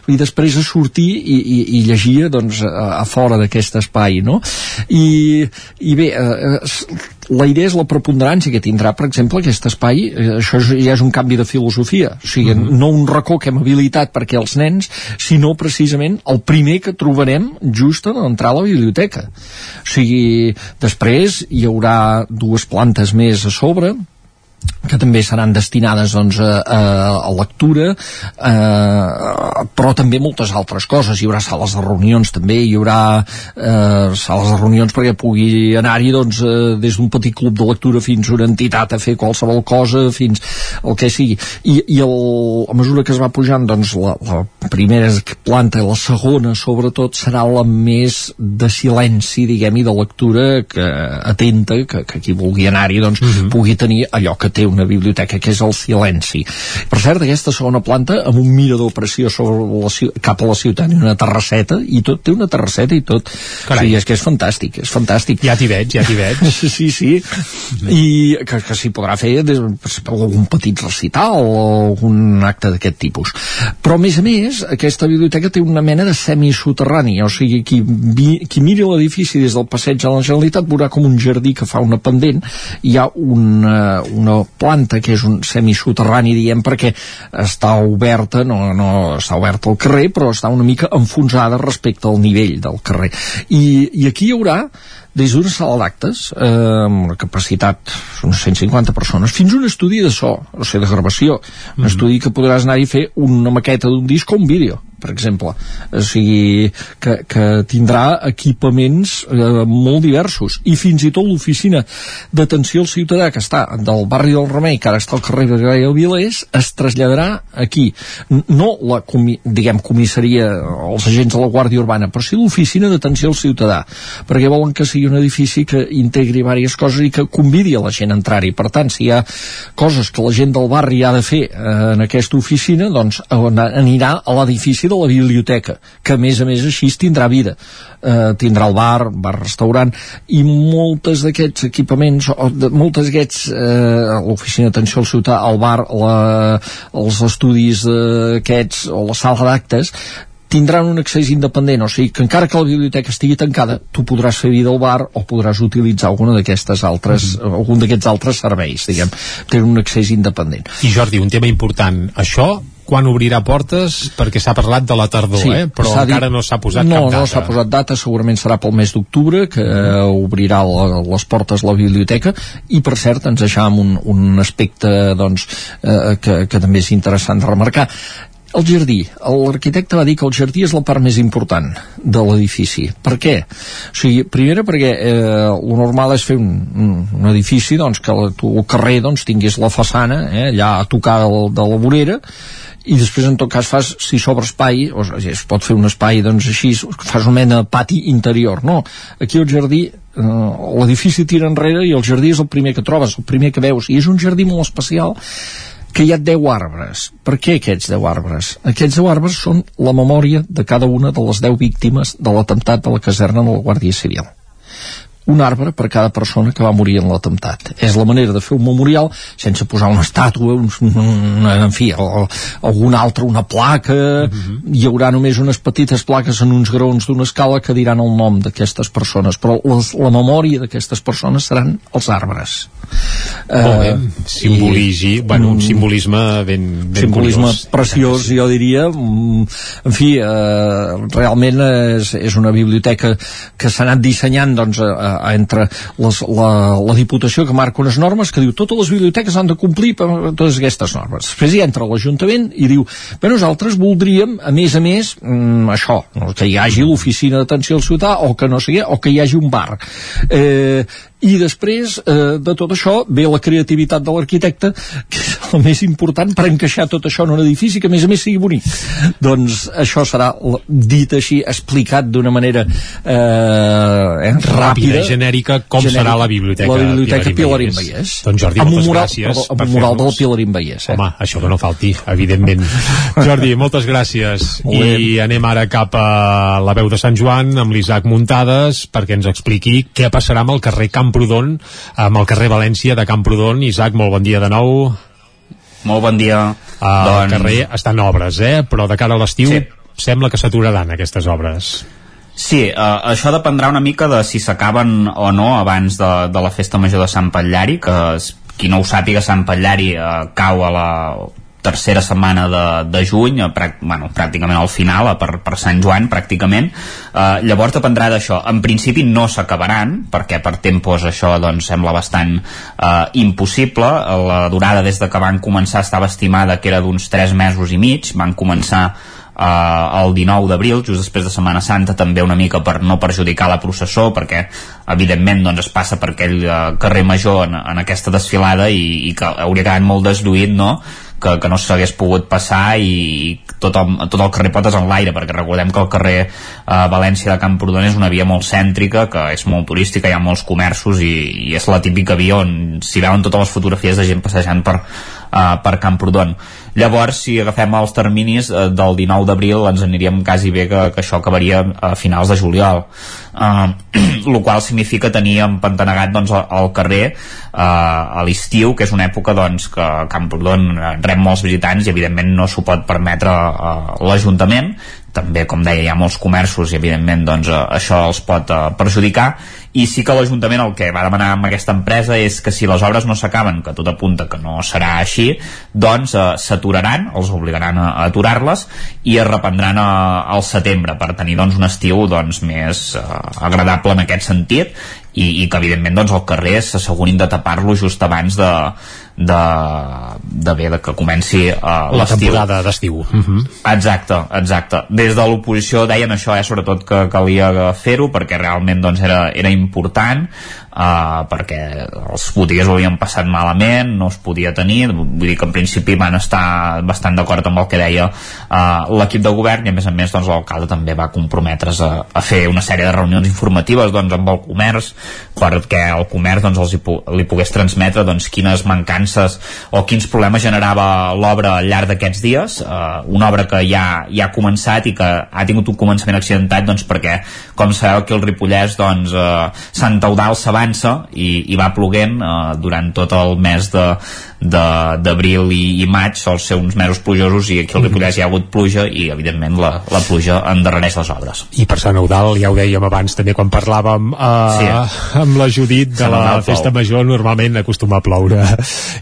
i després a sortir i, i, i llegir, doncs, a, a fora d'aquest espai, no? I, i bé, eh, la idea és la preponderància que tindrà, per exemple, aquest espai, eh, això ja és un canvi de filosofia, o sigui, mm -hmm. no un racó que hem habilitat perquè els nens, sinó precisament el primer que trobarem just en entrar a la biblioteca. O sigui, després hi haurà dues plantes més a sobre, que també seran destinades doncs, a, a, lectura eh, però també moltes altres coses. Hi haurà sales de reunions també. Hi haurà eh, sales de reunions perquè pugui anar-hi doncs, eh, des d'un petit club de lectura fins a una entitat a fer qualsevol cosa fins el que sigui. I, i el, a mesura que es va pujant doncs, la, la primera planta i la segona sobretot serà la més de silenci diguem i de lectura que atenta que, que qui vulgui anar-hi doncs, uh -huh. pugui tenir allò que té una biblioteca que és el silenci. Per cert aquesta segona planta amb un mirador preciós sobre la, cap a la ciutat i una terrasseta i tot, té una terrasseta i tot. Carai. o sigui, és que és fantàstic, és fantàstic.
Ja t'hi veig, ja t'hi veig.
Sí, sí, i que, que s'hi podrà fer des, algun petit recital o algun acte d'aquest tipus. Però a més a més aquesta biblioteca té una mena de semisoterrani o sigui, qui, vi, qui miri l'edifici des del passeig a la Generalitat veurà com un jardí que fa una pendent. Hi ha una, una planta que és un semisoterrani diem perquè està oberta no, no està oberta al carrer però està una mica enfonsada respecte al nivell del carrer i, i aquí hi haurà des d'una sala d'actes eh, amb una capacitat unes 150 persones fins a un estudi de so, o sigui, de gravació un mm -hmm. estudi que podràs anar-hi a fer una maqueta d'un disc o un vídeo per exemple. O sigui, que, que tindrà equipaments eh, molt diversos i fins i tot l'oficina d'atenció al ciutadà que està del barri del Remei que ara està al carrer de Gaia Vilés es traslladarà aquí. No la comi diguem comissaria els agents de la Guàrdia Urbana però sí l'oficina d'atenció al ciutadà perquè volen que sigui un edifici que integri diverses coses i que convidi a la gent a entrar-hi. Per tant si hi ha coses que la gent del barri ha de fer eh, en aquesta oficina doncs anirà a l'edifici de la biblioteca, que a més a més així tindrà vida. Eh, tindrà el bar, bar-restaurant, i moltes d'aquests equipaments, o de, moltes d'aquests, eh, l'oficina d'atenció al ciutat, el bar, la, els estudis eh, aquests, o la sala d'actes, tindran un accés independent, o sigui que encara que la biblioteca estigui tancada, tu podràs fer vida al bar o podràs utilitzar alguna d'aquestes altres, mm algun d'aquests altres serveis, diguem, tenen un accés independent.
I Jordi, un tema important, això quan obrirà portes? Perquè s'ha parlat de la tardor,
Sí,
eh? però
s'ha dit-
encara no s'ha posat
no,
cap data.
No, s'ha posat data, segurament serà pel mes d'octubre, que eh, obrirà la, les portes la biblioteca, i per cert ens deixàvem un, un aspecte doncs, eh, que, que també és interessant de remarcar. El jardí. L'arquitecte va dir que el jardí és la part més important de l'edifici. Per què? O sigui, primera perquè eh, el normal és fer un, un, edifici doncs, que tu, el carrer doncs, tingués la façana eh, allà a tocar del, de la vorera i després en tot cas fas, si s'obre espai o sigui, es pot fer un espai doncs així fas una mena de pati interior no, aquí el jardí eh, l'edifici tira enrere i el jardí és el primer que trobes el primer que veus i és un jardí molt especial que hi ha 10 arbres. Per què aquests 10 arbres? Aquests 10 arbres són la memòria de cada una de les 10 víctimes de l'atemptat de la caserna de la Guàrdia Civil un arbre per cada persona que va morir en l'atemptat. És la manera de fer un memorial sense posar una estàtua, un, una, en fi, o, algun altre, una placa, uh -huh. hi haurà només unes petites plaques en uns graons d'una escala que diran el nom d'aquestes persones, però les, la memòria d'aquestes persones seran els arbres.
Molt bé, simboligi, i, bueno, un simbolisme ben, ben
simbolisme
curiós.
preciós, jo diria. Mm, En fi, eh, realment és, és una biblioteca que s'ha anat dissenyant doncs, a, entre les, la, la Diputació que marca unes normes que diu totes les biblioteques han de complir totes aquestes normes. Després hi entra l'Ajuntament i diu, bé, nosaltres voldríem, a més a més, mm, això, que hi hagi l'oficina d'atenció al ciutadà o que no sigui, o que hi hagi un bar. Eh, i després eh, de tot això ve la creativitat de l'arquitecte que és el més important per encaixar tot això en un edifici que a més a més sigui bonic doncs això serà dit així explicat d'una manera eh, eh, ràpida,
genèrica, com serà la biblioteca
la biblioteca
Pilarín
Pilarín
Vallès. Doncs Jordi,
amb
moltes
mural,
gràcies
perdó, amb un mural del Pilarín Vallès eh?
Home, això que no falti, evidentment. Jordi, moltes gràcies. I anem ara cap a la veu de Sant Joan amb l'Isaac Muntades perquè ens expliqui què passarà amb el carrer Camprodon, amb el carrer València de Camprodon. Isaac, molt bon dia de nou.
Molt bon dia.
Uh, El
Doncs-
carrer està en obres, eh? però de cara a l'estiu
Sí.
sembla que s'aturaran aquestes obres.
Sí, uh, això dependrà una mica de si s'acaben o no abans de, de la festa major de Sant Patllari, que qui no ho sàpiga, Sant Patllari uh, cau a la tercera setmana de, de juny, a, prac- bueno, pràcticament al final, per, per Sant Joan, pràcticament. Uh, llavors dependrà d'això. En principi no s'acabaran, perquè per tempos això doncs, sembla bastant uh, impossible. La durada des de que van començar estava estimada que era d'uns 3 mesos i mig. Van començar eh, el 19 d'abril, just després de Setmana Santa, també una mica per no perjudicar la processó, perquè evidentment doncs, es passa per aquell eh, carrer major en, en aquesta desfilada i, i que hauria quedat molt desduït, no?, que, que no s'hagués pogut passar i, tot, el, tot el carrer Potes en l'aire perquè recordem que el carrer eh, València de Camprodon és una via molt cèntrica que és molt turística, hi ha molts comerços i, i és la típica via on s'hi veuen totes les fotografies de gent passejant per, uh, per Camprodon. Llavors si agafem els terminis uh, del 19 d'abril ens aniríem quasi bé que, que això acabaria a finals de juliol. Uh, el qual significa tenir empantanegat doncs, el carrer uh, a l'estiu que és una època doncs, que Camprodon eh, rep molts visitants i evidentment no s'ho pot permetre uh, l'Ajuntament també, com deia, hi ha molts comerços i evidentment doncs, eh, això els pot eh, perjudicar. I sí que l'Ajuntament el que va demanar amb aquesta empresa és que si les obres no s'acaben, que tot apunta que no serà així, doncs eh, s'aturaran, els obligaran a, aturar-les i es reprendran a, al setembre per tenir doncs, un estiu doncs, més eh, agradable en aquest sentit i, i que evidentment doncs, el carrer s'assegurin de tapar-lo just abans de, de, de bé, de que comenci uh,
La temporada d'estiu. Uh -huh.
Exacte, exacte. Des de l'oposició deien això, eh, sobretot que calia fer-ho perquè realment doncs, era, era important uh, perquè els botiguers ho havien passat malament, no es podia tenir, vull dir que en principi van estar bastant d'acord amb el que deia uh, l'equip de govern i a més a més doncs, l'alcalde també va comprometre's a, a fer una sèrie de reunions informatives doncs, amb el comerç perquè el comerç doncs, els hi, li pogués transmetre doncs, quines mancances o quins problemes generava l'obra al llarg d'aquests dies. Uh, una obra que ja, ja ha començat i que ha tingut un començament accidentat doncs, perquè com sabeu aquí al Ripollès doncs, uh, Sant Eudal s'avança i, i va ploguent uh, durant tot el mes de d'abril i, i maig sols ser uns mesos plujosos i aquí al Ripollès hi ha hagut pluja i evidentment la, la pluja endarrereix les obres.
I per Sant Eudal, ja ho dèiem abans també quan parlàvem uh,
Sí.
amb la Judit de
Sant
la
Eudal
festa major normalment acostuma a ploure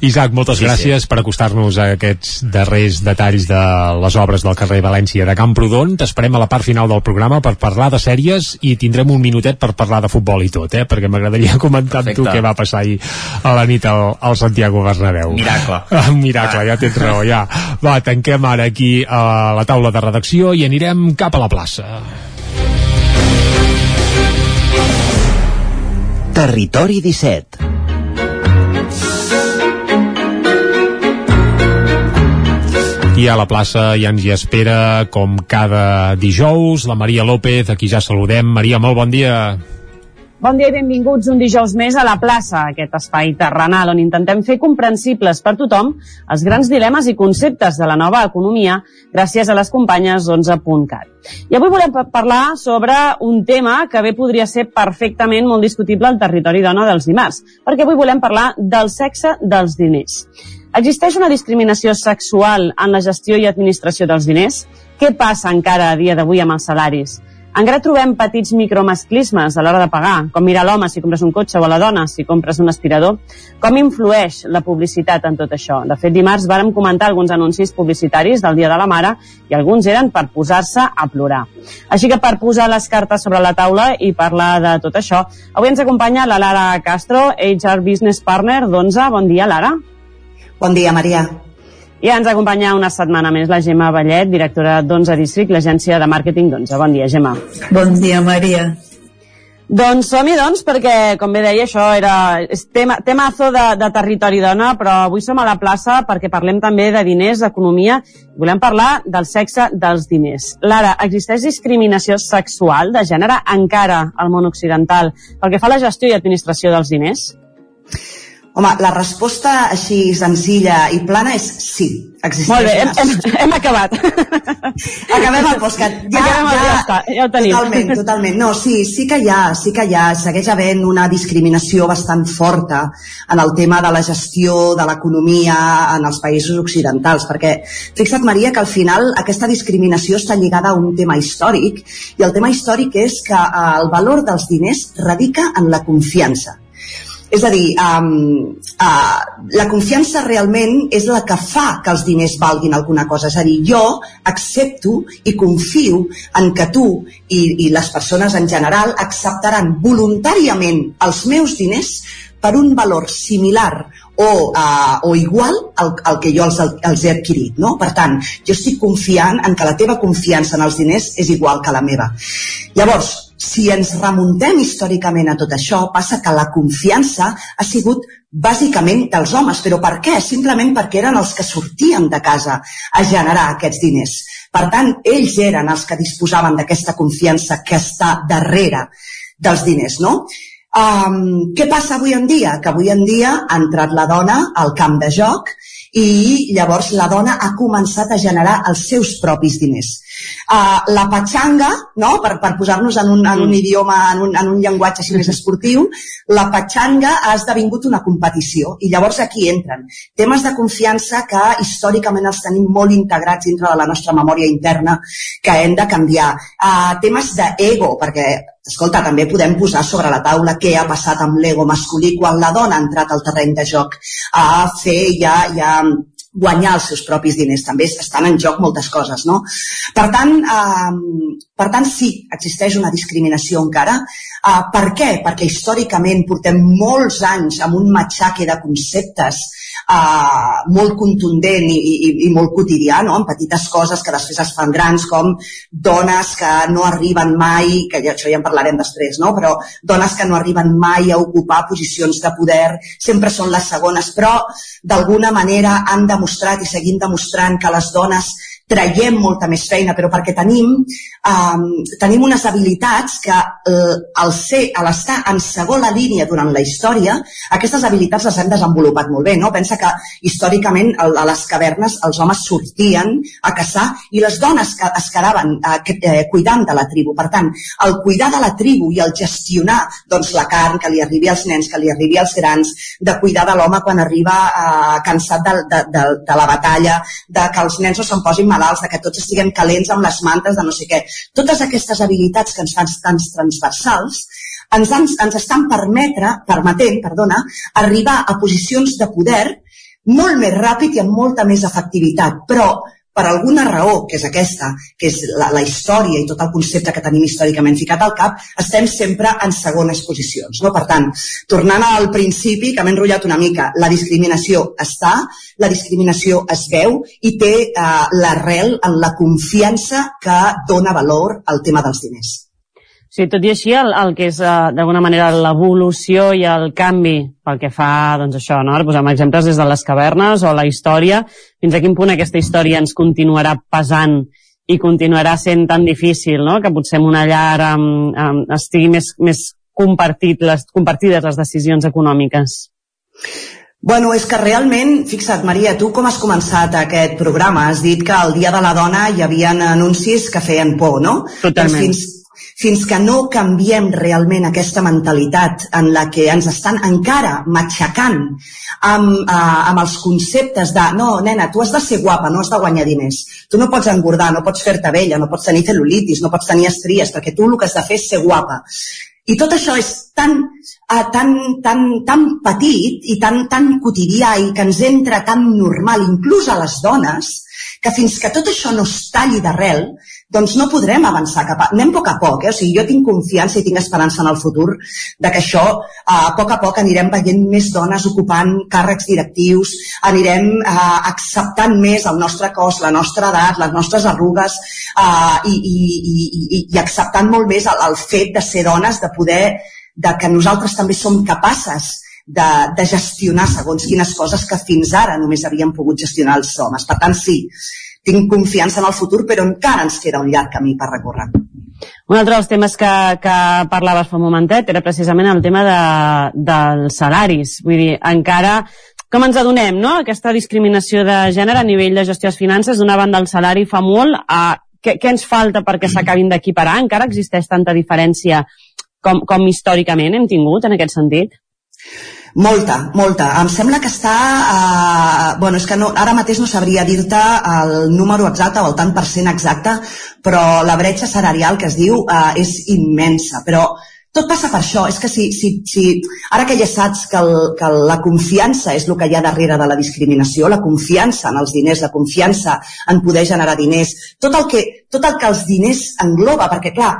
Isaac, moltes
Sí, sí.
gràcies per acostar-nos a aquests darrers detalls de les obres del carrer València de Camprodon. T'esperem a la part final del programa per parlar de sèries i tindrem un minutet per parlar de futbol i tot, eh? perquè m'agradaria comentar amb tu
Perfecte.
què va passar ahir a la nit al, al Santiago Bernabéu.
Miracle.
Ah, Miracle, ja tens raó, ja. Va, tanquem ara aquí a la taula de redacció i anirem cap a la plaça.
Territori 17
I a la plaça ja ens hi espera, com cada dijous, la Maria López, a qui ja saludem. Maria, molt bon dia.
Bon dia i benvinguts un dijous més a la plaça, aquest espai terrenal on intentem fer comprensibles per tothom els grans dilemes i conceptes de la nova economia gràcies a les companyes d'11.cat. I avui volem pa- parlar sobre un tema que bé podria ser perfectament molt discutible al territori dona dels dimarts, perquè avui volem parlar del sexe dels diners. Existeix una discriminació sexual en la gestió i administració dels diners? Què passa encara a dia d'avui amb els salaris? Encara trobem petits micromasclismes a l'hora de pagar, com mirar l'home si compres un cotxe o a la dona si compres un aspirador. Com influeix la publicitat en tot això? De fet, dimarts vàrem comentar alguns anuncis publicitaris del Dia de la Mare i alguns eren per posar-se a plorar. Així que per posar les cartes sobre la taula i parlar de tot això, avui ens acompanya la Lara Castro, HR Business Partner d'11. Bon dia, Lara.
Bon dia, Maria.
I ens acompanya una setmana més la Gemma Vallet, directora d'11 District, l'agència de màrqueting d'11. Bon dia, Gemma.
Bon dia, Maria.
Doncs som-hi, doncs, perquè, com bé deia, això era tema, temazo de, de territori dona, però avui som a la plaça perquè parlem també de diners, d'economia, i volem parlar del sexe dels diners. Lara, existeix discriminació sexual de gènere encara al món occidental pel que fa a la gestió i administració dels diners?
Home, la resposta així senzilla i plana és sí. Existeix
Molt bé, hem, hem, hem acabat.
Acabem el postcat. Ja,
Acabem
ja,
ja està, ja ho tenim.
Totalment, totalment. No, sí, sí que hi ha, sí que hi ha, segueix havent una discriminació bastant forta en el tema de la gestió de l'economia en els països occidentals, perquè fixa't, Maria, que al final aquesta discriminació està lligada a un tema històric, i el tema històric és que eh, el valor dels diners radica en la confiança. És a dir, um, uh, la confiança realment és la que fa que els diners valguin alguna cosa. És a dir, jo accepto i confio en que tu i, i les persones en general acceptaran voluntàriament els meus diners per un valor similar o, uh, o igual al, al que jo els, els he adquirit. No? Per tant, jo estic confiant en que la teva confiança en els diners és igual que la meva. Llavors, si ens remuntem històricament a tot això, passa que la confiança ha sigut bàsicament dels homes. Però per què? Simplement perquè eren els que sortien de casa a generar aquests diners. Per tant, ells eren els que disposaven d'aquesta confiança que està darrere dels diners, no? Um, què passa avui en dia? Que avui en dia ha entrat la dona al camp de joc i llavors la dona ha començat a generar els seus propis diners. Uh, la patxanga, no? per, per posar-nos en, un, en un idioma, en un, en un llenguatge així més esportiu, la patxanga ha esdevingut una competició i llavors aquí entren temes de confiança que històricament els tenim molt integrats dintre de la nostra memòria interna que hem de canviar. Uh, temes d'ego, perquè escolta, també podem posar sobre la taula què ha passat amb l'ego masculí quan la dona ha entrat al terreny de joc a fer ja, ja guanyar els seus propis diners. També estan en joc moltes coses, no? Per tant, eh, per tant sí, existeix una discriminació encara. Eh, per què? Perquè històricament portem molts anys amb un matxaque de conceptes eh, molt contundent i, i, i molt quotidià, no? amb petites coses que després es fan grans, com dones que no arriben mai, que ja, això ja en parlarem després, no? però dones que no arriben mai a ocupar posicions de poder, sempre són les segones, però d'alguna manera han demostrat i seguint demostrant que les dones traiem molta més feina, però perquè tenim, um, tenim unes habilitats que uh, al ser, a l'estar en segona línia durant la història, aquestes habilitats les hem desenvolupat molt bé, no? Pensa que històricament a les cavernes els homes sortien a caçar i les dones que es quedaven que, eh, cuidant de la tribu. Per tant, el cuidar de la tribu i el gestionar doncs, la carn que li arribi als nens, que li arribi als grans, de cuidar de l'home quan arriba uh, cansat de, de, de, de la batalla, de que els nens no se'n posin malalts, de que tots estiguem calents amb les mantes, de no sé què. Totes aquestes habilitats que ens fan tan transversals ens, ens, ens estan permetre, permetent perdona, arribar a posicions de poder molt més ràpid i amb molta més efectivitat, però per alguna raó, que és aquesta, que és la, la història i tot el concepte que tenim històricament ficat al cap, estem sempre en segones posicions. No? Per tant, tornant al principi, que m'he enrotllat una mica, la discriminació està, la discriminació es veu i té eh, l'arrel en la confiança que dona valor al tema dels diners.
Sí, tot i així, el, el que és eh, d'alguna manera l'evolució i el canvi pel que fa, doncs això, no? Ara posem exemples des de les cavernes o la història, fins a quin punt aquesta història ens continuarà pesant i continuarà sent tan difícil, no? Que potser en una llar um, um, estigui més, més compartit les, compartides les decisions econòmiques.
Bueno, és que realment, fixa't, Maria, tu com has començat aquest programa? Has dit que el Dia de la Dona hi havia anuncis que feien por, no?
Totalment.
Doncs fins, fins que no canviem realment aquesta mentalitat en la que ens estan encara matxacant amb, uh, amb els conceptes de no, nena, tu has de ser guapa, no has de guanyar diners. Tu no pots engordar, no pots fer-te vella, no pots tenir cel·lulitis, no pots tenir estries, perquè tu el que has de fer és ser guapa. I tot això és tan, uh, tan, tan, tan petit i tan, tan quotidià i que ens entra tan normal, inclús a les dones, que fins que tot això no es talli d'arrel, doncs no podrem avançar cap a... Anem a poc a poc, eh? O sigui, jo tinc confiança i tinc esperança en el futur de que això, a poc a poc anirem veient més dones ocupant càrrecs directius, anirem eh, acceptant més el nostre cos, la nostra edat, les nostres arrugues eh, i, i, i, i acceptant molt més el, el fet de ser dones, de poder de que nosaltres també som capaces de, de gestionar segons quines coses que fins ara només havíem pogut gestionar els homes. Per tant, sí, tinc confiança en el futur, però encara ens queda un llarg camí per recórrer.
Un altre dels temes que, que parlaves fa un momentet era precisament el tema de, dels salaris. Vull dir, encara com ens adonem, no?, aquesta discriminació de gènere a nivell de gestió de finances, d'una banda el salari fa molt, a, què, què ens falta perquè s'acabin d'equiparar? Encara existeix tanta diferència com, com històricament hem tingut en aquest sentit?
Molta, molta. Em sembla que està... Eh, bueno, és que no, ara mateix no sabria dir-te el número exacte o el tant per cent exacte, però la bretxa salarial que es diu eh, és immensa. Però tot passa per això. És que si, si, si ara que ja saps que, el, que la confiança és el que hi ha darrere de la discriminació, la confiança en els diners, la confiança en poder generar diners, tot el que, tot el que els diners engloba, perquè clar,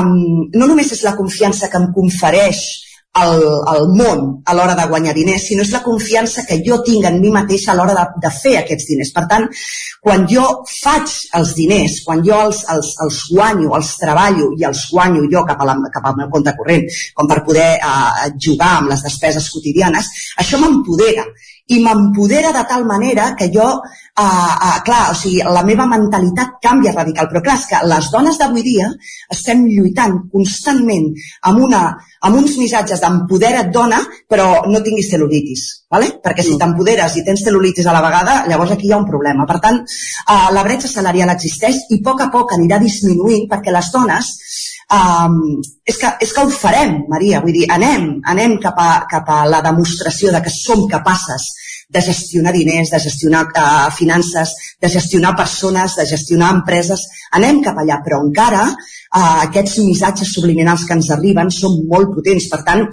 um, no només és la confiança que em confereix el, el món a l'hora de guanyar diners, sinó és la confiança que jo tinc en mi mateixa a l'hora de, de fer aquests diners. Per tant, quan jo faig els diners, quan jo els, els, els guanyo, els treballo i els guanyo jo cap, a la, cap al meu compte corrent, com per poder eh, jugar amb les despeses quotidianes, això m'empodera i m'empodera de tal manera que jo, uh, uh, clar, o sigui, la meva mentalitat canvia radical, però clar, és que les dones d'avui dia estem lluitant constantment amb, una, amb uns missatges d'empodera't dona, però no tinguis cel·lulitis, ¿vale? perquè si mm. t'empoderes i tens cel·lulitis a la vegada, llavors aquí hi ha un problema. Per tant, uh, la bretxa salarial existeix i a poc a poc anirà disminuint perquè les dones um, és, que, és que ho farem, Maria, vull dir, anem, anem cap a, cap a la demostració de que som capaces de gestionar diners, de gestionar uh, finances, de gestionar persones, de gestionar empreses, anem cap allà, però encara uh, aquests missatges subliminals que ens arriben són molt potents, per tant,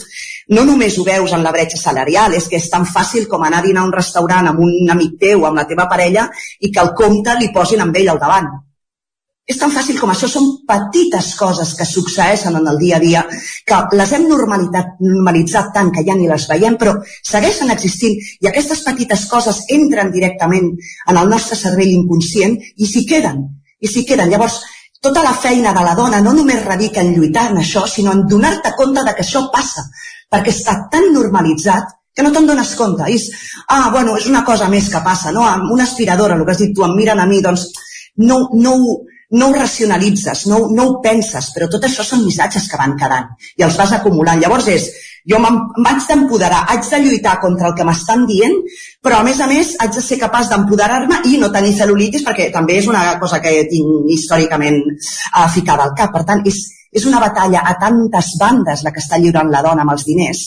no només ho veus en la bretxa salarial, és que és tan fàcil com anar a dinar a un restaurant amb un amic teu, amb la teva parella, i que el compte li posin amb ell al davant és tan fàcil com això, són petites coses que succeeixen en el dia a dia, que les hem normalitzat tant que ja ni les veiem, però segueixen existint i aquestes petites coses entren directament en el nostre cervell inconscient i s'hi queden, i s'hi queden. Llavors, tota la feina de la dona no només radica en lluitar en això, sinó en donar-te compte de que això passa, perquè està tan normalitzat que no te'n dones compte. És, ah, bueno, és una cosa més que passa, no? Amb una aspiradora, el que has dit tu, em miren a mi, doncs no, no, no ho racionalitzes, no, no ho penses, però tot això són missatges que van quedant i els vas acumulant. Llavors és, jo em vaig d'empoderar, haig de lluitar contra el que m'estan dient, però a més a més haig de ser capaç d'empoderar-me i no tenir cel·lulitis, perquè també és una cosa que tinc històricament uh, ficada al cap. Per tant, és, és una batalla a tantes bandes la que està lliurant la dona amb els diners,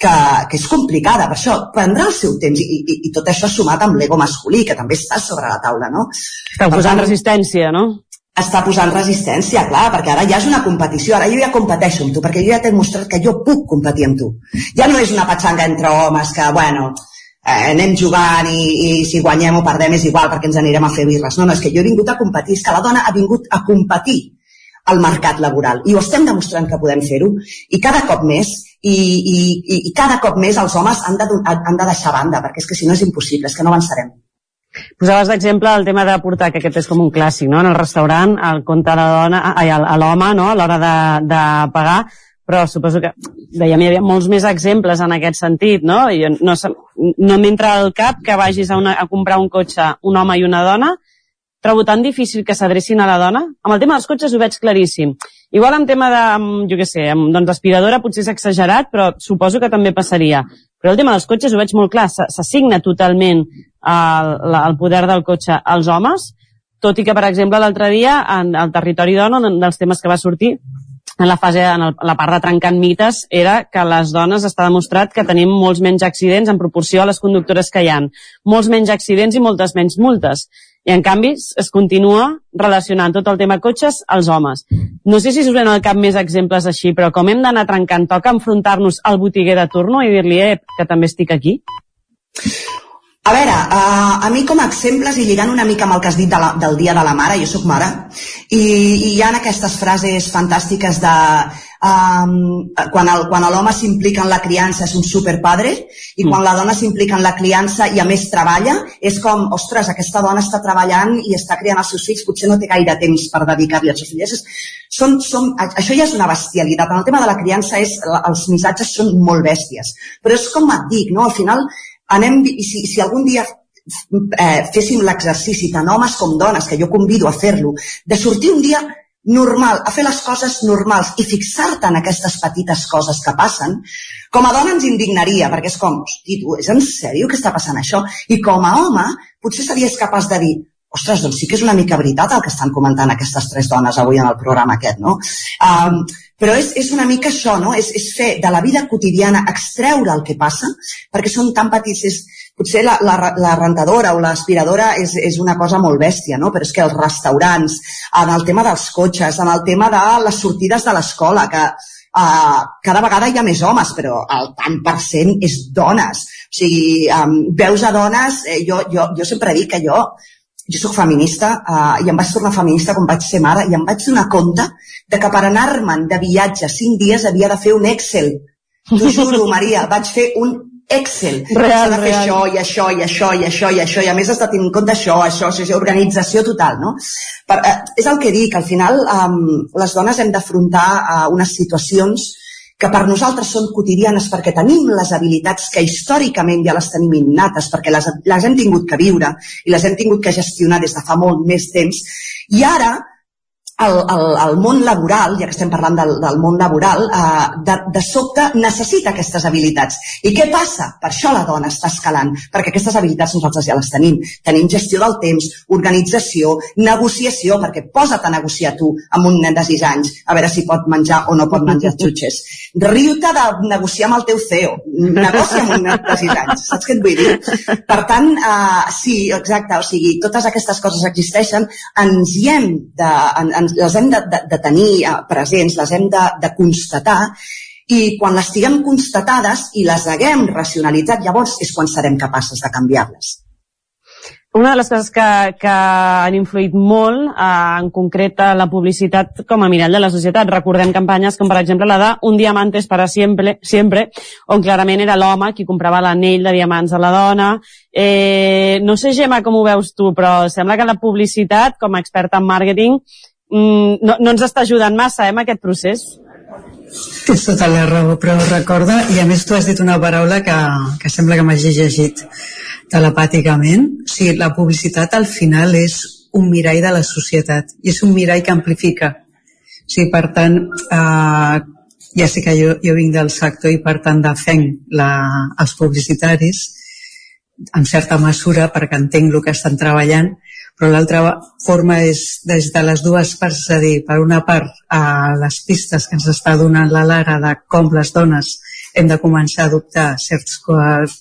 que, que és complicada, per això prendrà el seu temps i, i, i tot això sumat amb l'ego masculí, que també està sobre la taula, no?
Està posant tant, resistència, no?
Està posant resistència, clar, perquè ara ja és una competició, ara jo ja competeixo amb tu, perquè jo ja t'he mostrat que jo puc competir amb tu. Ja no és una petxanga entre homes que, bueno, eh, anem jugant i, i si guanyem o perdem és igual perquè ens anirem a fer birres. No, no, és que jo he vingut a competir, és que la dona ha vingut a competir al mercat laboral i ho estem demostrant que podem fer-ho i cada cop més i, i, i cada cop més els homes han de, han de deixar banda perquè és que si no és impossible, és que no avançarem
Posaves d'exemple el tema de portar, que aquest és com un clàssic, no? en el restaurant, el compte a la dona, ai, a l'home, no? a l'hora de, de pagar, però suposo que dèiem, hi havia molts més exemples en aquest sentit, no? I no, no m'entra al cap que vagis a, una, a comprar un cotxe un home i una dona, trobo tan difícil que s'adrecin a la dona. Amb el tema dels cotxes ho veig claríssim. Igual en tema de, jo què sé, amb, doncs aspiradora potser és exagerat, però suposo que també passaria. Però el tema dels cotxes ho veig molt clar, s'assigna totalment el, el poder del cotxe als homes, tot i que, per exemple, l'altre dia, en el territori dona, un dels temes que va sortir, en la fase, en el, la part de trencant mites, era que les dones està demostrat que tenim molts menys accidents en proporció a les conductores que hi han. Molts menys accidents i moltes menys multes. I en canvi es continua relacionant tot el tema cotxes als homes. No sé si us venen al cap més exemples així, però com hem d'anar trencant, toca enfrontar-nos al botiguer de turno i dir-li, eh, que també estic aquí?
A veure, uh, a mi com a exemples, i lligant una mica amb el que has dit de la, del Dia de la Mare, jo sóc mare, i, i hi ha aquestes frases fantàstiques de um, quan l'home s'implica en la criança és un superpadre, i quan la dona s'implica en la criança i a més treballa, és com, ostres, aquesta dona està treballant i està criant els seus fills, potser no té gaire temps per dedicar-li als seus fills. Són, són, això ja és una bestialitat. En el tema de la criança és, els missatges són molt bèsties, però és com et dic, no? al final anem, si, si algun dia eh, féssim l'exercici tant homes com dones, que jo convido a fer-lo, de sortir un dia normal, a fer les coses normals i fixar-te en aquestes petites coses que passen, com a dona ens indignaria, perquè és com, hosti, tu, és en sèrio que està passant això? I com a home, potser series capaç de dir, ostres, doncs sí que és una mica veritat el que estan comentant aquestes tres dones avui en el programa aquest, no? Um, però és, és una mica això, no? És, és fer de la vida quotidiana, extreure el que passa, perquè són tan petits, és, potser la, la, la rentadora o l'aspiradora és, és una cosa molt bèstia, no? però és que els restaurants, en el tema dels cotxes, en el tema de les sortides de l'escola, que uh, cada vegada hi ha més homes, però el tant per cent és dones. O sigui, um, veus a dones, eh, jo, jo, jo sempre dic que jo jo sóc feminista eh, i em vaig tornar feminista quan vaig ser mare i em vaig donar compte de que per anar-me'n de viatge cinc dies havia de fer un Excel. T'ho juro, Maria, vaig fer un Excel. Real, de fer real. això i això i això i això i això i a més has de tenir en compte això, això, això, això organització total, no? Per, eh, és el que dic, al final eh, les dones hem d'afrontar eh, unes situacions que per nosaltres són quotidianes perquè tenim les habilitats que històricament ja les tenim innates, perquè les, les hem tingut que viure i les hem tingut que gestionar des de fa molt més temps. I ara el, el, el món laboral, ja que estem parlant del, del món laboral, eh, de, de sobte necessita aquestes habilitats. I què passa? Per això la dona està escalant, perquè aquestes habilitats nosaltres ja les tenim. Tenim gestió del temps, organització, negociació, perquè posa't a negociar tu amb un nen de 6 anys, a veure si pot menjar o no pot menjar xutxes. Riu-te de negociar amb el teu CEO, negocia amb un nen de 6 anys, saps què et vull dir? Per tant, eh, sí, exacte, o sigui, totes aquestes coses existeixen, ens hi hem de, en, en ens, les hem de, de, de tenir eh, presents, les hem de, de constatar i quan les tinguem constatades i les haguem racionalitzat, llavors és quan serem capaces de canviar-les
una de les coses que, que han influït molt, eh, en concret la publicitat com a mirall de la societat. Recordem campanyes com, per exemple, la de Un diamantes para siempre, siempre on clarament era l'home qui comprava l'anell de diamants a la dona. Eh, no sé, Gemma, com ho veus tu, però sembla que la publicitat, com a experta en màrqueting, no, no ens està ajudant massa eh, en aquest procés.
Tens tota la raó, però recorda, i a més tu has dit una paraula que, que sembla que m'hagi llegit telepàticament, o sigui, la publicitat al final és un mirall de la societat i és un mirall que amplifica. O sigui, per tant, eh, ja sé que jo, jo vinc del sector i per tant defenc la, els publicitaris en certa mesura perquè entenc el que estan treballant, però l'altra forma és des de les dues parts, és a dir, per una part, a les pistes que ens està donant la Lara de com les dones hem de començar a adoptar certs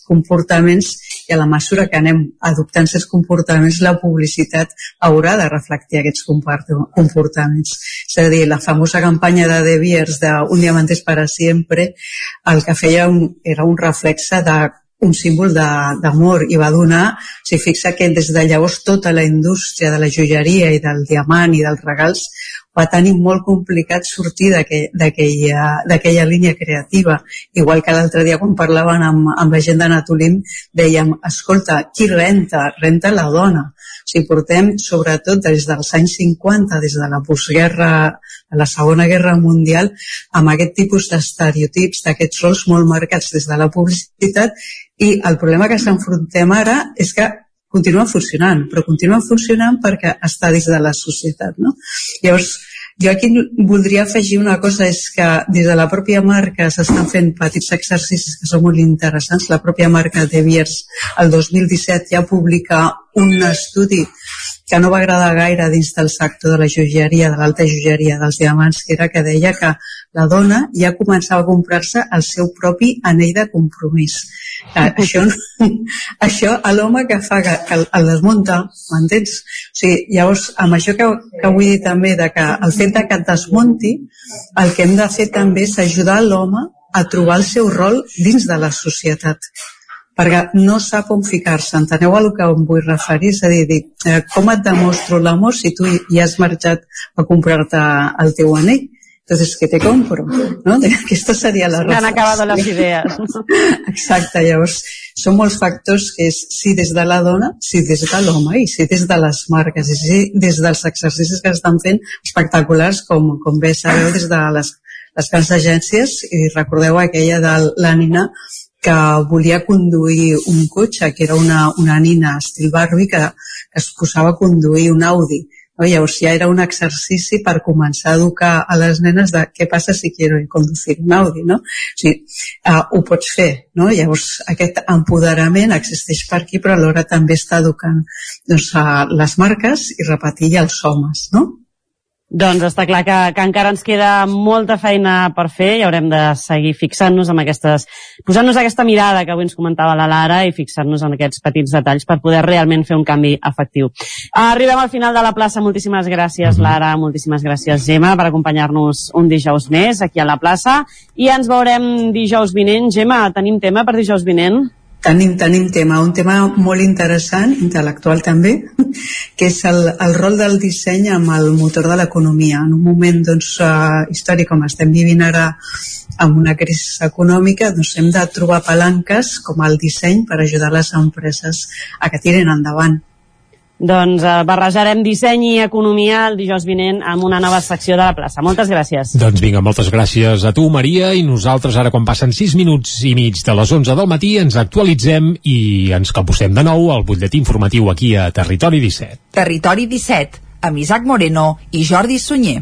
comportaments i a la mesura que anem adoptant certs comportaments, la publicitat haurà de reflectir aquests comportaments. És a dir, la famosa campanya de De Beers de Un diamantes para siempre, el que feia un, era un reflexe de un símbol d'amor i va donar, si fixa que des de llavors tota la indústria de la joieria i del diamant i dels regals va tenir molt complicat sortir d'aquella línia creativa. Igual que l'altre dia quan parlaven amb, amb la gent de Natolín, dèiem, escolta, qui renta? Renta la dona. O sigui, portem, sobretot des dels anys 50, des de la postguerra, la Segona Guerra Mundial, amb aquest tipus d'estereotips, d'aquests rols molt marcats des de la publicitat, i el problema que s'enfrontem ara és que continua funcionant, però continua funcionant perquè està dins de la societat. No? Llavors, jo aquí voldria afegir una cosa, és que des de la pròpia marca s'estan fent petits exercicis que són molt interessants. La pròpia marca de Biers el 2017 ja publica un estudi que no va agradar gaire dins del sector de la joieria, de l'alta joieria dels diamants, que era que deia que la dona ja començava a comprar-se el seu propi anell de compromís. Eh, això, això a l'home que fa que, que el, desmunta, m'entens? O sigui, llavors, amb això que, que vull dir també, de que el fet de que et desmunti, el que hem de fer també és ajudar l'home a trobar el seu rol dins de la societat perquè no sap on ficar-se. Enteneu el que em vull referir? És a dir, dic, eh, com et demostro l'amor si tu ja has marxat a comprar-te el teu anell? Entonces, què te compro? ¿No? Aquesta seria la
resposta. Han acabat les idees.
Exacte, llavors són molts factors que és si des de la dona, si des de l'home i si des de les marques i si des dels exercicis que estan fent espectaculars com, com bé sabeu des de les, les grans agències i recordeu aquella de la Nina que volia conduir un cotxe, que era una, una nina estil Barbie que, que es posava a conduir un Audi. No? Llavors ja era un exercici per començar a educar a les nenes de què passa si quiero conduir un Audi, no? O sigui, uh, ho pots fer, no? Llavors aquest empoderament existeix per aquí, però alhora també està educant doncs, a les marques i repetir els homes, no?
Doncs està clar que, que encara ens queda molta feina per fer i haurem de seguir fixant-nos amb aquestes... posant-nos aquesta mirada que avui ens comentava la Lara i fixar-nos en aquests petits detalls per poder realment fer un canvi efectiu. Arribem al final de la plaça. Moltíssimes gràcies, mhm. Lara. Moltíssimes gràcies, Gemma, per acompanyar-nos un dijous més aquí a la plaça. I ens veurem dijous vinent. Gemma, tenim tema per dijous vinent?
Tenim, tenim tema, un tema molt interessant, intel·lectual també, que és el, el rol del disseny amb el motor de l'economia. En un moment doncs, uh, històric com estem vivint ara amb una crisi econòmica, doncs hem de trobar palanques com el disseny per ajudar les empreses a que tiren endavant.
Doncs eh, barrejarem disseny i economia el dijous vinent amb una nova secció de la plaça. Moltes gràcies.
Doncs vinga, moltes gràcies a tu, Maria, i nosaltres ara quan passen 6 minuts i mig de les 11 del matí ens actualitzem i ens capusem de nou al butlletí informatiu aquí a Territori 17.
Territori 17, amb Isaac Moreno i Jordi Sunyer.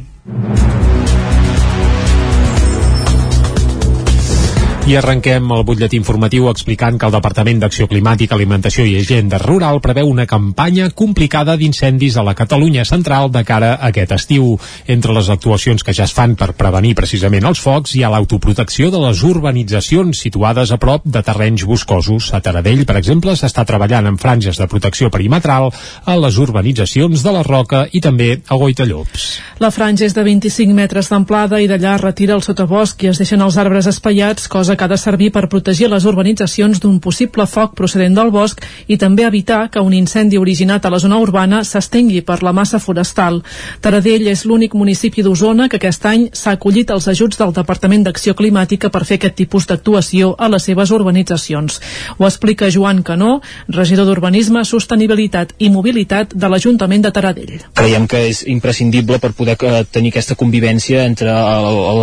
I arrenquem el butlletí informatiu explicant que el Departament d'Acció Climàtica, Alimentació i Agenda Rural preveu una campanya complicada d'incendis a la Catalunya central de cara a aquest estiu. Entre les actuacions que ja es fan per prevenir precisament els focs hi ha l'autoprotecció de les urbanitzacions situades a prop de terrenys boscosos. A Taradell, per exemple, s'està treballant en franges de protecció perimetral a les urbanitzacions de la Roca i també a Goitallops.
La franja és de 25 metres d'amplada i d'allà retira el sotabosc i es deixen els arbres espaiats, cosa cosa que ha de servir per protegir les urbanitzacions d'un possible foc procedent del bosc i també evitar que un incendi originat a la zona urbana s'estengui per la massa forestal. Taradell és l'únic municipi d'Osona que aquest any s'ha acollit els ajuts del Departament d'Acció Climàtica per fer aquest tipus d'actuació a les seves urbanitzacions. Ho explica Joan Canó, regidor d'Urbanisme, Sostenibilitat i Mobilitat de l'Ajuntament de Taradell.
Creiem que és imprescindible per poder eh, tenir aquesta convivència entre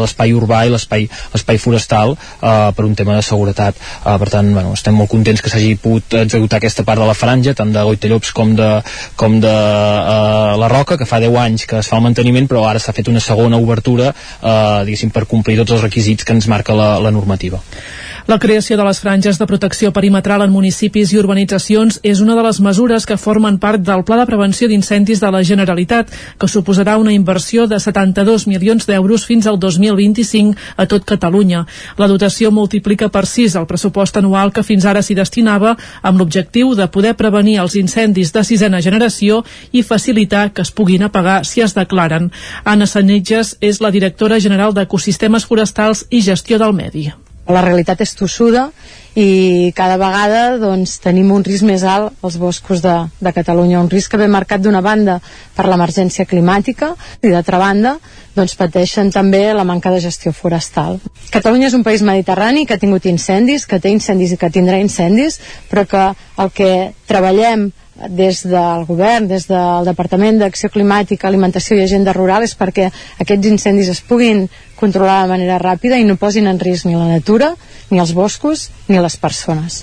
l'espai urbà i l'espai forestal eh, per un tema de seguretat. Uh, per tant, bueno, estem molt contents que s'hagi pogut executar aquesta part de la franja, tant de Goitallops com de, com de uh, la Roca, que fa 10 anys que es fa el manteniment, però ara s'ha fet una segona obertura, diguéssim, per complir tots els requisits que ens marca la, la normativa.
La creació de les franges de protecció perimetral en municipis i urbanitzacions és una de les mesures que formen part del Pla de Prevenció d'Incendis de la Generalitat, que suposarà una inversió de 72 milions d'euros fins al 2025 a tot Catalunya. La dotació multiplica per 6 el pressupost anual que fins ara s'hi destinava amb l'objectiu de poder prevenir els incendis de sisena generació i facilitar que es puguin apagar si es declaren. Anna Sanitges és la directora general d'Ecosistemes Forestals i Gestió del Medi
la realitat és tossuda i cada vegada doncs, tenim un risc més alt als boscos de, de Catalunya, un risc que ve marcat d'una banda per l'emergència climàtica i d'altra banda doncs, pateixen també la manca de gestió forestal. Catalunya és un país mediterrani que ha tingut incendis, que té incendis i que tindrà incendis, però que el que treballem des del govern, des del Departament d'Acció Climàtica, Alimentació i Agenda Rural és perquè aquests incendis es puguin controlar de manera ràpida i no posin en risc ni la natura, ni els boscos, ni les persones.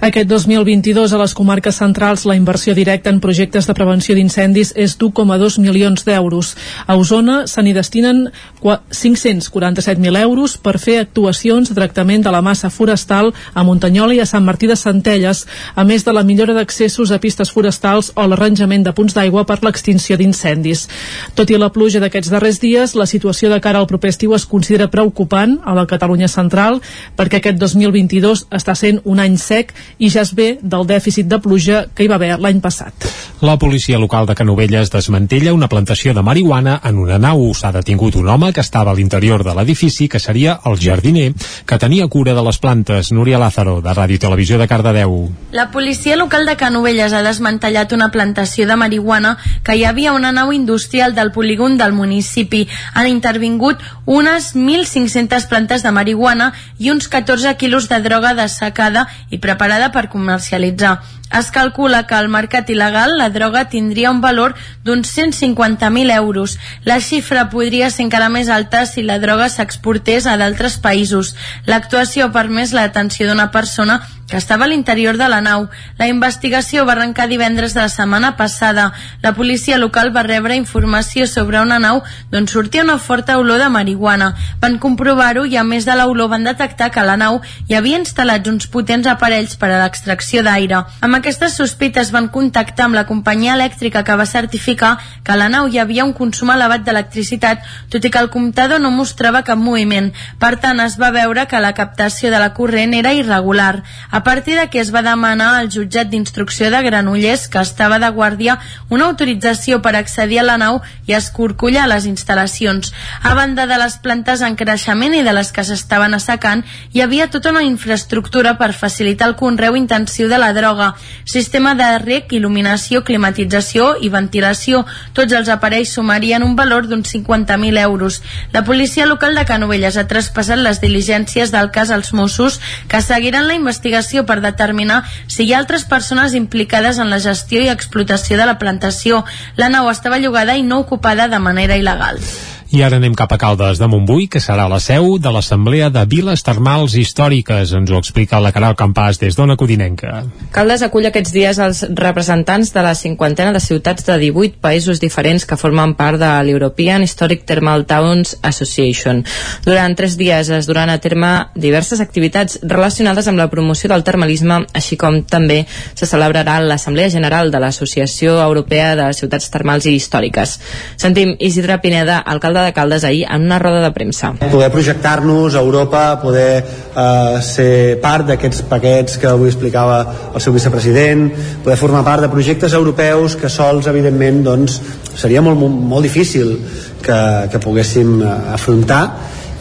Aquest 2022 a les comarques centrals la inversió directa en projectes de prevenció d'incendis és d'1,2 milions d'euros. A Osona se n'hi destinen 547.000 euros per fer actuacions de tractament de la massa forestal a Muntanyola i a Sant Martí de Centelles, a més de la millora d'accessos a pistes forestals o l'arranjament de punts d'aigua per l'extinció d'incendis. Tot i la pluja d'aquests darrers dies, la situació de cara al proper estiu es considera preocupant a la Catalunya central perquè aquest 2022 està sent un any sec i ja es ve del dèficit de pluja que hi va haver l'any passat.
La policia local de Canovelles desmantella una plantació de marihuana en una nau. S'ha detingut un home que estava a l'interior de l'edifici, que seria el jardiner, que tenia cura de les plantes. Núria Lázaro, de Ràdio Televisió de Cardedeu.
La policia local de Canovelles ha desmantellat una plantació de marihuana que hi havia una nau industrial del polígon del municipi. Han intervingut unes 1.500 plantes de marihuana i uns 14 quilos de droga dessecada i preparada per comercialitzar. Es calcula que al mercat il·legal la droga tindria un valor d'uns 150.000 euros. La xifra podria ser encara més alta si la droga s'exportés a d'altres països. L'actuació ha permès la detenció d'una persona que estava a l'interior de la nau. La investigació va arrencar divendres de la setmana passada. La policia local va rebre informació sobre una nau d'on sortia una forta olor de marihuana. Van comprovar-ho i a més de l'olor van detectar que a la nau hi havia instal·lats uns potents aparells per a l'extracció d'aire. Amb aquestes sospites van contactar amb la companyia elèctrica que va certificar que a la nau hi havia un consum elevat d'electricitat, tot i que el comptador no mostrava cap moviment. Per tant, es va veure que la captació de la corrent era irregular. A partir d'aquí es va demanar al jutjat d'instrucció de Granollers, que estava de guàrdia, una autorització per accedir a la nau i escorcollar les instal·lacions. A banda de les plantes en creixement i de les que s'estaven assecant, hi havia tota una infraestructura per facilitar el conreu intensiu de la droga, sistema de rec, il·luminació, climatització i ventilació. Tots els aparells sumarien un valor d'uns 50.000 euros. La policia local de Canovelles ha traspassat les diligències del cas als Mossos, que seguiran la investigació per determinar si hi ha altres persones implicades en la gestió i explotació de la plantació. La nau estava llogada i no ocupada de manera il·legal.
I ara anem cap a Caldes de Montbui, que serà la seu de l'Assemblea de Viles Termals Històriques. Ens ho explica la Caral Campàs des d'Ona Codinenca.
Caldes acull aquests dies els representants de la cinquantena de ciutats de 18 països diferents que formen part de l'European Historic Thermal Towns Association. Durant tres dies es duran a terme diverses activitats relacionades amb la promoció del termalisme, així com també se celebrarà l'Assemblea General de l'Associació Europea de Ciutats Termals i Històriques. Sentim Isidre Pineda, alcalde de Caldes ahir en una roda de premsa.
Poder projectar-nos a Europa, poder eh, ser part d'aquests paquets que avui explicava el seu vicepresident, poder formar part de projectes europeus que sols, evidentment, doncs, seria molt, molt, molt difícil que, que poguéssim eh, afrontar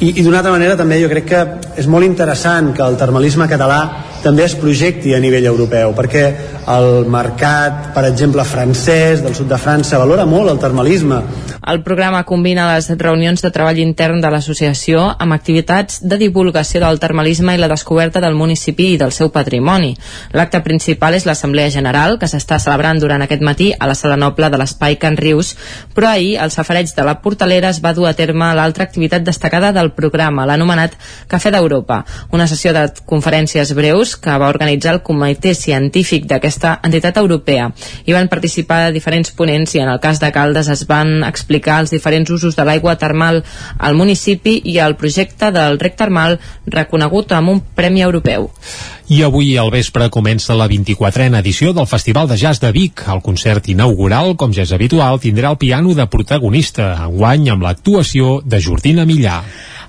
i, i d'una altra manera també jo crec que és molt interessant que el termalisme català també es projecti a nivell europeu perquè el mercat, per exemple, francès del sud de França valora molt el termalisme
el programa combina les reunions de treball intern de l'associació amb activitats de divulgació del termalisme i la descoberta del municipi i del seu patrimoni. L'acte principal és l'Assemblea General, que s'està celebrant durant aquest matí a la Sala Noble de l'Espai Can Rius, però ahir el safareig de la Portalera es va dur a terme l'altra activitat destacada del programa, l'anomenat Cafè d'Europa, una sessió de conferències breus que va organitzar el comitè científic d'aquesta entitat europea. Hi van participar diferents ponents i en el cas de Caldes es van explicar els diferents usos de l'aigua termal al municipi i el projecte del rec termal reconegut amb un premi europeu.
I avui al vespre comença la 24a edició del Festival de Jazz de Vic. El concert inaugural, com ja és habitual, tindrà el piano de protagonista, enguany amb l'actuació de Jordina Millà.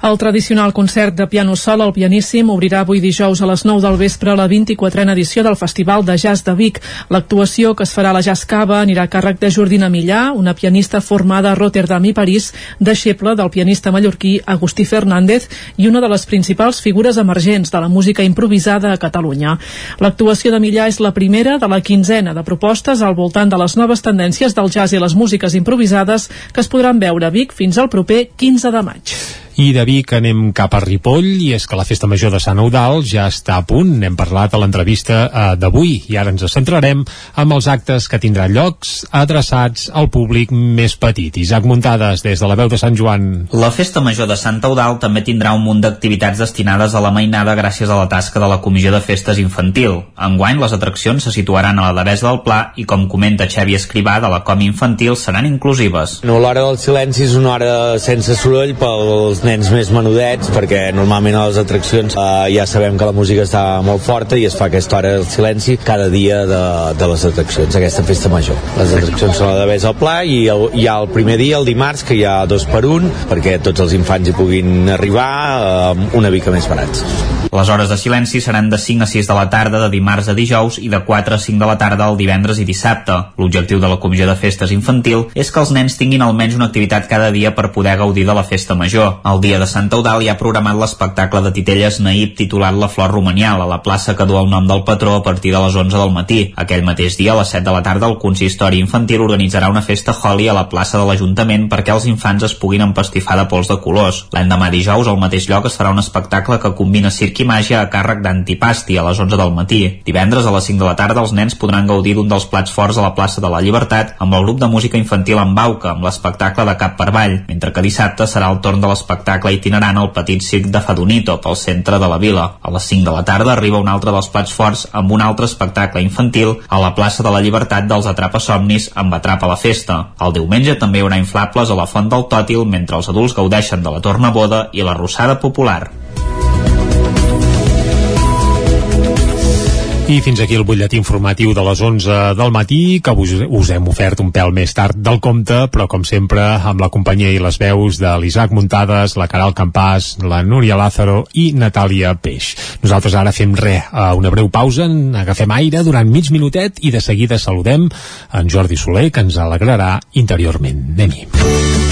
El tradicional concert de piano sol al pianíssim obrirà avui dijous a les 9 del vespre la 24a edició del Festival de Jazz de Vic. L'actuació que es farà a la Jazz Cava anirà a càrrec de Jordina Millà, una pianista formada a Rotterdam i París, deixeble del pianista mallorquí Agustí Fernández i una de les principals figures emergents de la música improvisada a Catalunya. L'actuació de Millà és la primera de la quinzena de propostes al voltant de les noves tendències del jazz i les músiques improvisades que es podran veure a Vic fins al proper 15 de maig.
I de Vic anem cap a Ripoll i és que la festa major de Sant Eudal ja està a punt. N'hem parlat a l'entrevista eh, d'avui i ara ens centrarem amb els actes que tindran llocs adreçats al públic més petit. Isaac Muntades, des de la veu de Sant Joan.
La festa major de Sant Eudal també tindrà un munt d'activitats destinades a la mainada gràcies a la tasca de la Comissió de Festes Infantil. Enguany, les atraccions se situaran a la Devesa del Pla i, com comenta Xavi Escrivà de la Com Infantil, seran inclusives.
No, l'hora del silenci és una hora sense soroll pels nens més menudets perquè normalment a les atraccions eh, ja sabem que la música està molt forta i es fa aquesta hora del silenci cada dia de, de les atraccions, aquesta festa major. Les atraccions són a la Devesa al Pla i el, hi ha el primer dia, el dimarts, que hi ha dos per un perquè tots els infants hi puguin arribar eh, una mica més barats.
Les hores de silenci seran de 5 a 6 de la tarda de dimarts a dijous i de 4 a 5 de la tarda el divendres i dissabte. L'objectiu de la Comissió de Festes Infantil és que els nens tinguin almenys una activitat cada dia per poder gaudir de la festa major. El dia de Sant Eudal hi ha programat l'espectacle de titelles naïp titulat La Flor Romanial a la plaça que du el nom del patró a partir de les 11 del matí. Aquell mateix dia, a les 7 de la tarda, el consistori infantil organitzarà una festa Holly a la plaça de l'Ajuntament perquè els infants es puguin empastifar de pols de colors. L'endemà dijous, al mateix lloc, es farà un espectacle que combina circ màgia a càrrec d'Antipasti a les 11 del matí. Divendres a les 5 de la tarda els nens podran gaudir d'un dels plats forts a la plaça de la Llibertat amb el grup de música infantil en Bauca, amb l'espectacle de Cap per Vall, mentre que dissabte serà el torn de l'espectacle itinerant al petit circ de Fadonito pel centre de la vila. A les 5 de la tarda arriba un altre dels plats forts amb un altre espectacle infantil a la plaça de la Llibertat dels Atrapa-Somnis amb Atrapa la Festa. El diumenge també hi haurà inflables a la Font del Tòtil mentre els adults gaudeixen de la tornaboda i la rossada popular.
I fins aquí el butlletí informatiu de les 11 del matí, que us, us hem ofert un pèl més tard del compte, però com sempre amb la companyia i les veus de l'Isaac Muntades, la Caral Campàs, la Núria Lázaro i Natàlia Peix. Nosaltres ara fem res, una breu pausa, agafem aire durant mig minutet i de seguida saludem en Jordi Soler, que ens alegrarà interiorment. Anem-hi.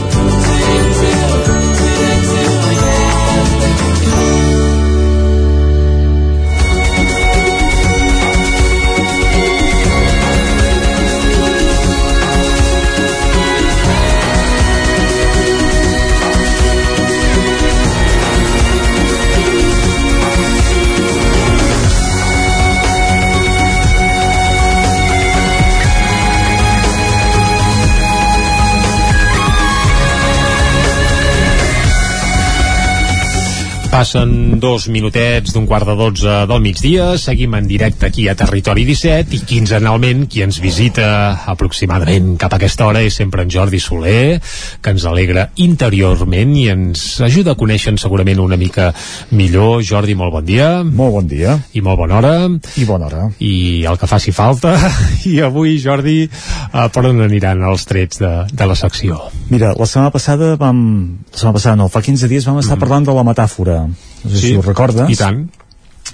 Passen dos minutets d'un quart de dotze del migdia, seguim en directe aquí a Territori 17 i quinzenalment qui ens visita aproximadament cap a aquesta hora és sempre en Jordi Soler, que ens alegra interiorment i ens ajuda a conèixer segurament una mica millor. Jordi, molt bon dia.
Molt bon dia.
I molt bona hora.
I bona hora.
I el que faci falta. I avui, Jordi, uh, per on aniran els trets de, de la secció?
Mira, la setmana passada vam... La setmana passada no, fa 15 dies vam estar mm. parlant de la metàfora no sé
Sí,
si ho recordes
i tant.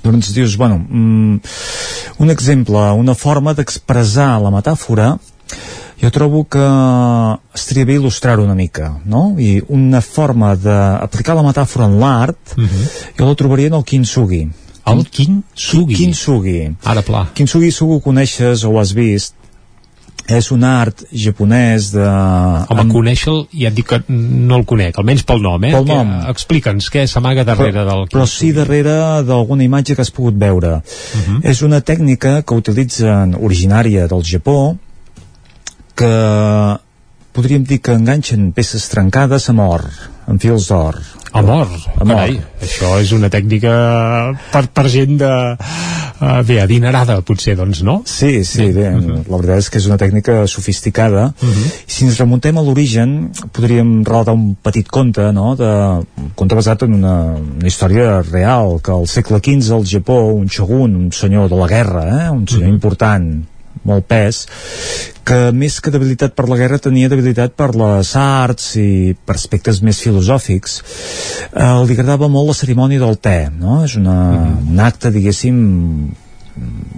doncs dius, bueno mm, un exemple, una forma d'expressar la metàfora jo trobo que estaria bé il·lustrar-ho una mica, no? I una forma d'aplicar la metàfora en l'art,
Mm -hmm.
jo la trobaria en el kintsugi.
El kintsugi?
Kintsugi.
Ara pla.
Kintsugi segur ho coneixes o ho has vist. És un art japonès de...
Home, en... conèixer-lo, ja et dic que no el conec, almenys pel nom, eh?
Pel
Que-
nom.
Explica'ns què s'amaga darrere del...
però sí darrere d'alguna imatge que has pogut veure. Uh
Mhm.
-huh. És una tècnica que utilitzen originària del Japó que podríem dir que enganxen peces trencades amb or, amb fils d'or.
Amor, carai, això és una tècnica per, per gent de... Uh, bé, adinerada, potser, doncs, no?
Sí, sí, bé, uh -huh. la veritat és que és una tècnica sofisticada. Uh -huh. I si ens remuntem a l'origen, podríem relatar un petit conte, no?, de, un conte basat en una, una història real, que al segle XV al Japó, un shogun, un senyor de la guerra, eh?, un senyor uh -huh. important, molt pes, que més que debilitat per la guerra tenia debilitat per les arts i per aspectes més filosòfics eh, li agradava molt la cerimònia del te no? és una, mm -hmm. un acte diguéssim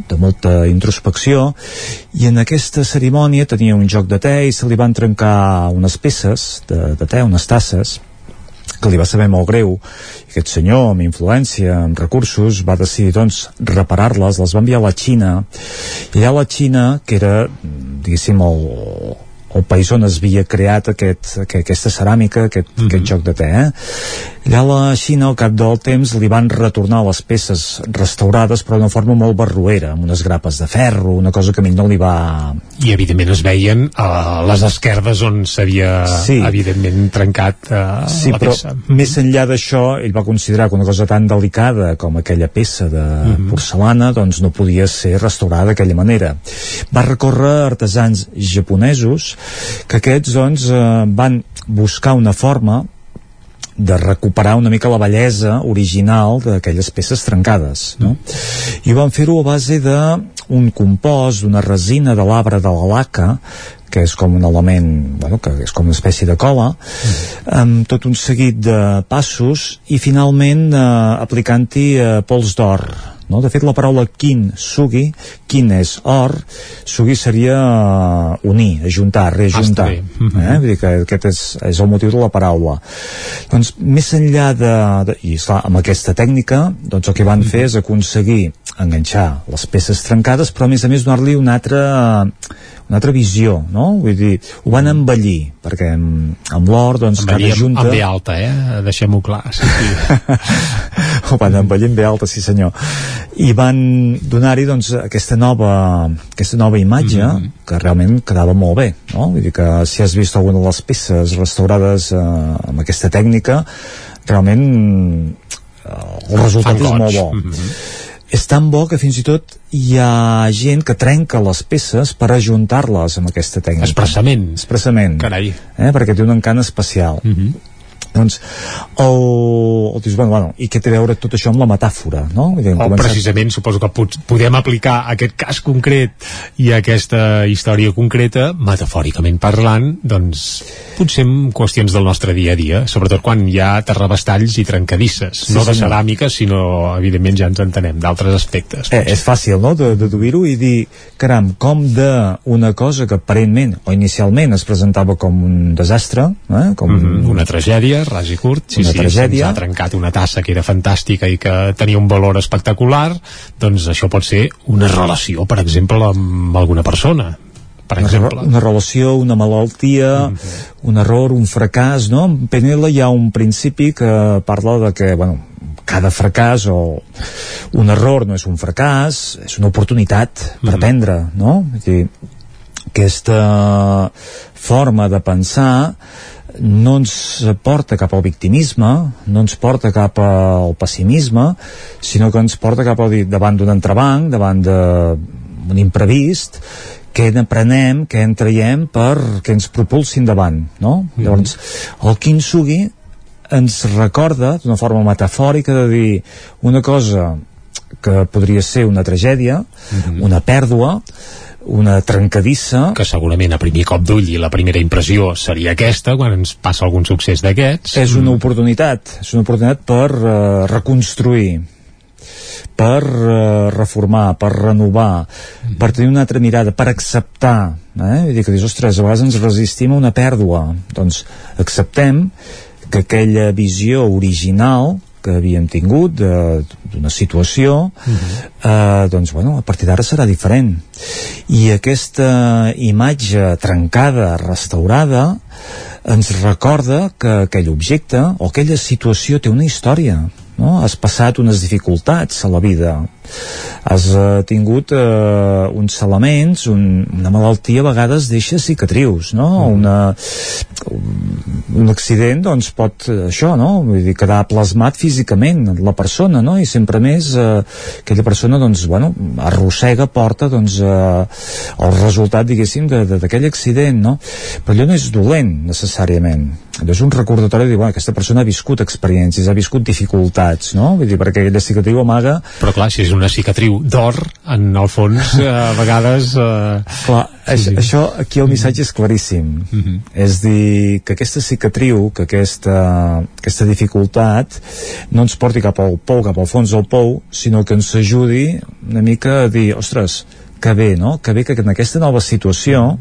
de molta introspecció i en aquesta cerimònia tenia un joc de te i se li van trencar unes peces de, de te, unes tasses que li va saber molt greu. I aquest senyor amb influència, amb recursos va decidir doncs reparar-les, les va enviar a la Xina. I allà a la Xina que era diguéssim el, el país on es havia creat aquest, aquesta ceràmica, aquest, mm -hmm. aquest joc de te eh? Allà a la Xina, al cap del temps, li van retornar les peces restaurades, però d'una forma molt barruera, amb unes grapes de ferro, una cosa que a mi no li va...
I, evidentment, es veien a les esquerdes on s'havia, sí. evidentment, trencat uh,
sí,
la
però
peça.
més enllà d'això, ell va considerar que una cosa tan delicada com aquella peça de mm -hmm. porcelana, doncs no podia ser restaurada d'aquella manera. Va recórrer artesans japonesos que aquests, doncs, eh, van buscar una forma de recuperar una mica la bellesa original d'aquelles peces trencades no? i van fer-ho a base d'un compost, d'una resina de l'arbre de la laca que és com un element, bueno, que és com una espècie de cola, mm. amb tot un seguit de passos i finalment eh, aplicant-hi eh, pols d'or no? De fet, la paraula kin, sugi, kin és or, sugi seria uh, unir, ajuntar, reajuntar. Ah, mm -hmm. eh? Vull dir que aquest és, és el motiu de la paraula. Doncs, més enllà de... de I, esclar, amb aquesta tècnica, doncs el que van mm -hmm. fer és aconseguir enganxar les peces trencades, però a més a més donar-li una altra una altra visió, no? Vull dir, ho van embellir, perquè amb, amb l'or, doncs,
Embellir
cada junta...
amb B alta, eh? Deixem-ho clar. Sí, sí.
ho van embellir amb alta, sí senyor. I van donar-hi, doncs, aquesta nova, aquesta nova imatge, mm -hmm. que realment quedava molt bé, no? Vull dir que si has vist alguna de les peces restaurades eh, amb aquesta tècnica, realment eh, el resultat és molt bo.
Mm -hmm.
És tan bo que fins i tot hi ha gent que trenca les peces per ajuntar-les amb aquesta tècnica.
Expressament.
Expressament.
Carai.
Eh? Perquè té un encant especial. Mm -hmm. Doncs, el, el dius, bueno, bueno, i què té a veure tot això amb la metàfora, no?
O
començat-
precisament suposo que pot, podem aplicar aquest cas concret i aquesta història concreta, metafòricament parlant, doncs potser en qüestions del nostre dia a dia, sobretot quan hi ha terrabastalls i trencadisses,
Sí,
no de ceràmica, sinó, evidentment, ja ens entenem, d'altres aspectes.
Eh, és fàcil, no?, de deduir-ho i dir, caram, com d'una cosa que aparentment o inicialment es presentava com un desastre, eh? com
Mm -hmm. Una tragèdia, ras i curt, sí,
Una
sí,
tragèdia.
se'ns ha trencat una tassa que era fantàstica i que tenia un valor espectacular, doncs això pot ser una relació, per exemple, amb alguna persona, per
una,
exemple.
re- una relació, una malaltia, un error, un fracàs, no? En PNL hi ha un principi que parla de que, bueno, cada fracàs o un error no és un fracàs, és una oportunitat per aprendre, no? Vull dir, aquesta forma de pensar no ens porta cap al victimisme, no ens porta cap al pessimisme, sinó que ens porta cap al dir, davant d'un entrebanc, davant d'un imprevist, què n'aprenem, què en traiem per que ens propulsi endavant, no?
Mhm.
Llavors, el kintsugi ens recorda d'una forma metafòrica de dir una cosa que podria ser una tragèdia, una pèrdua, una trencadissa.
Que segurament a primer cop d'ull i la primera impressió seria aquesta quan ens passa algun succés d'aquests.
És una oportunitat és una oportunitat per uh, reconstruir per uh, reformar, per renovar per tenir una altra mirada, per acceptar eh? Vull dir que dius, ostres, a vegades ens resistim a una pèrdua. Doncs acceptem que aquella visió original que havíem tingut de- d'una situació eh, doncs bueno, a partir d'ara serà diferent. I aquesta imatge trencada, restaurada ens recorda que aquell objecte o aquella situació té una història no? has passat unes dificultats a la vida has uh, tingut uh, uns elements un, una malaltia a vegades deixa cicatrius no? Mm. una, un accident doncs pot això, no? Vull dir, quedar plasmat físicament la persona, no? I sempre més uh, aquella persona doncs, bueno, arrossega, porta doncs, uh, el resultat, diguéssim, d'aquell accident, no? Però allò no és dolent, necessàriament és un recordatori de dir, bueno, aquesta persona ha viscut experiències, ha viscut dificultats, no? Vull dir, perquè aquella cicatriu amaga...
Però clar, si és una cicatriu d'or, en el fons, eh, a vegades... Eh...
Clar, sí, això, sí. això, aquí el missatge és claríssim. Mm -hmm. És dir, que aquesta cicatriu, que aquesta, aquesta dificultat, no ens porti cap al pou, cap al fons del pou, sinó que ens ajudi una mica a dir, ostres, que bé, no? Que bé que en aquesta nova situació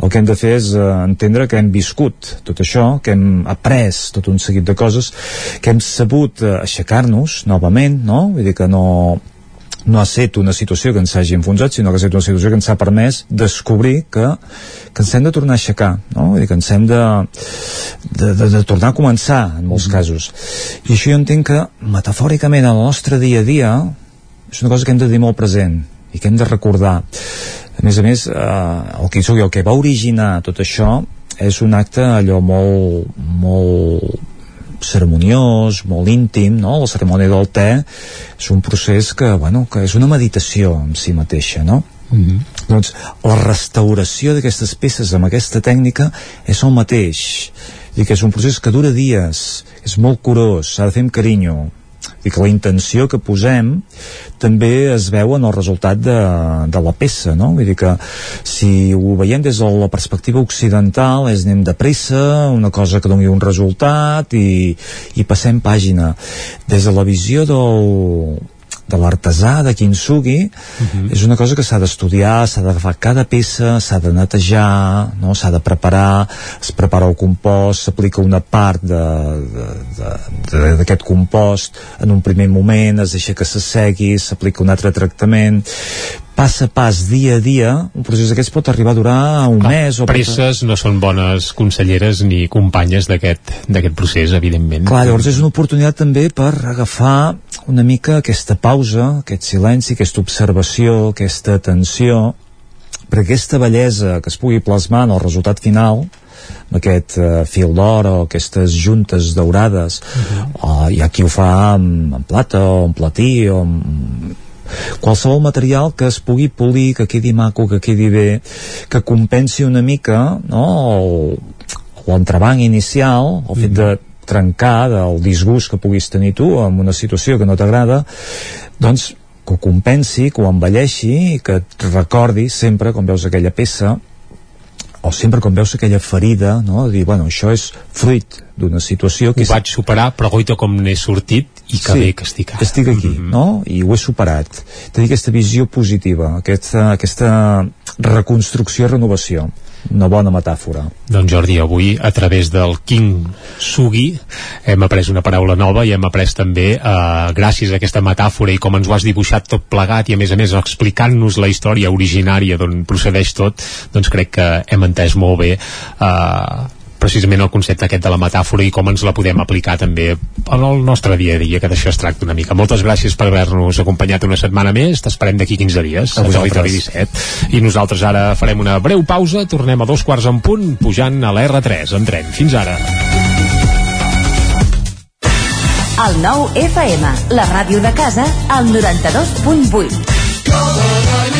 el que hem de fer és eh, entendre que hem viscut tot això, que hem après tot un seguit de coses, que hem sabut eh, aixecar-nos novament, no? Vull dir que no, no ha estat una situació que ens hagi enfonsat, sinó que ha estat una situació que ens ha permès descobrir que, que ens hem de tornar a aixecar, no? Vull dir que ens hem de, de, de, de tornar a començar, en molts mm. casos. I això jo entenc que, metafòricament, en el nostre dia a dia, és una cosa que hem de dir molt present i que hem de recordar a més a més eh, el que el que va originar tot això és un acte allò molt molt ceremoniós, molt íntim, no? La cerimònia del te és un procés que, bueno, que és una meditació en si mateixa, no? Mm -hmm. doncs la restauració d'aquestes peces amb aquesta tècnica és el mateix i que és un procés que dura dies és molt curós, s'ha de fer amb carinyo i que la intenció que posem també es veu en el resultat de, de la peça, no? Vull dir que si ho veiem des de la perspectiva occidental és anem de pressa, una cosa que doni un resultat i, i passem pàgina. Des de la visió del, de l'artesà, de Kintsugi, uh mhm. -huh. és una cosa que s'ha d'estudiar, s'ha d'agafar cada peça, s'ha de netejar, no? s'ha de preparar, es prepara el compost, s'aplica una part d'aquest compost en un primer moment, es deixa que s'assegui, s'aplica un altre tractament, pas a pas, dia a dia, un procés d'aquests pot arribar a durar un Clar, mes. O
presses pot... no són bones conselleres ni companyes d'aquest procés, evidentment.
Clar, llavors és una oportunitat també per agafar una mica aquesta pausa, aquest silenci, aquesta observació, aquesta atenció, perquè aquesta bellesa que es pugui plasmar en el resultat final, aquest uh, fil d'or o aquestes juntes daurades uh -huh. uh, hi ha qui ho fa amb, amb plata o amb platí o amb qualsevol material que es pugui polir, que quedi maco, que quedi bé, que compensi una mica no, l'entrebanc inicial, el fet de trencar del disgust que puguis tenir tu en una situació que no t'agrada, doncs que ho compensi, que ho envelleixi i que et recordi sempre, quan veus aquella peça, o sempre quan veus aquella ferida, no? dir, bueno, això és fruit d'una situació
que... Ho vaig superar, però goita com n'he sortit i que sí, bé que estic ara.
estic aquí, mm -hmm. no? I ho he superat. Tenir aquesta visió positiva, aquesta, aquesta reconstrucció i renovació una bona metàfora.
Doncs Jordi, avui a través del King Sugi hem après una paraula nova i hem après també eh, gràcies a aquesta metàfora i com ens ho has dibuixat tot plegat i a més a més explicant-nos la història originària d'on procedeix tot, doncs crec que hem entès molt bé eh, precisament el concepte aquest de la metàfora i com ens la podem aplicar també en el nostre dia a dia, que d'això es tracta una mica. Moltes gràcies per haver-nos acompanyat una setmana més, t'esperem d'aquí 15 dies a, a Territori 17 i nosaltres ara farem una breu pausa, tornem a dos quarts en punt pujant a l'R3 en tren. Fins ara.
El nou FM, la ràdio de casa, al 92.8.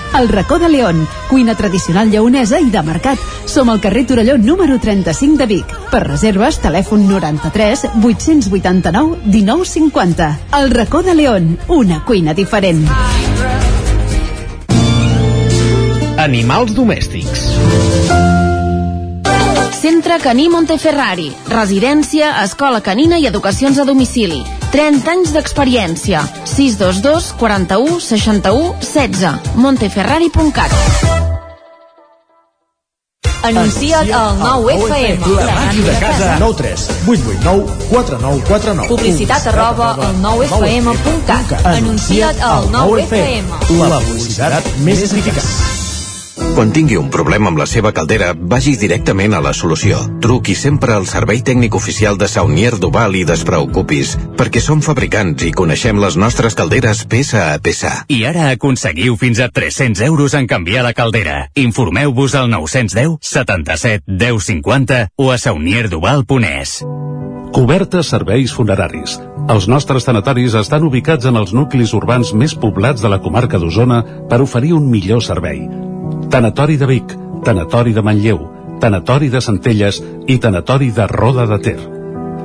El racó de León, cuina tradicional lleonesa i de mercat. Som al carrer Torelló número 35 de Vic. Per reserves, telèfon 93 889 1950. El racó de León, una cuina diferent.
Animals domèstics.
Centre Caní Monteferrari. Residència, escola canina i educacions a domicili. 30 anys d'experiència. 622 41 61 16. Monteferrari.cat Anuncia't al 9FM.
La màquina de casa. 9 3 8 8 9 4 9 4 9.
Publicitat arroba al 9FM.cat. Anuncia't al 9FM.
La publicitat més eficaç.
Quan tingui un problema amb la seva caldera, vagi directament a la solució. Truqui sempre al servei tècnic oficial de Saunier Duval i despreocupis, perquè som fabricants i coneixem les nostres calderes peça a peça.
I ara aconseguiu fins a 300 euros en canviar la caldera. Informeu-vos al 910 77 10 50 o a saunierduval.es.
Cobertes serveis funeraris. Els nostres tanatoris estan ubicats en els nuclis urbans més poblats de la comarca d'Osona per oferir un millor servei. Tanatori de Vic, Tanatori de Manlleu, Tanatori de Centelles i Tanatori de Roda de Ter.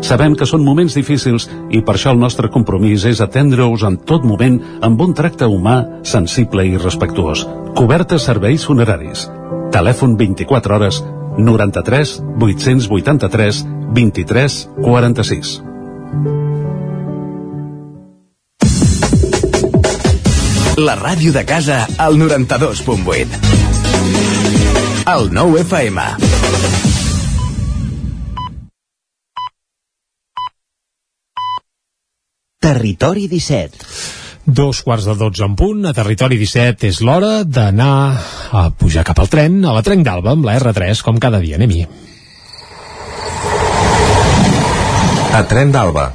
Sabem que són moments difícils i per això el nostre compromís és atendre-us en tot moment amb un tracte humà, sensible i respectuós. Cobertes serveis funeraris. Telèfon 24 hores 93 883 23 46.
La ràdio de casa al 92.8. El 9 FM.
Territori 17.
Dos quarts de dotze en punt, a Territori 17 és l'hora d'anar a pujar cap al tren, a la Trenc d'Alba, amb la R3, com cada dia. Anem-hi.
A Tren d'Alba.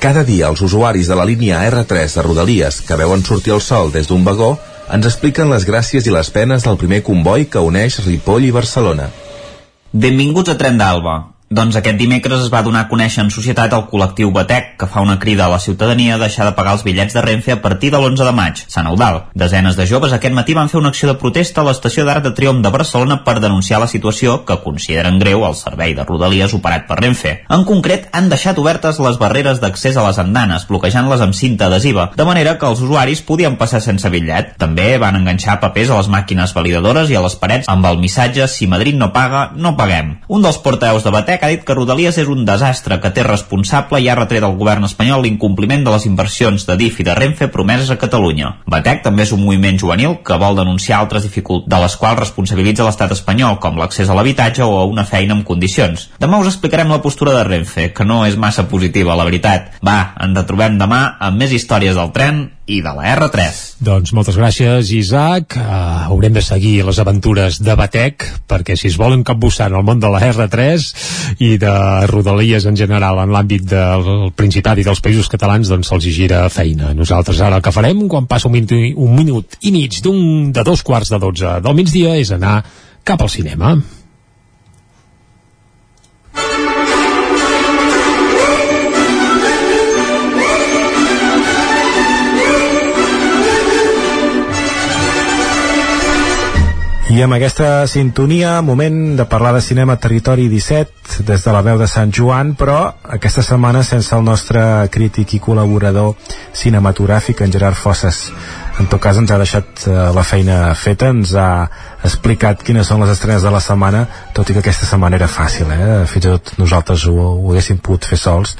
Cada dia els usuaris de la línia R3 de Rodalies que veuen sortir el sol des d'un vagó ens expliquen les gràcies i les penes del primer comboi que uneix Ripoll i Barcelona.
Benvinguts a Tren d'Alba. Doncs aquest dimecres es va donar a conèixer en societat el col·lectiu Batec, que fa una crida a la ciutadania a deixar de pagar els bitllets de Renfe a partir de l'11 de maig, Sant Eudal. Desenes de joves aquest matí van fer una acció de protesta a l'estació d'Arc de Triomf de Barcelona per denunciar la situació que consideren greu al servei de Rodalies operat per Renfe. En concret, han deixat obertes les barreres d'accés a les andanes, bloquejant-les amb cinta adhesiva, de manera que els usuaris podien passar sense bitllet. També van enganxar papers a les màquines validadores i a les parets amb el missatge «Si Madrid no paga, no paguem». Un dels portaveus de Batec ha dit que Rodalies és un desastre que té responsable i ha retret al govern espanyol l'incompliment de les inversions de DIF i de Renfe promeses a Catalunya. Batec també és un moviment juvenil que vol denunciar altres dificultats de les quals responsabilitza l'estat espanyol, com l'accés a l'habitatge o a una feina amb condicions. Demà us explicarem la postura de Renfe, que no és massa positiva, la veritat. Va, ens retrobem demà amb més històries del tren i de la R3.
Doncs moltes gràcies, Isaac. Uh, haurem de seguir les aventures de Batec, perquè si es volen capbussar en el món de la R3 i de Rodalies en general en l'àmbit del Principat i dels països catalans, doncs se'ls gira feina. Nosaltres ara el que farem, quan passa un minut, un minut i mig d'un de dos quarts de dotze del migdia, és anar cap al cinema.
I amb aquesta sintonia, moment de parlar de cinema Territori 17 des de la veu de Sant Joan, però aquesta setmana sense el nostre crític i col·laborador cinematogràfic, en Gerard Fosses. En tot cas ens ha deixat eh, la feina feta, ens ha explicat quines són les estrenes de la setmana, tot i que aquesta setmana era fàcil, eh? fins i tot nosaltres ho, ho haguéssim pogut fer sols,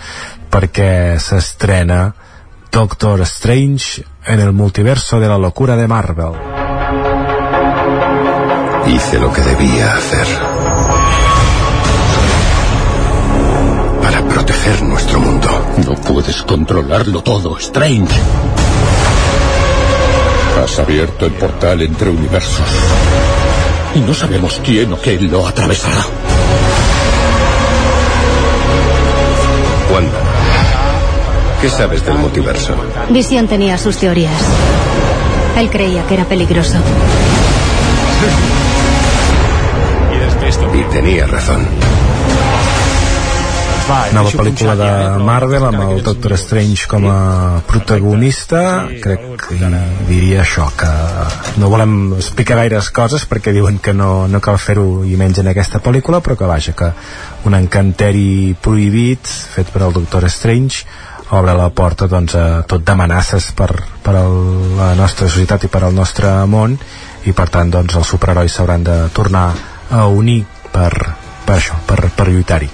perquè s'estrena Doctor Strange en el multiverso de la locura de Marvel.
Hice lo que debía hacer. Para proteger nuestro mundo.
No puedes controlarlo todo, Strange.
Has abierto el portal entre universos.
Y no sabemos quién o qué lo atravesará.
Wanda, ¿qué sabes del multiverso?
Visión tenía sus teorías. Él creía que era peligroso.
Y tenía razón.
nova pel·lícula de Marvel amb el Doctor Strange com a protagonista crec que diria això que no volem explicar gaires coses perquè diuen que no, no cal fer-ho i menys en aquesta pel·lícula però que vaja que un encanteri prohibit fet per al Doctor Strange obre la porta doncs, a tot d'amenaces per, per a la nostra societat i per al nostre món i per tant doncs, els superherois s'hauran de tornar a unir per, per això, per, per lluitar-hi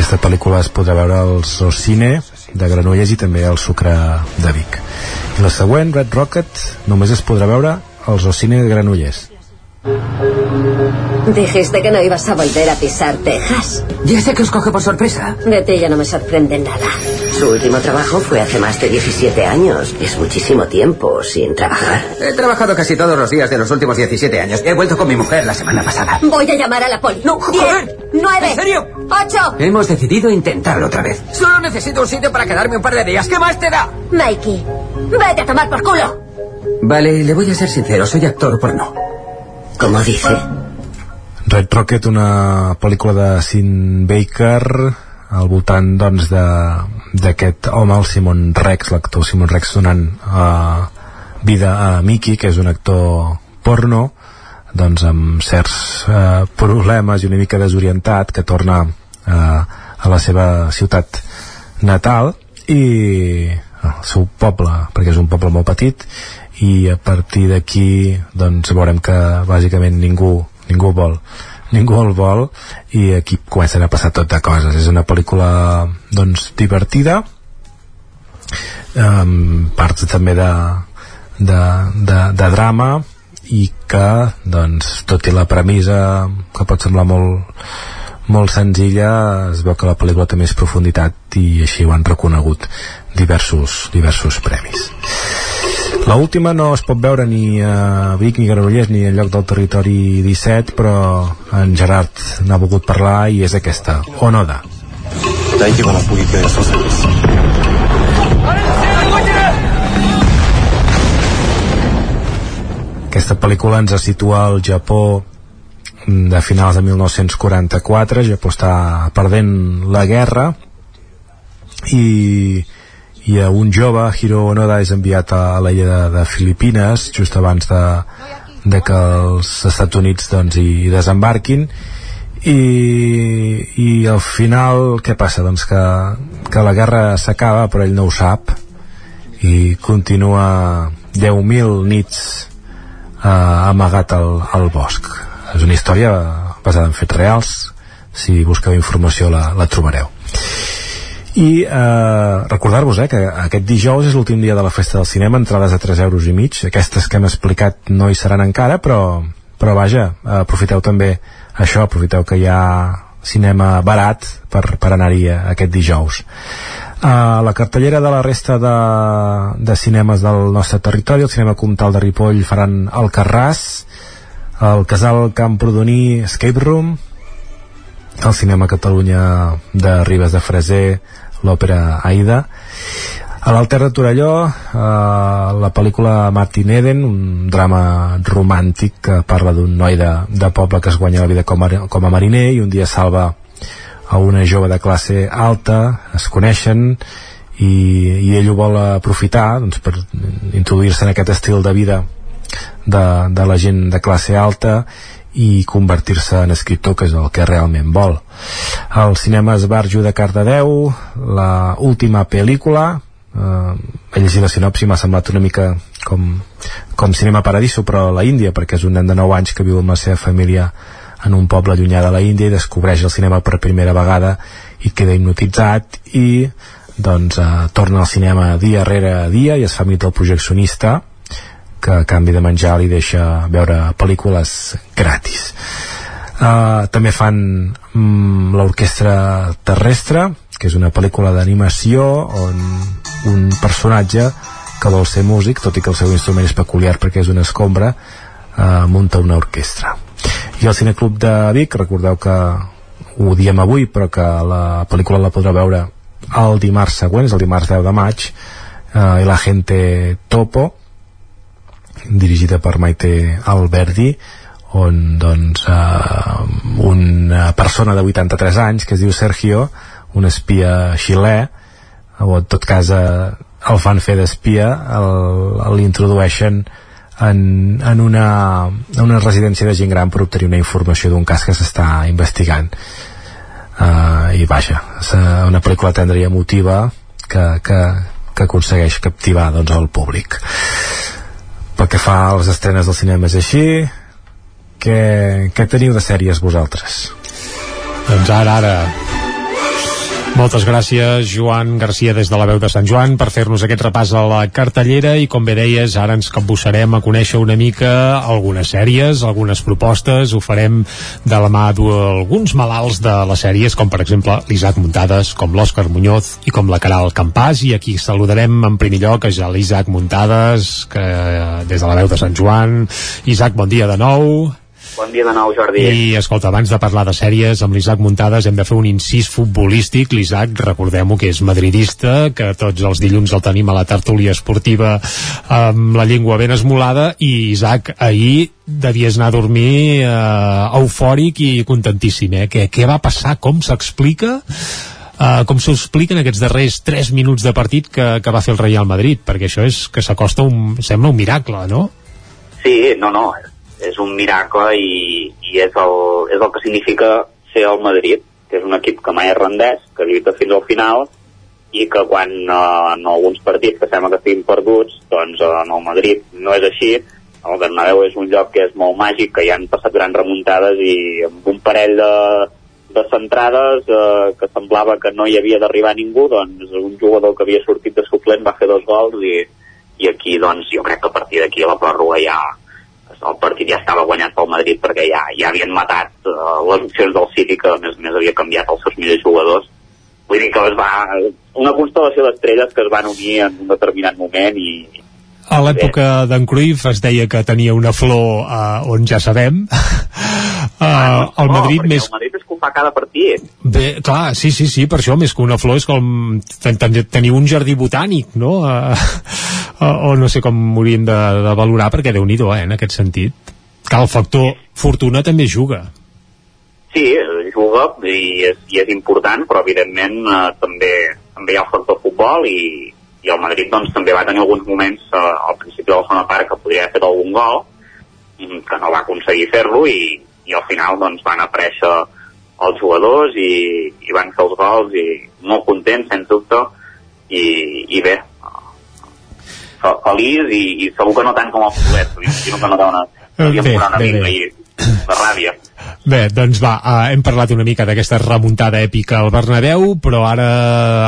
aquesta pel·lícula es podrà veure al cine de Granollers i també al Sucre de Vic. I la següent, Red Rocket, només es podrà veure als cine de Granollers.
Dijiste que no ibas a volver a pisar Texas.
Ya sé que os coge por sorpresa.
De ti ya no me sorprende nada. Su último trabajo fue hace más de 17 años. Es muchísimo tiempo sin trabajar.
He trabajado casi todos los días de los últimos 17 años. He vuelto con mi mujer la semana pasada.
Voy a llamar a la poli.
No, joder.
Diez, nueve,
¿En serio?
ocho.
Hemos decidido intentarlo otra vez. Solo necesito un sitio para quedarme un par de días. ¿Qué más te da?
Mikey, vete a tomar por culo.
Vale, le voy a ser sincero. Soy actor porno.
¿Cómo dice?
Red Rocket, una pel·lícula de Sin Baker al voltant doncs d'aquest home, el Simon Rex l'actor Simon Rex donant uh, vida a Mickey que és un actor porno doncs amb certs uh, problemes i una mica desorientat que torna uh, a la seva ciutat natal i al seu poble, perquè és un poble molt petit i a partir d'aquí doncs veurem que bàsicament ningú, ningú vol. Ningú el vol i aquí comencen a passar tot de coses. És una pel·lícula doncs divertida amb parts també de, de, de, de drama i que doncs tot i la premissa que pot semblar molt molt senzilla es veu que la pel·lícula té més profunditat i així ho han reconegut diversos, diversos premis la última no es pot veure ni a Vic ni a Granollers ni en lloc del territori 17 però en Gerard n'ha volgut parlar i és aquesta, Onoda 大規模な攻撃が予想されますaquesta pel·lícula ens situa al Japó de finals de 1944 Japó està perdent la guerra i i un jove, Hiro Onoda, és enviat a, a l'illa de, de Filipines just abans de, de que els Estats Units doncs, hi, hi desembarquin i, i al final què passa? Doncs que, que la guerra s'acaba però ell no ho sap i continua 10.000 nits eh, amagat al, al bosc és una història basada en fets reals. Si busqueu informació la, la trobareu. I eh, recordar-vos eh, que aquest dijous és l'últim dia de la festa del cinema. Entrades a 3 euros i mig. Aquestes que hem explicat no hi seran encara però, però vaja, aprofiteu també això, aprofiteu que hi ha cinema barat per, per anar-hi aquest dijous. Uh, la cartellera de la resta de, de cinemes del nostre territori, el cinema Comtal de Ripoll faran el Carràs, el Casal Camprodoní Escape Room, el Cinema Catalunya de Ribes de Freser, l'òpera Aida, a l'Alter de Torelló, eh, la pel·lícula Martin Eden, un drama romàntic que parla d'un noi de, de poble que es guanya la vida com a, com a mariner i un dia salva a una jove de classe alta, es coneixen i, i ell ho vol aprofitar doncs, per introduir-se en aquest estil de vida de, de la gent de classe alta i convertir-se en escriptor, que és el que realment vol. Al cinema Esbarjo de Cardedeu, la última pel·lícula, eh, he llegit la sinopsi, m'ha semblat una mica com, com Cinema Paradiso, però a la Índia, perquè és un nen de 9 anys que viu amb la seva família en un poble llunyà de la Índia i descobreix el cinema per primera vegada i queda hipnotitzat i doncs eh, torna al cinema dia rere dia i es fa amic del projeccionista que a canvi de menjar li deixa veure pel·lícules gratis. Uh, també fan mm, l'orquestra terrestre que és una pel·lícula d'animació on un personatge que vol ser músic, tot i que el seu instrument és peculiar perquè és una escombra uh, munta una orquestra. I el Cineclub de Vic, recordeu que ho diem avui però que la pel·lícula la podrà veure el dimarts següent, és el dimarts 10 de maig eh, i la gente Topo dirigida per Maite Alberdi on doncs eh, una persona de 83 anys que es diu Sergio un espia xilè o en tot cas eh, el fan fer d'espia l'introdueixen en, en, una, en una residència de gent gran per obtenir una informació d'un cas que s'està investigant. Uh, i vaja és una pel·lícula tendra i emotiva que, que, que aconsegueix captivar doncs, el públic pel que fa a les estrenes del cinema és així què, què teniu de sèries vosaltres?
Doncs ara, ara moltes gràcies, Joan Garcia, des de la veu de Sant Joan, per fer-nos aquest repàs a la cartellera i, com bé deies, ara ens capbussarem a conèixer una mica algunes sèries, algunes propostes, ho farem de la mà d'alguns malalts de les sèries, com per exemple l'Isaac Muntades, com l'Òscar Muñoz i com la Caral Campàs, i aquí saludarem en primer lloc a ja l'Isaac Muntades, que des de la veu de Sant Joan. Isaac, bon dia de nou.
Bon dia de nou, Jordi.
I, escolta, abans de parlar de sèries, amb l'Isaac Muntades hem de fer un incís futbolístic. L'Isaac, recordem-ho, que és madridista, que tots els dilluns el tenim a la tertúlia esportiva amb la llengua ben esmolada, i Isaac, ahir devies anar a dormir eh, eufòric i contentíssim, eh? Què, què va passar? Com s'explica? Uh, com s'ho expliquen aquests darrers 3 minuts de partit que, que va fer el Real Madrid perquè això és que s'acosta un, sembla un miracle, no?
Sí, no, no, és un miracle i, i és, el, és el que significa ser el Madrid, que és un equip que mai es rendeix, que lluita fins al final i que quan uh, en alguns partits que sembla que estiguin perduts, doncs uh, en el Madrid no és així, el Bernabéu és un lloc que és molt màgic, que hi han passat grans remuntades i amb un parell de, de centrades eh, que semblava que no hi havia d'arribar ningú, doncs un jugador que havia sortit de suplent va fer dos gols i, i aquí doncs jo crec que a partir d'aquí la pròrroga ja el partit ja estava guanyat pel Madrid perquè ja, ja havien matat uh, les opcions del City que a més a més havia canviat els seus millors jugadors. Vull dir que es va una constel·lació d'estrelles que es van unir en un determinat moment i,
a l'època d'en Cruyff es deia que tenia una flor uh, on ja sabem. Uh, el
no,
Madrid més...
el Madrid és que ho fa cada partit.
Bé, clar, sí, sí, sí, per això més que una flor és com ten ten tenir un jardí botànic no? Uh, uh, o no sé com hauríem de, de valorar perquè déu nhi eh, en aquest sentit. Que el factor fortuna també juga.
Sí, juga i és, i és important, però evidentment eh, també, també hi ha el factor futbol i, i el Madrid doncs, també va tenir alguns moments eh, al principi de la segona part que podria haver fet algun gol mm, que no va aconseguir fer-lo i, i al final doncs, van aparèixer els jugadors i, i van fer els gols i molt contents, sens dubte i, i bé feliç i, i segur que no tant com els futbolers m'imagino que no deuen haver
bé,
una
bé, bé.
i de ràbia
Bé, doncs va, uh, hem parlat una mica d'aquesta remuntada èpica al Bernabéu, però ara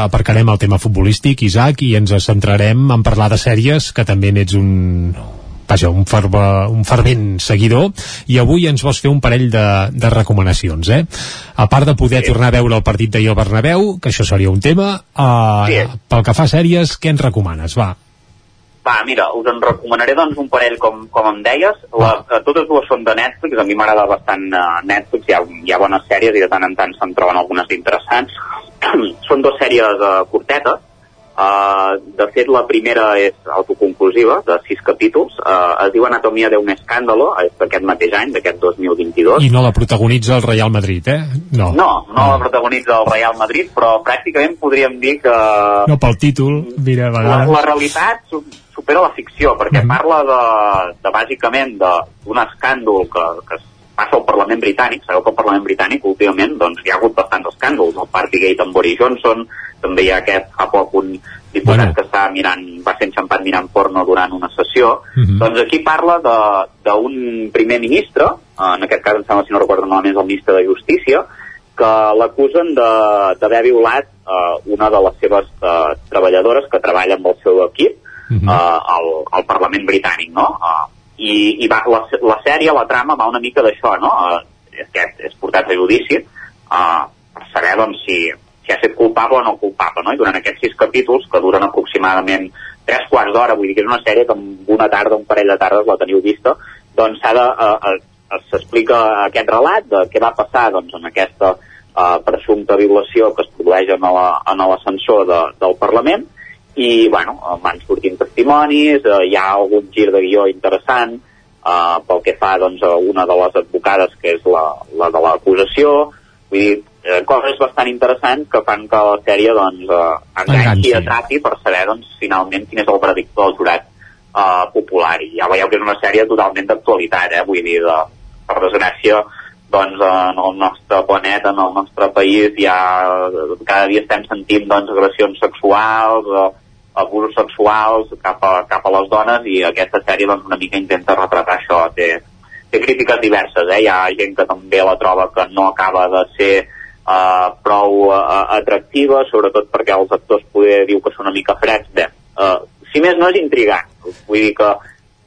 aparcarem el tema futbolístic, Isaac, i ens centrarem en parlar de sèries, que també n'ets un, vaja, un, ferve, un fervent seguidor i avui ens vols fer un parell de, de recomanacions, eh? A part de poder sí. tornar a veure el partit d'ahir al Bernabéu, que això seria un tema, uh,
Sí.
pel que fa a sèries, què ens recomanes? Va,
Va, mira, us en recomanaré doncs un parell com, com em deies. La, eh, totes dues són de Netflix, a mi m'agrada bastant uh, Netflix, hi ha, hi ha bones sèries i de tant en tant se'n troben algunes interessants. són dues sèries uh, curtetes. Uh, de fet, la primera és autoconclusiva, de sis capítols. Uh, es diu Anatomia d'un escàndalo, és d'aquest mateix any, d'aquest 2022.
i no la protagonitza el Real Madrid, eh? No.
No, no la protagonitza el Real Madrid, però pràcticament podríem dir que
No pel títol, mira, a
la,
vegades...
la realitat su- supera la ficció, perquè
Mhm.
parla de, de bàsicament d'un escàndol que, que es passa al Parlament britànic. Sabeu que al Parlament britànic últimament doncs, hi ha hagut bastants escàndols. El Partygate amb Boris Johnson, també hi ha aquest fa poc un diputat
Bueno.
que està mirant, va ser enxampat mirant porno durant una sessió.
Mhm.
Doncs aquí parla de- d'un primer ministre, en aquest cas em sembla, si no recordo malament, és el ministre de Justícia, que l'acusen de- d'haver violat eh, una de les seves eh, treballadores que treballa amb el seu equip
Mhm.
eh, al, al Parlament britànic, no? Eh, I, i va, la, la sèrie, la trama, va una mica d'això, no? Eh, aquest és portat a judici eh, per saber, doncs, si, si ha estat culpable o no culpable, no? I durant aquests sis capítols, que duren aproximadament tres quarts d'hora, vull dir que és una sèrie que en una tarda, un parell de tardes la teniu vista, doncs s'ha de... Eh, eh, s'explica aquest relat de què va passar doncs, en aquesta uh, presumpta violació que es produeix en l'ascensor de, del Parlament i bueno, van sortint testimonis, uh, hi ha algun gir de guió interessant uh, pel que fa doncs, a una de les advocades que és la, la de l'acusació vull dir, eh, coses bastant interessants que fan que la sèrie doncs, uh, enganxi, atrapi per saber doncs, finalment quin és el veredicte del jurat uh, popular i ja veieu que és una sèrie totalment d'actualitat eh? vull dir, de, per desgràcia doncs en el nostre planeta, en el nostre país ja cada dia estem sentint doncs, agressions sexuals o abusos sexuals cap a, cap a les dones i aquesta sèrie doncs, una mica intenta retratar això té, té crítiques diverses eh? hi ha gent que també la troba que no acaba de ser uh, prou uh, atractiva sobretot perquè els actors poder diu que són una mica freds bé, uh, si més no és intrigant vull dir que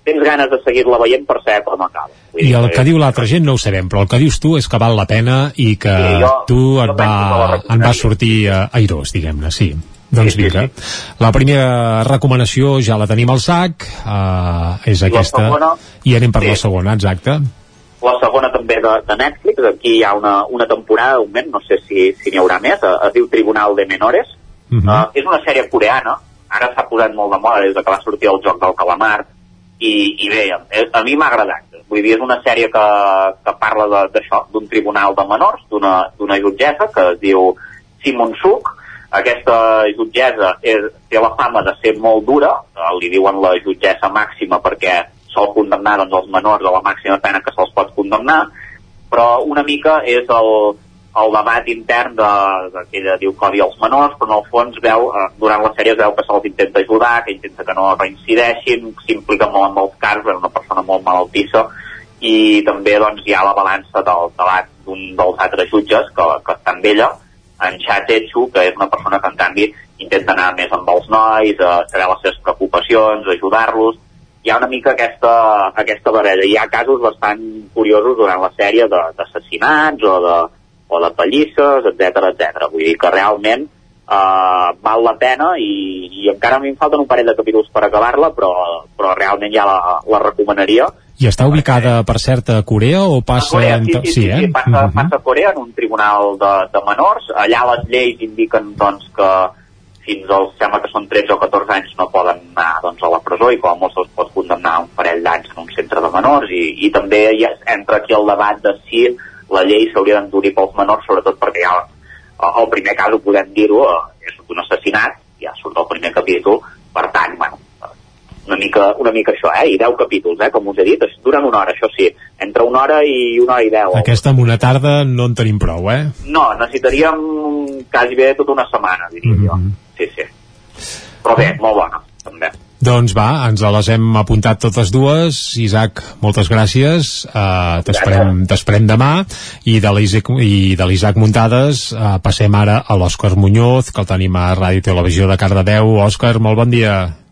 tens ganes de seguir-la veient per saber com acaba.
I el que diu l'altra gent no ho sabem, però el que dius tu és que val la pena i que sí, jo, tu et va, en va sortir uh, airós, diguem-ne, sí. Doncs vinga. Sí, sí. La primera recomanació ja la tenim al sac, uh, és aquesta, segona, i anem per sí. la segona, exacte.
La segona també de, de Netflix, aquí hi ha una, una temporada, un moment, no sé si si n'hi haurà més, uh, es diu Tribunal de Menores, uh -huh. uh, és una sèrie coreana, ara s'ha posat molt de moda des que va sortir el joc del calamar, i, i bé, a, a mi m'ha agradat vull dir, és una sèrie que, que parla d'això, d'un tribunal de menors d'una jutgessa que es diu Simon Suk aquesta jutgessa és, té la fama de ser molt dura eh, li diuen la jutgessa màxima perquè sol condemnar doncs, els menors a la màxima pena que se'ls pot condemnar però una mica és el, el debat intern de, de que ella diu que odia els menors, però en el fons veu, eh, durant la sèrie veu que se'ls intenta ajudar, que intenta que no reincideixin, s'implica molt en molts casos, és una persona molt malaltissa, i també doncs, hi ha la balança del debat d'un dels altres jutges que, que està amb ella, en Cha Tetsu, que és una persona que en canvi intenta anar més amb els nois, a saber les seves preocupacions, ajudar-los, hi ha una mica aquesta, aquesta baralla. Hi ha casos bastant curiosos durant la sèrie d'assassinats o de, o de pallisses, etc etc. Vull dir que realment uh, val la pena i, i encara a mi em falten un parell de capítols per acabar-la, però, però realment ja la, la recomanaria.
I està ubicada, per cert, a Corea o passa... A Corea,
sí, sí, sí, sí, eh? sí passa, uh -huh. passa a Corea en un tribunal de, de menors. Allà les lleis indiquen doncs, que fins als, sembla que són 13 o 14 anys no poden anar doncs, a la presó i com a molt se'ls pot condemnar un parell d'anys en un centre de menors i, i també hi entra aquí el debat de si la llei s'hauria d'endurir pels menors, sobretot perquè ja el primer cas ho podem dir-ho, eh, és un assassinat, ja surt el primer capítol, per tant, bueno, una mica, una mica això, eh? I 10 capítols, eh? Com us he dit, duren una hora, això sí. Entre una hora i una hora i 10.
Aquesta en una tarda no en tenim prou, eh?
No, necessitaríem quasi bé tota una setmana, diria mm -hmm. jo. Sí, sí. Però bé, molt bona, també.
Doncs va, ens les hem apuntat totes dues. Isaac, moltes gràcies. Uh, T'esperem demà. I de l'Isaac Muntades uh, passem ara a l'Òscar Muñoz, que el tenim a Ràdio Televisió de Cardedeu. Òscar, molt bon dia.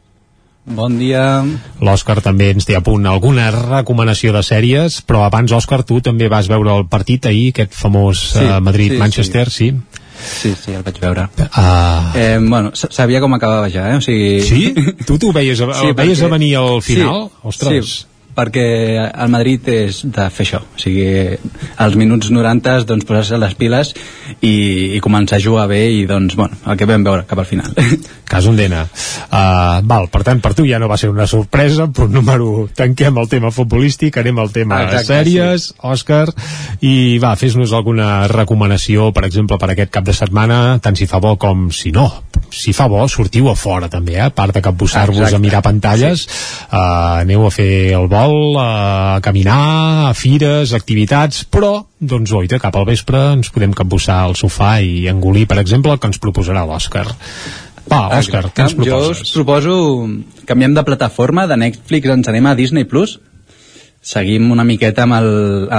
Bon dia.
L'Òscar també ens té a punt alguna recomanació de sèries, però abans, Òscar, tu també vas veure el partit ahir, aquest famós sí, uh, Madrid-Manchester, sí, sí. sí?
Sí, sí, el vaig veure. Uh... Eh, bueno, sabia com acabava ja, eh? O sigui...
Sí? Tu t'ho veies, a, sí, veies perquè... a venir al final? Sí, Ostres.
Sí, perquè el Madrid és de fer això, o sigui, als minuts 90 doncs posar-se les piles i, i començar a jugar bé i doncs, bueno, el que vam veure cap al final.
Cas Ondena. Uh, val, per tant, per tu ja no va ser una sorpresa, però número tanquem el tema futbolístic, anem al tema Exacte, sèries, sí. Òscar, i va, fes-nos alguna recomanació, per exemple, per aquest cap de setmana, tant si fa bo com si no. Si fa bo, sortiu a fora també, eh? a part de capbussar-vos a mirar pantalles, sí. uh, aneu a fer el bo futbol, a caminar, a fires, activitats, però, doncs, oita, cap al vespre ens podem capbussar al sofà i engolir, per exemple, el que ens proposarà l'Òscar. Va, Òscar, què ens proposes?
Jo us proposo, canviem de plataforma, de Netflix ens anem a Disney+, Plus, seguim una miqueta amb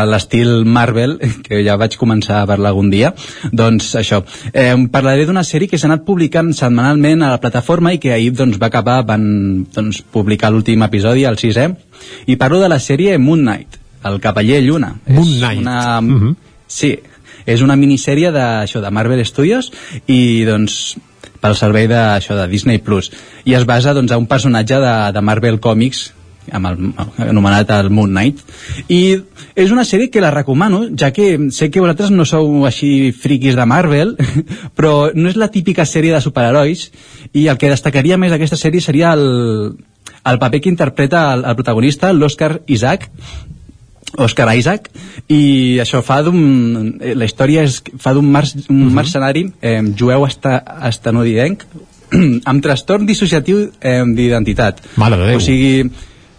l'estil Marvel, que ja vaig començar a parlar algun dia, doncs això, eh, parlaré d'una sèrie que s'ha anat publicant setmanalment a la plataforma i que ahir doncs, va acabar, van doncs, publicar l'últim episodi, el sisè, i parlo de la sèrie Moon Knight, el Cavaller Lluna.
Moon Knight. Una,
mm -hmm. Sí, és una minissèrie de, això, de Marvel Studios i doncs pel servei de, això, de Disney Plus i es basa doncs, a un personatge de, de Marvel Comics amb el, anomenat el Moon Knight i és una sèrie que la recomano ja que sé que vosaltres no sou així friquis de Marvel però no és la típica sèrie de superherois i el que destacaria més d'aquesta sèrie seria el, el paper que interpreta el, el protagonista, l'Oscar Isaac Oscar Isaac i això fa d'un la història és, fa d'un mar, un uh mhm. -huh. mercenari eh, jueu esta, estanodidenc amb trastorn dissociatiu eh, d'identitat
Mare de Déu.
o sigui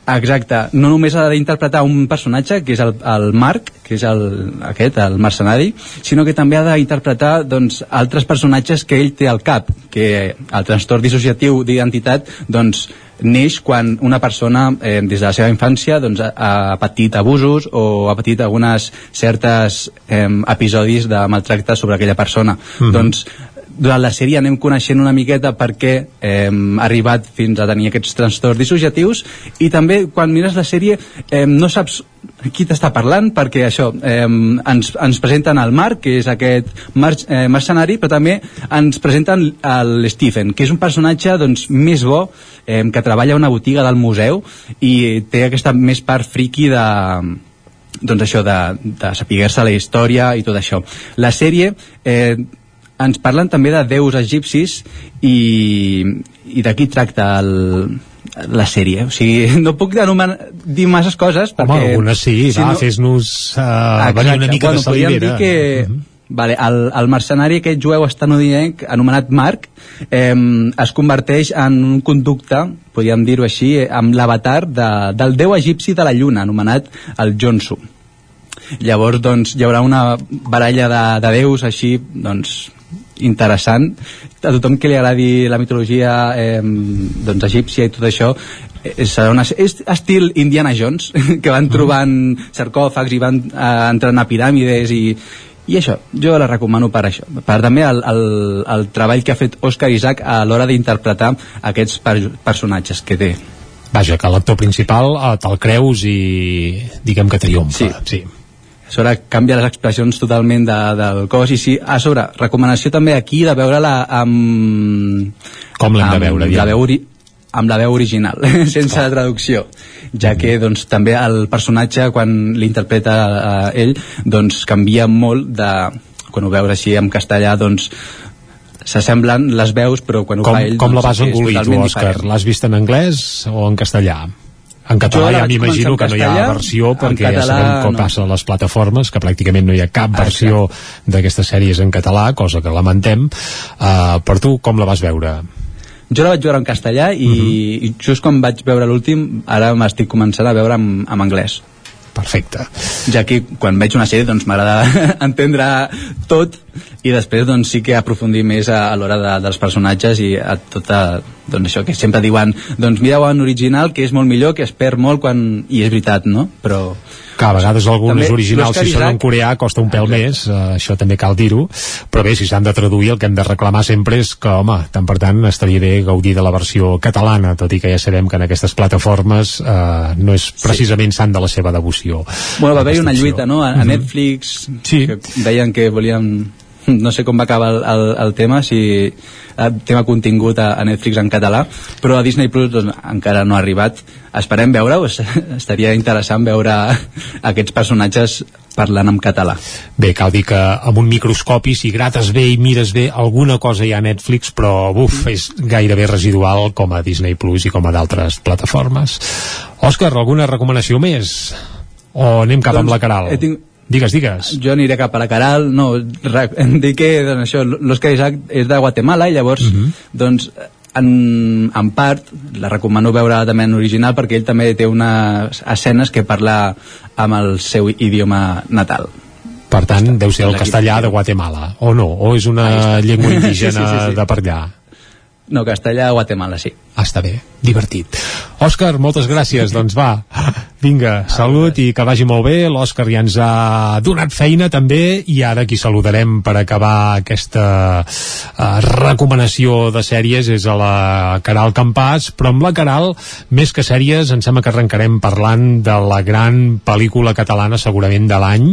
Exacte, no només ha d'interpretar un personatge, que és el, el Marc, que és el, aquest, el mercenari, sinó que també ha d'interpretar doncs, altres personatges que ell té al cap, que el trastorn dissociatiu d'identitat doncs, neix quan una persona eh, des de la seva infància doncs, ha, ha patit abusos o ha patit algunes certes eh, episodis de maltracte sobre aquella persona. Mm -hmm. Doncs durant la sèrie anem coneixent una miqueta per què ha arribat fins a tenir aquests trastorns dissociatius i també quan mires la sèrie eh, no saps qui t'està parlant perquè això, eh, ens, ens presenten el Marc, que és aquest mar, eh, mercenari, però també ens presenten el Stephen, que és un personatge doncs, més bo, eh, que treballa a una botiga del museu i té aquesta més part friki de, doncs això de, de saber-se la història i tot això. La sèrie eh, ens parlen també de déus egipcis i, i d'aquí tracta el, la sèrie, o sigui, no puc dir masses coses perquè...
Home, algunes sí, si va, no... fes-nos uh, venir una mica bueno, de salivera.
dir que, uh -huh. Vale, el, el mercenari aquest jueu estanodienc anomenat Marc eh, es converteix en un conducte, podríem dir-ho així, eh, amb l'avatar de, del déu egipci de la lluna, anomenat el Jonsu. Llavors, doncs, hi haurà una baralla de, de déus així, doncs, interessant. A tothom que li agradi la mitologia eh, doncs egípcia i tot això és, serà una, és estil Indiana Jones que van trobant sarcòfags i van eh, entrant a piràmides i, i això, jo la recomano per això. Per també el, el, el treball que ha fet Oscar Isaac a l'hora d'interpretar aquests per, personatges que té.
Vaja, que l'actor principal eh, te'l creus i diguem que triomfa.
Sí. sí a sobre canvia les expressions totalment de, del cos i sí, a sobre, recomanació també aquí de veure-la amb...
Com l'hem de veure?
La veu ori amb la veu original, sense la traducció, ja que doncs, també el personatge, quan l'interpreta eh, ell, doncs canvia molt de... Quan ho veus així en castellà, doncs s'assemblen les veus, però quan ho
com,
fa ell...
Com doncs, la vas engolir tu, Òscar? L'has vist en anglès o en castellà? En català ja m'imagino que no hi ha versió perquè català, ja sabem com no. passa a les plataformes que pràcticament no hi ha cap ah, versió d'aquestes sèries en català, cosa que lamentem uh, per tu com la vas veure?
Jo la vaig veure en castellà i, uh mhm. -huh. i just quan vaig veure l'últim ara m'estic començant a veure en, en anglès
perfecte.
Ja que quan veig una sèrie doncs m'agrada entendre tot i després doncs sí que aprofundir més a, a l'hora de, dels personatges i a tota doncs això que sempre diuen doncs mireu en original que és molt millor que es perd molt quan i és veritat no? però
que a vegades algunes també, originals si són en coreà costa un pèl més, uh, això també cal dir-ho però bé, si s'han de traduir el que hem de reclamar sempre és que, home, tant per tant estaria bé gaudir de la versió catalana tot i que ja sabem que en aquestes plataformes uh, no és precisament sí. sant de la seva devoció
Bueno, va haver una lluita, no? A, a mhm. Netflix sí. que deien que volien no sé com va acabar el, el, el tema si el tema contingut a, a Netflix en català però a Disney Plus doncs, encara no ha arribat esperem veure-ho, estaria interessant veure aquests personatges parlant en català.
Bé, cal dir que amb un microscopi, si grates bé i mires bé, alguna cosa hi ha a Netflix, però buf, és gairebé residual com a Disney Plus i com a d'altres plataformes. Òscar, alguna recomanació més? O anem cap doncs, amb la Caral? Tinc, Digues, digues.
Jo aniré cap a la Caral, no, em dic que doncs, això, l'Òscar Isaac és de Guatemala i llavors, uh mhm. -huh. doncs, en, en part, la recomano veure també en original perquè ell també té unes escenes que parla amb el seu idioma natal.
Per tant, deu ser el castellà de Guatemala, o no? O és una llengua indígena sí, sí, sí, sí. de per allà?
No, castellà a Guatemala, sí.
Està bé, divertit. Òscar, moltes gràcies. doncs va, vinga, salut i que vagi molt bé. L'Òscar ja ens ha donat feina també i ara qui saludarem per acabar aquesta uh, recomanació de sèries és a la Caral Campàs, però amb la Caral, més que sèries, em sembla que arrencarem parlant de la gran pel·lícula catalana segurament de l'any,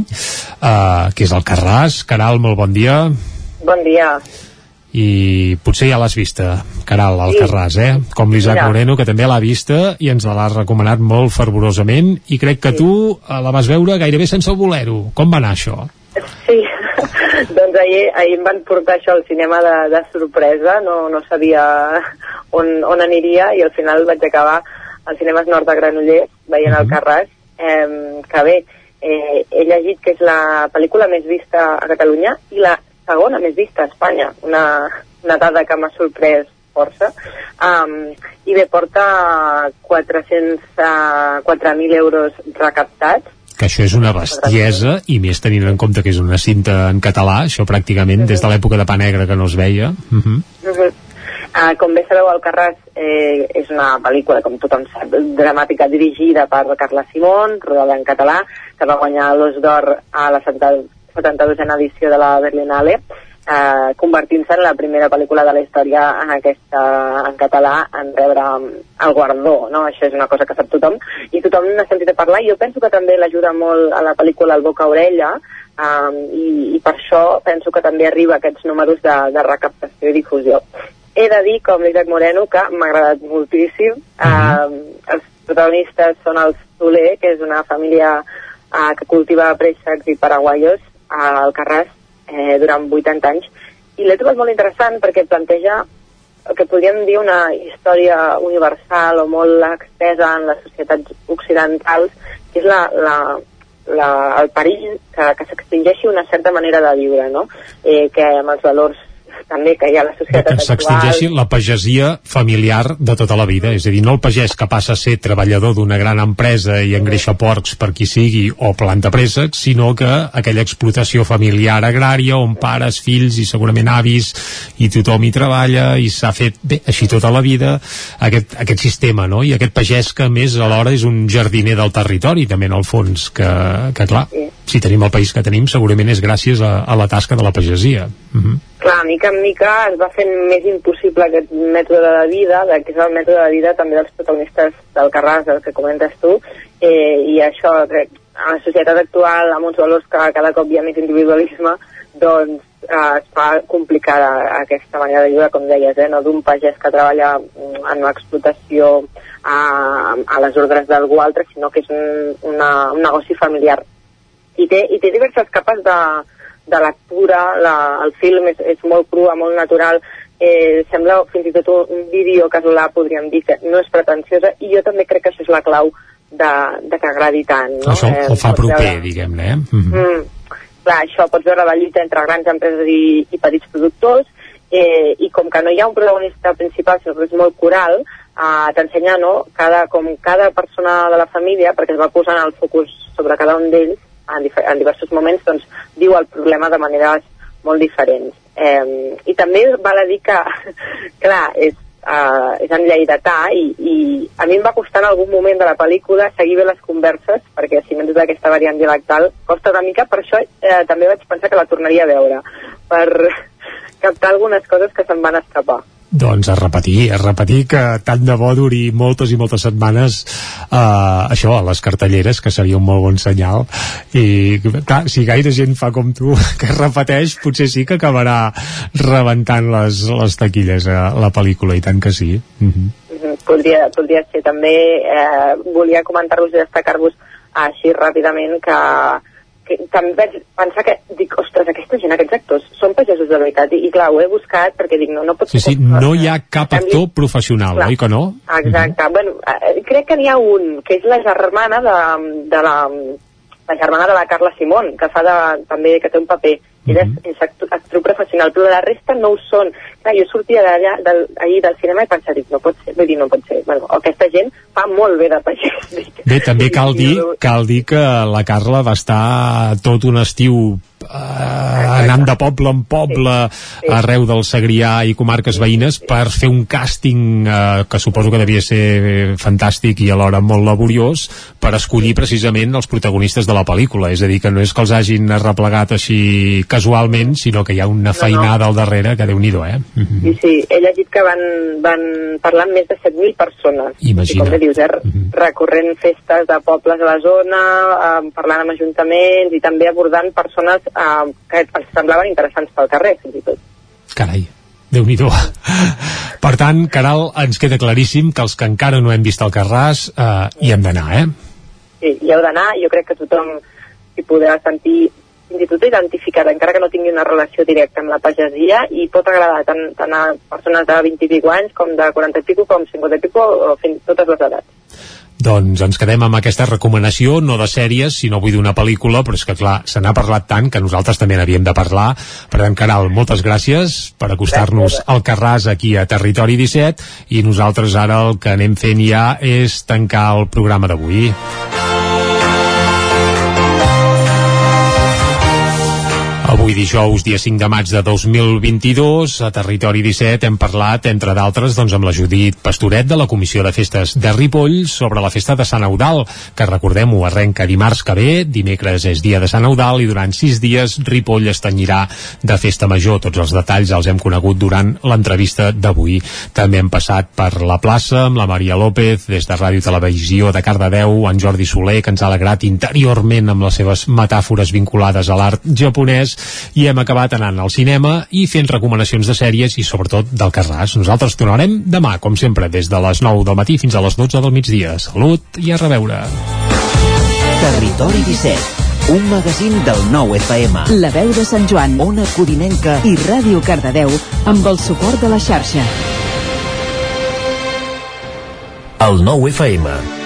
uh, que és el Carràs. Caral, molt bon dia.
Bon dia
i potser ja l'has vista, Caral Alcarràs, eh? Com l'Isaac. Moreno, que també l'ha vista i ens l'ha recomanat molt fervorosament i crec que tu eh, la vas veure gairebé sense voler-ho. Com va anar això?
Sí, doncs ahir, ahir em van portar això al cinema de, de sorpresa, no, no sabia on, on aniria i al final vaig acabar al Cinemes Nord de Granollers veient el Carràs, eh, que bé, eh, he llegit que és la pel·lícula més vista a Catalunya i la segona més vista a Espanya, una, una dada que m'ha sorprès força. Um, I bé, porta 400, uh, 4.000 euros recaptats,
Que això és una bestiesa i més tenint en compte que és una cinta en català, això pràcticament des de l'època de Pa Negre que no es veia. Uh -huh.
Uh -huh. Uh, com bé sabeu, Alcarràs eh, és una pel·lícula, com tothom sap, dramàtica dirigida per Carla Simón, rodada en català, que va guanyar l'Os d'Or a la 72a edició de la Berlinale, eh, convertint-se en la primera pel·lícula de la història en aquesta en català en rebre um, el guardó, no? Això és una cosa que sap tothom i tothom n'ha sentit a parlar i jo penso que també l'ajuda molt a la pel·lícula El boca-orella um, i, i per això penso que també arriba a aquests números de, de recaptació i difusió. He de dir, com l'Isaac Moreno, que m'ha agradat moltíssim. Uh -huh. uh, els protagonistes són els Soler, que és una família uh, que cultiva préssecs i paraguaios al Carràs eh, durant 80 anys i l'he trobat molt interessant perquè planteja el que podríem dir una història universal o molt extesa en les societats occidentals que és la, la, la, el perill que, que s'extingeixi una certa manera de viure no? eh, que amb els valors també que hi ha a la societat
que s'extingeixi la pagesia familiar de tota la vida, és a dir, no el pagès que passa a ser treballador d'una gran empresa i engreixa porcs per qui sigui o planta préssecs, sinó que aquella explotació familiar agrària on pares, fills i segurament avis i tothom hi treballa i s'ha fet bé, així tota la vida aquest, aquest sistema, no? I aquest pagès que a més alhora és un jardiner del territori també en el fons, que, que clar si tenim el país que tenim segurament és gràcies a, a la tasca de la pagesia uh -huh.
Clar, mica en mica es va fent més impossible aquest mètode de vida, que és el mètode de vida també dels protagonistes del Carràs, el que comentes tu, eh, i això, crec, a la societat actual, amb uns valors que cada cop hi ha més individualisme, doncs eh, es fa complicada aquesta manera de viure, com deies, eh, no d'un pagès que treballa en una explotació a, a les ordres d'algú altre, sinó que és un, una, un negoci familiar. I té, i té diverses capes de, de lectura, la, el film és, és molt cru, molt natural, eh, sembla fins i tot un, vídeo casolà, podríem dir, que no és pretensiosa, i jo també crec que això és la clau de, de que agradi tant. No?
això
eh,
el fa proper, diguem-ne eh? uh -huh.
Mm, clar, això pots veure la lluita entre grans empreses i, i petits productors eh, i com que no hi ha un protagonista principal sinó que és molt coral eh, t'ensenya no, cada, com cada persona de la família perquè es va posant el focus sobre cada un d'ells en, en diversos moments doncs diu el problema de maneres molt diferents. Eh, i també val a dir que clar, és, uh, és en lleidatà i, i a mi em va costar en algun moment de la pel·lícula seguir bé les converses perquè si no tota aquesta variant dialectal costa una mica, per això eh, també vaig pensar que la tornaria a veure per captar algunes coses que se'n van escapar
Doncs a repetir, a repetir que tant de bo duri moltes i moltes setmanes eh, això, a les cartelleres, que seria un molt bon senyal. I clar, si gaire gent fa com tu que repeteix, potser sí que acabarà rebentant les, les taquilles a la pel·lícula, i tant que sí. Uh -huh.
Mhm, podria, podria ser també eh, volia comentar-vos i destacar-vos així ràpidament que, que també vaig pensar que dic, ostres, aquesta gent, aquests actors són pagesos de veritat i, i clar, ho he buscat perquè dic, no, no pot
Sí, sí, no hi ha cap actor professional,
Clar.
oi que no?
Exacte. Bueno, eh, crec que n'hi ha un, que és la germana de, de la, la germana de la Carla Simón, que fa de, també, que té un paper. Ella és, és actor, actriu professional, però la resta no ho són. Clar, jo sortia d'allà, del, ahir del cinema i pensava, dic, no pot ser, vull dir, no pot ser. Bueno, aquesta gent fa molt bé de pagès.
Bé, també cal dir, cal dir que la Carla va estar tot un estiu eh, anant de poble en poble arreu del Segrià i comarques veïnes per fer un càsting eh, que suposo que devia ser fantàstic i alhora molt laboriós per escollir precisament els protagonistes de la pel·lícula és a dir, que no és que els hagin arreplegat així casualment, sinó que hi ha una feinada al darrere que déu-n'hi-do, eh? Mhm.
Sí, sí, he llegit que van, van parlar amb més de 7.000 personnes.
Imagina't.
I com bé dius, eh, recorrent festes de pobles a la zona, eh, parlant amb ajuntaments i també abordant persones eh, que els semblaven interessants pel carrer, fins i tot.
Carai. déu nhi Per tant, Caral, ens queda claríssim que els que encara no hem vist el Carràs eh, hi hem d'anar, eh?
Sí, hi heu d'anar, jo crec que tothom hi podrà sentir fins i tot identificar, encara que no tingui una relació directa amb la pagesia, i pot agradar tant, tant a persones de 20 i pico anys, com de 40 i pico, com 50 i pico, o fins totes les edats.
Doncs ens quedem amb aquesta recomanació, no de sèries, sinó vull d'una pel·lícula, però és que clar, se n'ha parlat tant que nosaltres també n'havíem de parlar. Per tant, Caral, moltes gràcies per acostar-nos al Carràs aquí a Territori 17 i nosaltres ara el que anem fent ja és tancar el programa d'avui. Avui dijous, dia 5 de maig de 2022, a Territori 17 hem parlat, entre d'altres, doncs, amb la Judit Pastoret de la Comissió de Festes de Ripoll sobre la festa de Sant Eudal, que recordem-ho, arrenca dimarts que ve, dimecres és dia de Sant Eudal i durant sis dies Ripoll es tenyirà de festa major. Tots els detalls els hem conegut durant l'entrevista d'avui. També hem passat per la plaça amb la Maria López, des de Ràdio Televisió de Cardedeu, en Jordi Soler, que ens ha alegrat interiorment amb les seves metàfores vinculades a l'art japonès i hem acabat anant al cinema i fent recomanacions de sèries i sobretot del Carràs. Nosaltres tornarem demà, com sempre, des de les 9 del matí fins a les 12 del migdia. Salut i a reveure.
Territori 17 un magazín del nou FM.
La veu de Sant Joan,
Ona Codinenca
i Ràdio Cardedeu amb el suport de la xarxa.
El nou FM.